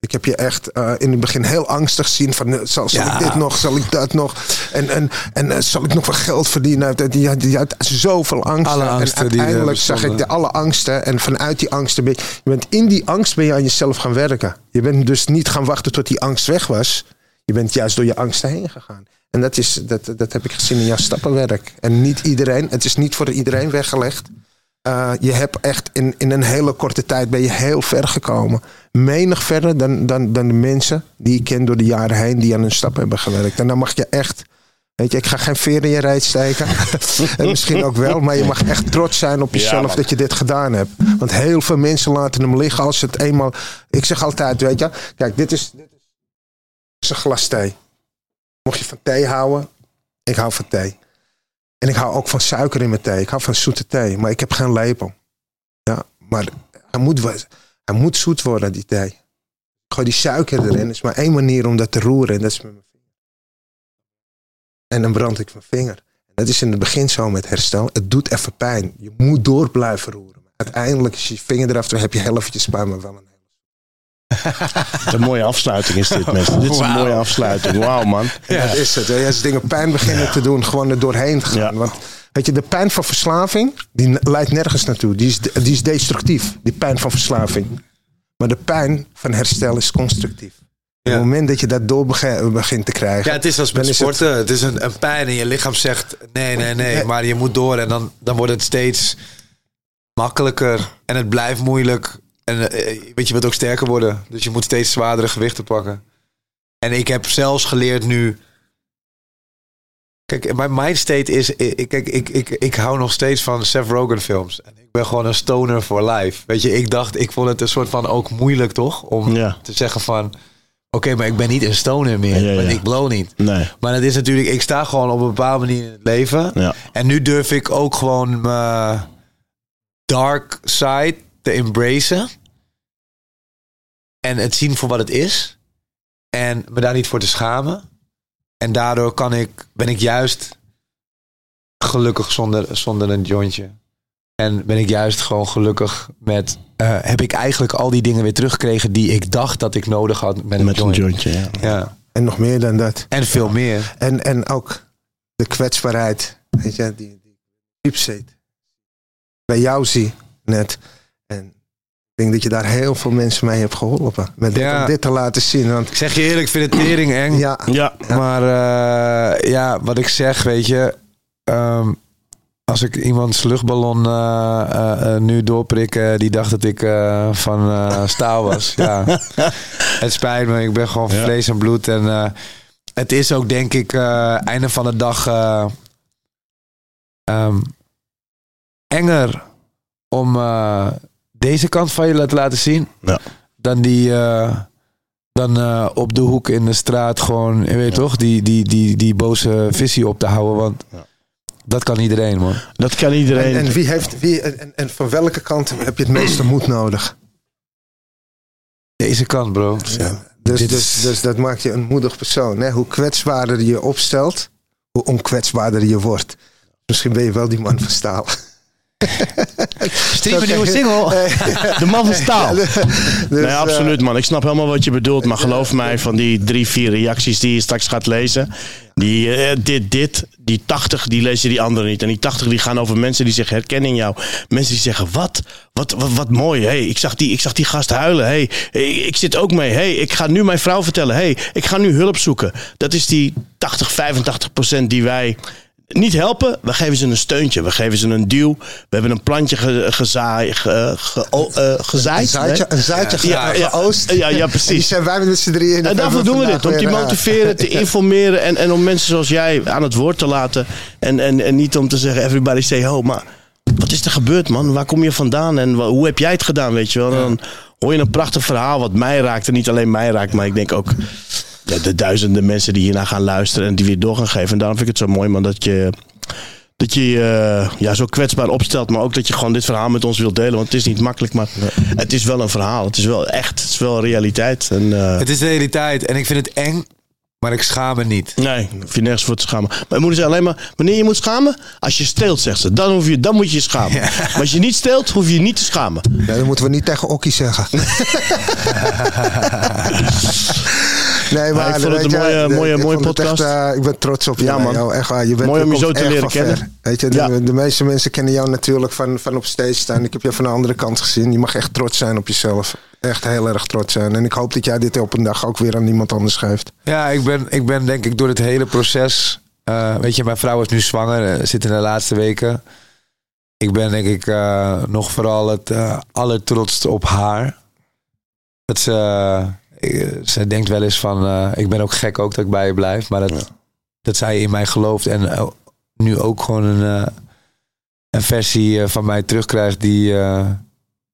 [SPEAKER 2] Ik heb je echt eh, in het begin heel angstig zien van eh, zal, zal
[SPEAKER 3] Ja.
[SPEAKER 2] ik dit nog, zal ik dat nog en, en, en eh, zal ik nog wat geld verdienen? Die, die, die had zoveel angsten.
[SPEAKER 3] Alle angsten
[SPEAKER 2] en uiteindelijk zag ik de alle angsten en vanuit die angsten ben je, je bent in die angst ben je aan jezelf gaan werken. Je bent dus niet gaan wachten tot die angst weg was. Je bent juist door je angsten heen gegaan. En dat, is, dat, dat heb ik gezien in jouw stappenwerk. En niet iedereen, het is niet voor iedereen weggelegd. Uh, je hebt echt in, in een hele korte tijd ben je heel ver gekomen. Menig verder dan, dan, dan de mensen die ik ken door de jaren heen die aan hun stap hebben gewerkt. En dan mag je echt, weet je, ik ga geen veer in je reet steken. (laughs) en misschien ook wel, maar je mag echt trots zijn op jezelf dat je dit gedaan hebt. Want heel veel mensen laten hem liggen als het eenmaal. Ik zeg altijd, weet je, kijk, dit is, dit is een glas thee. Mocht je van thee houden, ik hou van thee. En ik hou ook van suiker in mijn thee. Ik hou van zoete thee, maar ik heb geen lepel. Ja, maar hij moet, hij moet zoet worden, die thee. Ik gooi die suiker erin. Er is maar één manier om dat te roeren en dat is met mijn vinger. En dan brand ik mijn vinger. Dat is in het begin zo met herstel. Het doet even pijn. Je moet door blijven roeren. Uiteindelijk, als je je vinger eraf doet, heb je helftjes pijn, maar wel een (laughs)
[SPEAKER 1] een mooie afsluiting is dit, mensen. Dit is een mooie afsluiting. Wauw, man.
[SPEAKER 2] Dat is het. hè. Als dingen pijn beginnen te doen, gewoon er doorheen te gaan.
[SPEAKER 1] Ja.
[SPEAKER 2] Want weet je, de pijn van verslaving, die leidt nergens naartoe. Die is, die is destructief, die pijn van verslaving. Maar de pijn van herstel is constructief. Op
[SPEAKER 3] Ja.
[SPEAKER 2] het moment dat je dat door begint te krijgen.
[SPEAKER 3] Ja, het is als met
[SPEAKER 2] het-
[SPEAKER 3] sporten. Het, is een, een pijn en je lichaam zegt nee, nee, nee.
[SPEAKER 2] Nee.
[SPEAKER 3] Maar je moet door en dan, dan wordt het steeds makkelijker. En het blijft moeilijk. En eh, weet je, je wilt ook sterker worden. Dus je moet steeds zwaardere gewichten pakken. En ik heb zelfs geleerd nu... Kijk, mijn mindstate is... Ik, kijk, ik, ik, ik hou nog steeds van Seth Rogen films. En ik ben gewoon een stoner for life. Weet je, ik dacht... Ik vond het een soort van ook moeilijk, toch? Om
[SPEAKER 1] Ja.
[SPEAKER 3] te zeggen van... Oké, maar ik ben niet een stoner meer.
[SPEAKER 1] Ja, ja.
[SPEAKER 3] Want ik blow niet.
[SPEAKER 1] Nee.
[SPEAKER 3] Maar het is natuurlijk, ik sta gewoon op een bepaalde manier in het leven. En nu durf ik ook gewoon mijn dark side te embracen. En het zien voor wat het is. En me daar niet voor te schamen. En daardoor kan ik, ben ik juist gelukkig zonder, zonder een jointje. En ben ik juist gewoon gelukkig met... eh, heb ik eigenlijk al die dingen weer teruggekregen die ik dacht dat ik nodig had met een
[SPEAKER 1] Met een
[SPEAKER 3] joint.
[SPEAKER 1] jointje, ja.
[SPEAKER 3] Ja.
[SPEAKER 2] En nog meer dan dat.
[SPEAKER 3] En veel meer.
[SPEAKER 2] En, en ook de kwetsbaarheid. Weet je, die, die diep zit. Bij jou zie net. Ik denk dat je daar heel veel mensen mee hebt geholpen. Met dit,
[SPEAKER 3] Ja.
[SPEAKER 2] om dit te laten zien. Want
[SPEAKER 3] Ik zeg je eerlijk, ik vind het tering eng.
[SPEAKER 2] ja,
[SPEAKER 1] Ja,
[SPEAKER 3] Maar eh, ja, wat ik zeg, weet je. ehm, als ik iemands luchtballon eh, eh, nu doorprik, die dacht dat ik eh, van eh, staal was. ja. (laughs) Het spijt me, ik ben gewoon
[SPEAKER 1] Ja.
[SPEAKER 3] vlees en bloed. En eh, het is ook, denk ik, eh, einde van de dag eh, ehm, enger om eh, deze kant van je te laten zien.
[SPEAKER 1] Ja.
[SPEAKER 3] Dan die. eh, dan eh, op de hoek in de straat gewoon, je weet toch, die, die, die, die boze visie op te houden. Want
[SPEAKER 1] Ja.
[SPEAKER 3] dat kan iedereen, man.
[SPEAKER 1] dat kan iedereen.
[SPEAKER 2] En, en, wie heeft, wie, en, en van welke kant heb je het meeste moed nodig?
[SPEAKER 3] Deze kant, bro.
[SPEAKER 2] Ja. Dus,
[SPEAKER 3] Dit
[SPEAKER 2] dus,
[SPEAKER 3] is-
[SPEAKER 2] dus dat maakt je een moedig persoon. Hè? Hoe kwetsbaarder je je opstelt, hoe onkwetsbaarder je wordt. Misschien ben je wel die man van staal.
[SPEAKER 3] Stream een nieuwe single. (laughs)
[SPEAKER 1] De man van staal.
[SPEAKER 2] Dus,
[SPEAKER 1] nee,
[SPEAKER 2] eh,
[SPEAKER 1] absoluut man. Ik snap helemaal wat je bedoelt. Maar geloof mij, van die drie, vier reacties die je straks gaat lezen. Die, eh, dit, dit, die 80, die lezen die anderen niet. En die 80 die gaan over mensen die zich herkennen in jou. Mensen die zeggen, wat? Wat, wat, wat mooi. Hey, ik, zag die, ik zag die gast huilen. Hey, hey, ik zit ook mee. Hey, ik ga nu mijn vrouw vertellen. Hey, ik ga nu hulp zoeken. Dat is die 80, 85 procent die wij niet helpen, we geven ze een steuntje. We geven ze een duw. We hebben een plantje ge, gezaai, ge, eh, gezaaid.
[SPEAKER 2] Een zaadje, een zaadje
[SPEAKER 1] Ja, ja,
[SPEAKER 2] geoost.
[SPEAKER 1] ja, ja,
[SPEAKER 2] En die
[SPEAKER 1] precies.
[SPEAKER 2] zijn wij met z'n drieën.
[SPEAKER 1] En daarvoor doen we dit. Om te motiveren, te (laughs) informeren en, en om mensen zoals jij aan het woord te laten. En, en, en niet om te zeggen, everybody say ho. Maar wat is er gebeurd, man? Waar kom je vandaan? En hoe heb jij het gedaan, weet je wel? En dan hoor je een prachtig verhaal wat mij raakt. En niet alleen mij raakt, maar ik denk ook ja, de duizenden mensen die hiernaar gaan luisteren. En die weer door gaan geven. En daarom vind ik het zo mooi, man, dat je... Dat je je eh, ja, zo kwetsbaar opstelt, maar ook dat je gewoon dit verhaal met ons wilt delen. Want het is niet makkelijk, maar het is wel een verhaal. Het is wel echt, het is wel realiteit. En, eh,
[SPEAKER 3] Het is de realiteit en ik vind het eng, maar ik schaam me niet.
[SPEAKER 1] Nee, ik hoef je nergens voor te schamen. Mijn moeder zei alleen maar, wanneer je moet schamen? Als je steelt, zegt ze. Dan, hoef je, dan moet je je schamen. Maar als je niet steelt, hoef je je niet te schamen.
[SPEAKER 2] Ja, dat moeten we niet tegen Okkie zeggen. (laughs) (laughs) nee, maar
[SPEAKER 1] ik vond het een mooie- mooie- mooie podcast.
[SPEAKER 2] Echt, eh, ik ben trots op je.
[SPEAKER 1] Ja, man.
[SPEAKER 2] Leo. Echt waar. Je bent,
[SPEAKER 1] Mooi om je zo te
[SPEAKER 2] echt
[SPEAKER 1] leren
[SPEAKER 2] ver.
[SPEAKER 1] kennen.
[SPEAKER 2] Weet je, de,
[SPEAKER 1] Ja.
[SPEAKER 2] de meeste mensen kennen jou natuurlijk van, van op stage staan. Ik heb je van de andere kant gezien. Je mag echt trots zijn op jezelf. Echt heel erg trots zijn. En ik hoop dat jij dit op een dag ook weer aan iemand anders geeft.
[SPEAKER 3] Ja, ik ben, ik ben denk ik door het hele proces. eh, weet je, mijn vrouw is nu zwanger, eh, zit in de laatste weken. Ik ben denk ik eh, nog vooral het allertrotst op haar. Dat ze, eh, ze denkt wel eens van, eh, ik ben ook gek ook dat ik bij je blijf. Maar dat, dat zij in mij gelooft en eh, nu ook gewoon een, eh, een versie eh, van mij terugkrijgt die... eh,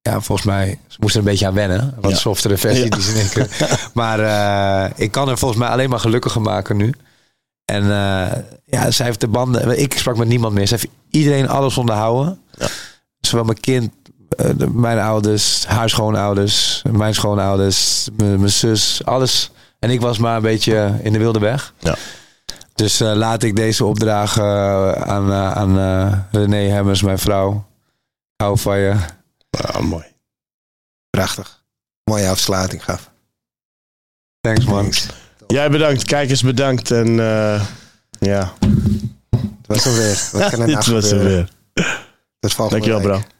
[SPEAKER 3] ja, volgens mij, ze moest er een beetje aan wennen. Wat
[SPEAKER 1] Ja.
[SPEAKER 3] softere versie
[SPEAKER 1] Ja.
[SPEAKER 3] die ze denken. (laughs) Maar eh, ik kan haar volgens mij alleen maar gelukkiger maken nu. En eh, ja, zij heeft de banden. Ik sprak met niemand meer. Ze heeft iedereen alles onderhouden.
[SPEAKER 1] Ja.
[SPEAKER 3] Zowel mijn kind, eh, de- mijn ouders, haar schoonouders, mijn schoonouders, mijn mijn zus, alles. En ik was maar een beetje in de wilde weg.
[SPEAKER 1] Ja.
[SPEAKER 3] Dus eh, laat ik deze opdragen eh, aan, aan eh, René Hemmers, mijn vrouw. Ik hou van je.
[SPEAKER 1] Ah, mooi.
[SPEAKER 2] Prachtig. Mooie afsluiting gaf.
[SPEAKER 3] Thanks man.
[SPEAKER 1] Jij bedankt, kijkers bedankt. En eh, ja,
[SPEAKER 2] Het was hem weer. Wat kan er (laughs) nou
[SPEAKER 1] dit was er weer.
[SPEAKER 2] Tot volgende
[SPEAKER 1] Dankjewel,
[SPEAKER 2] week.
[SPEAKER 1] bro.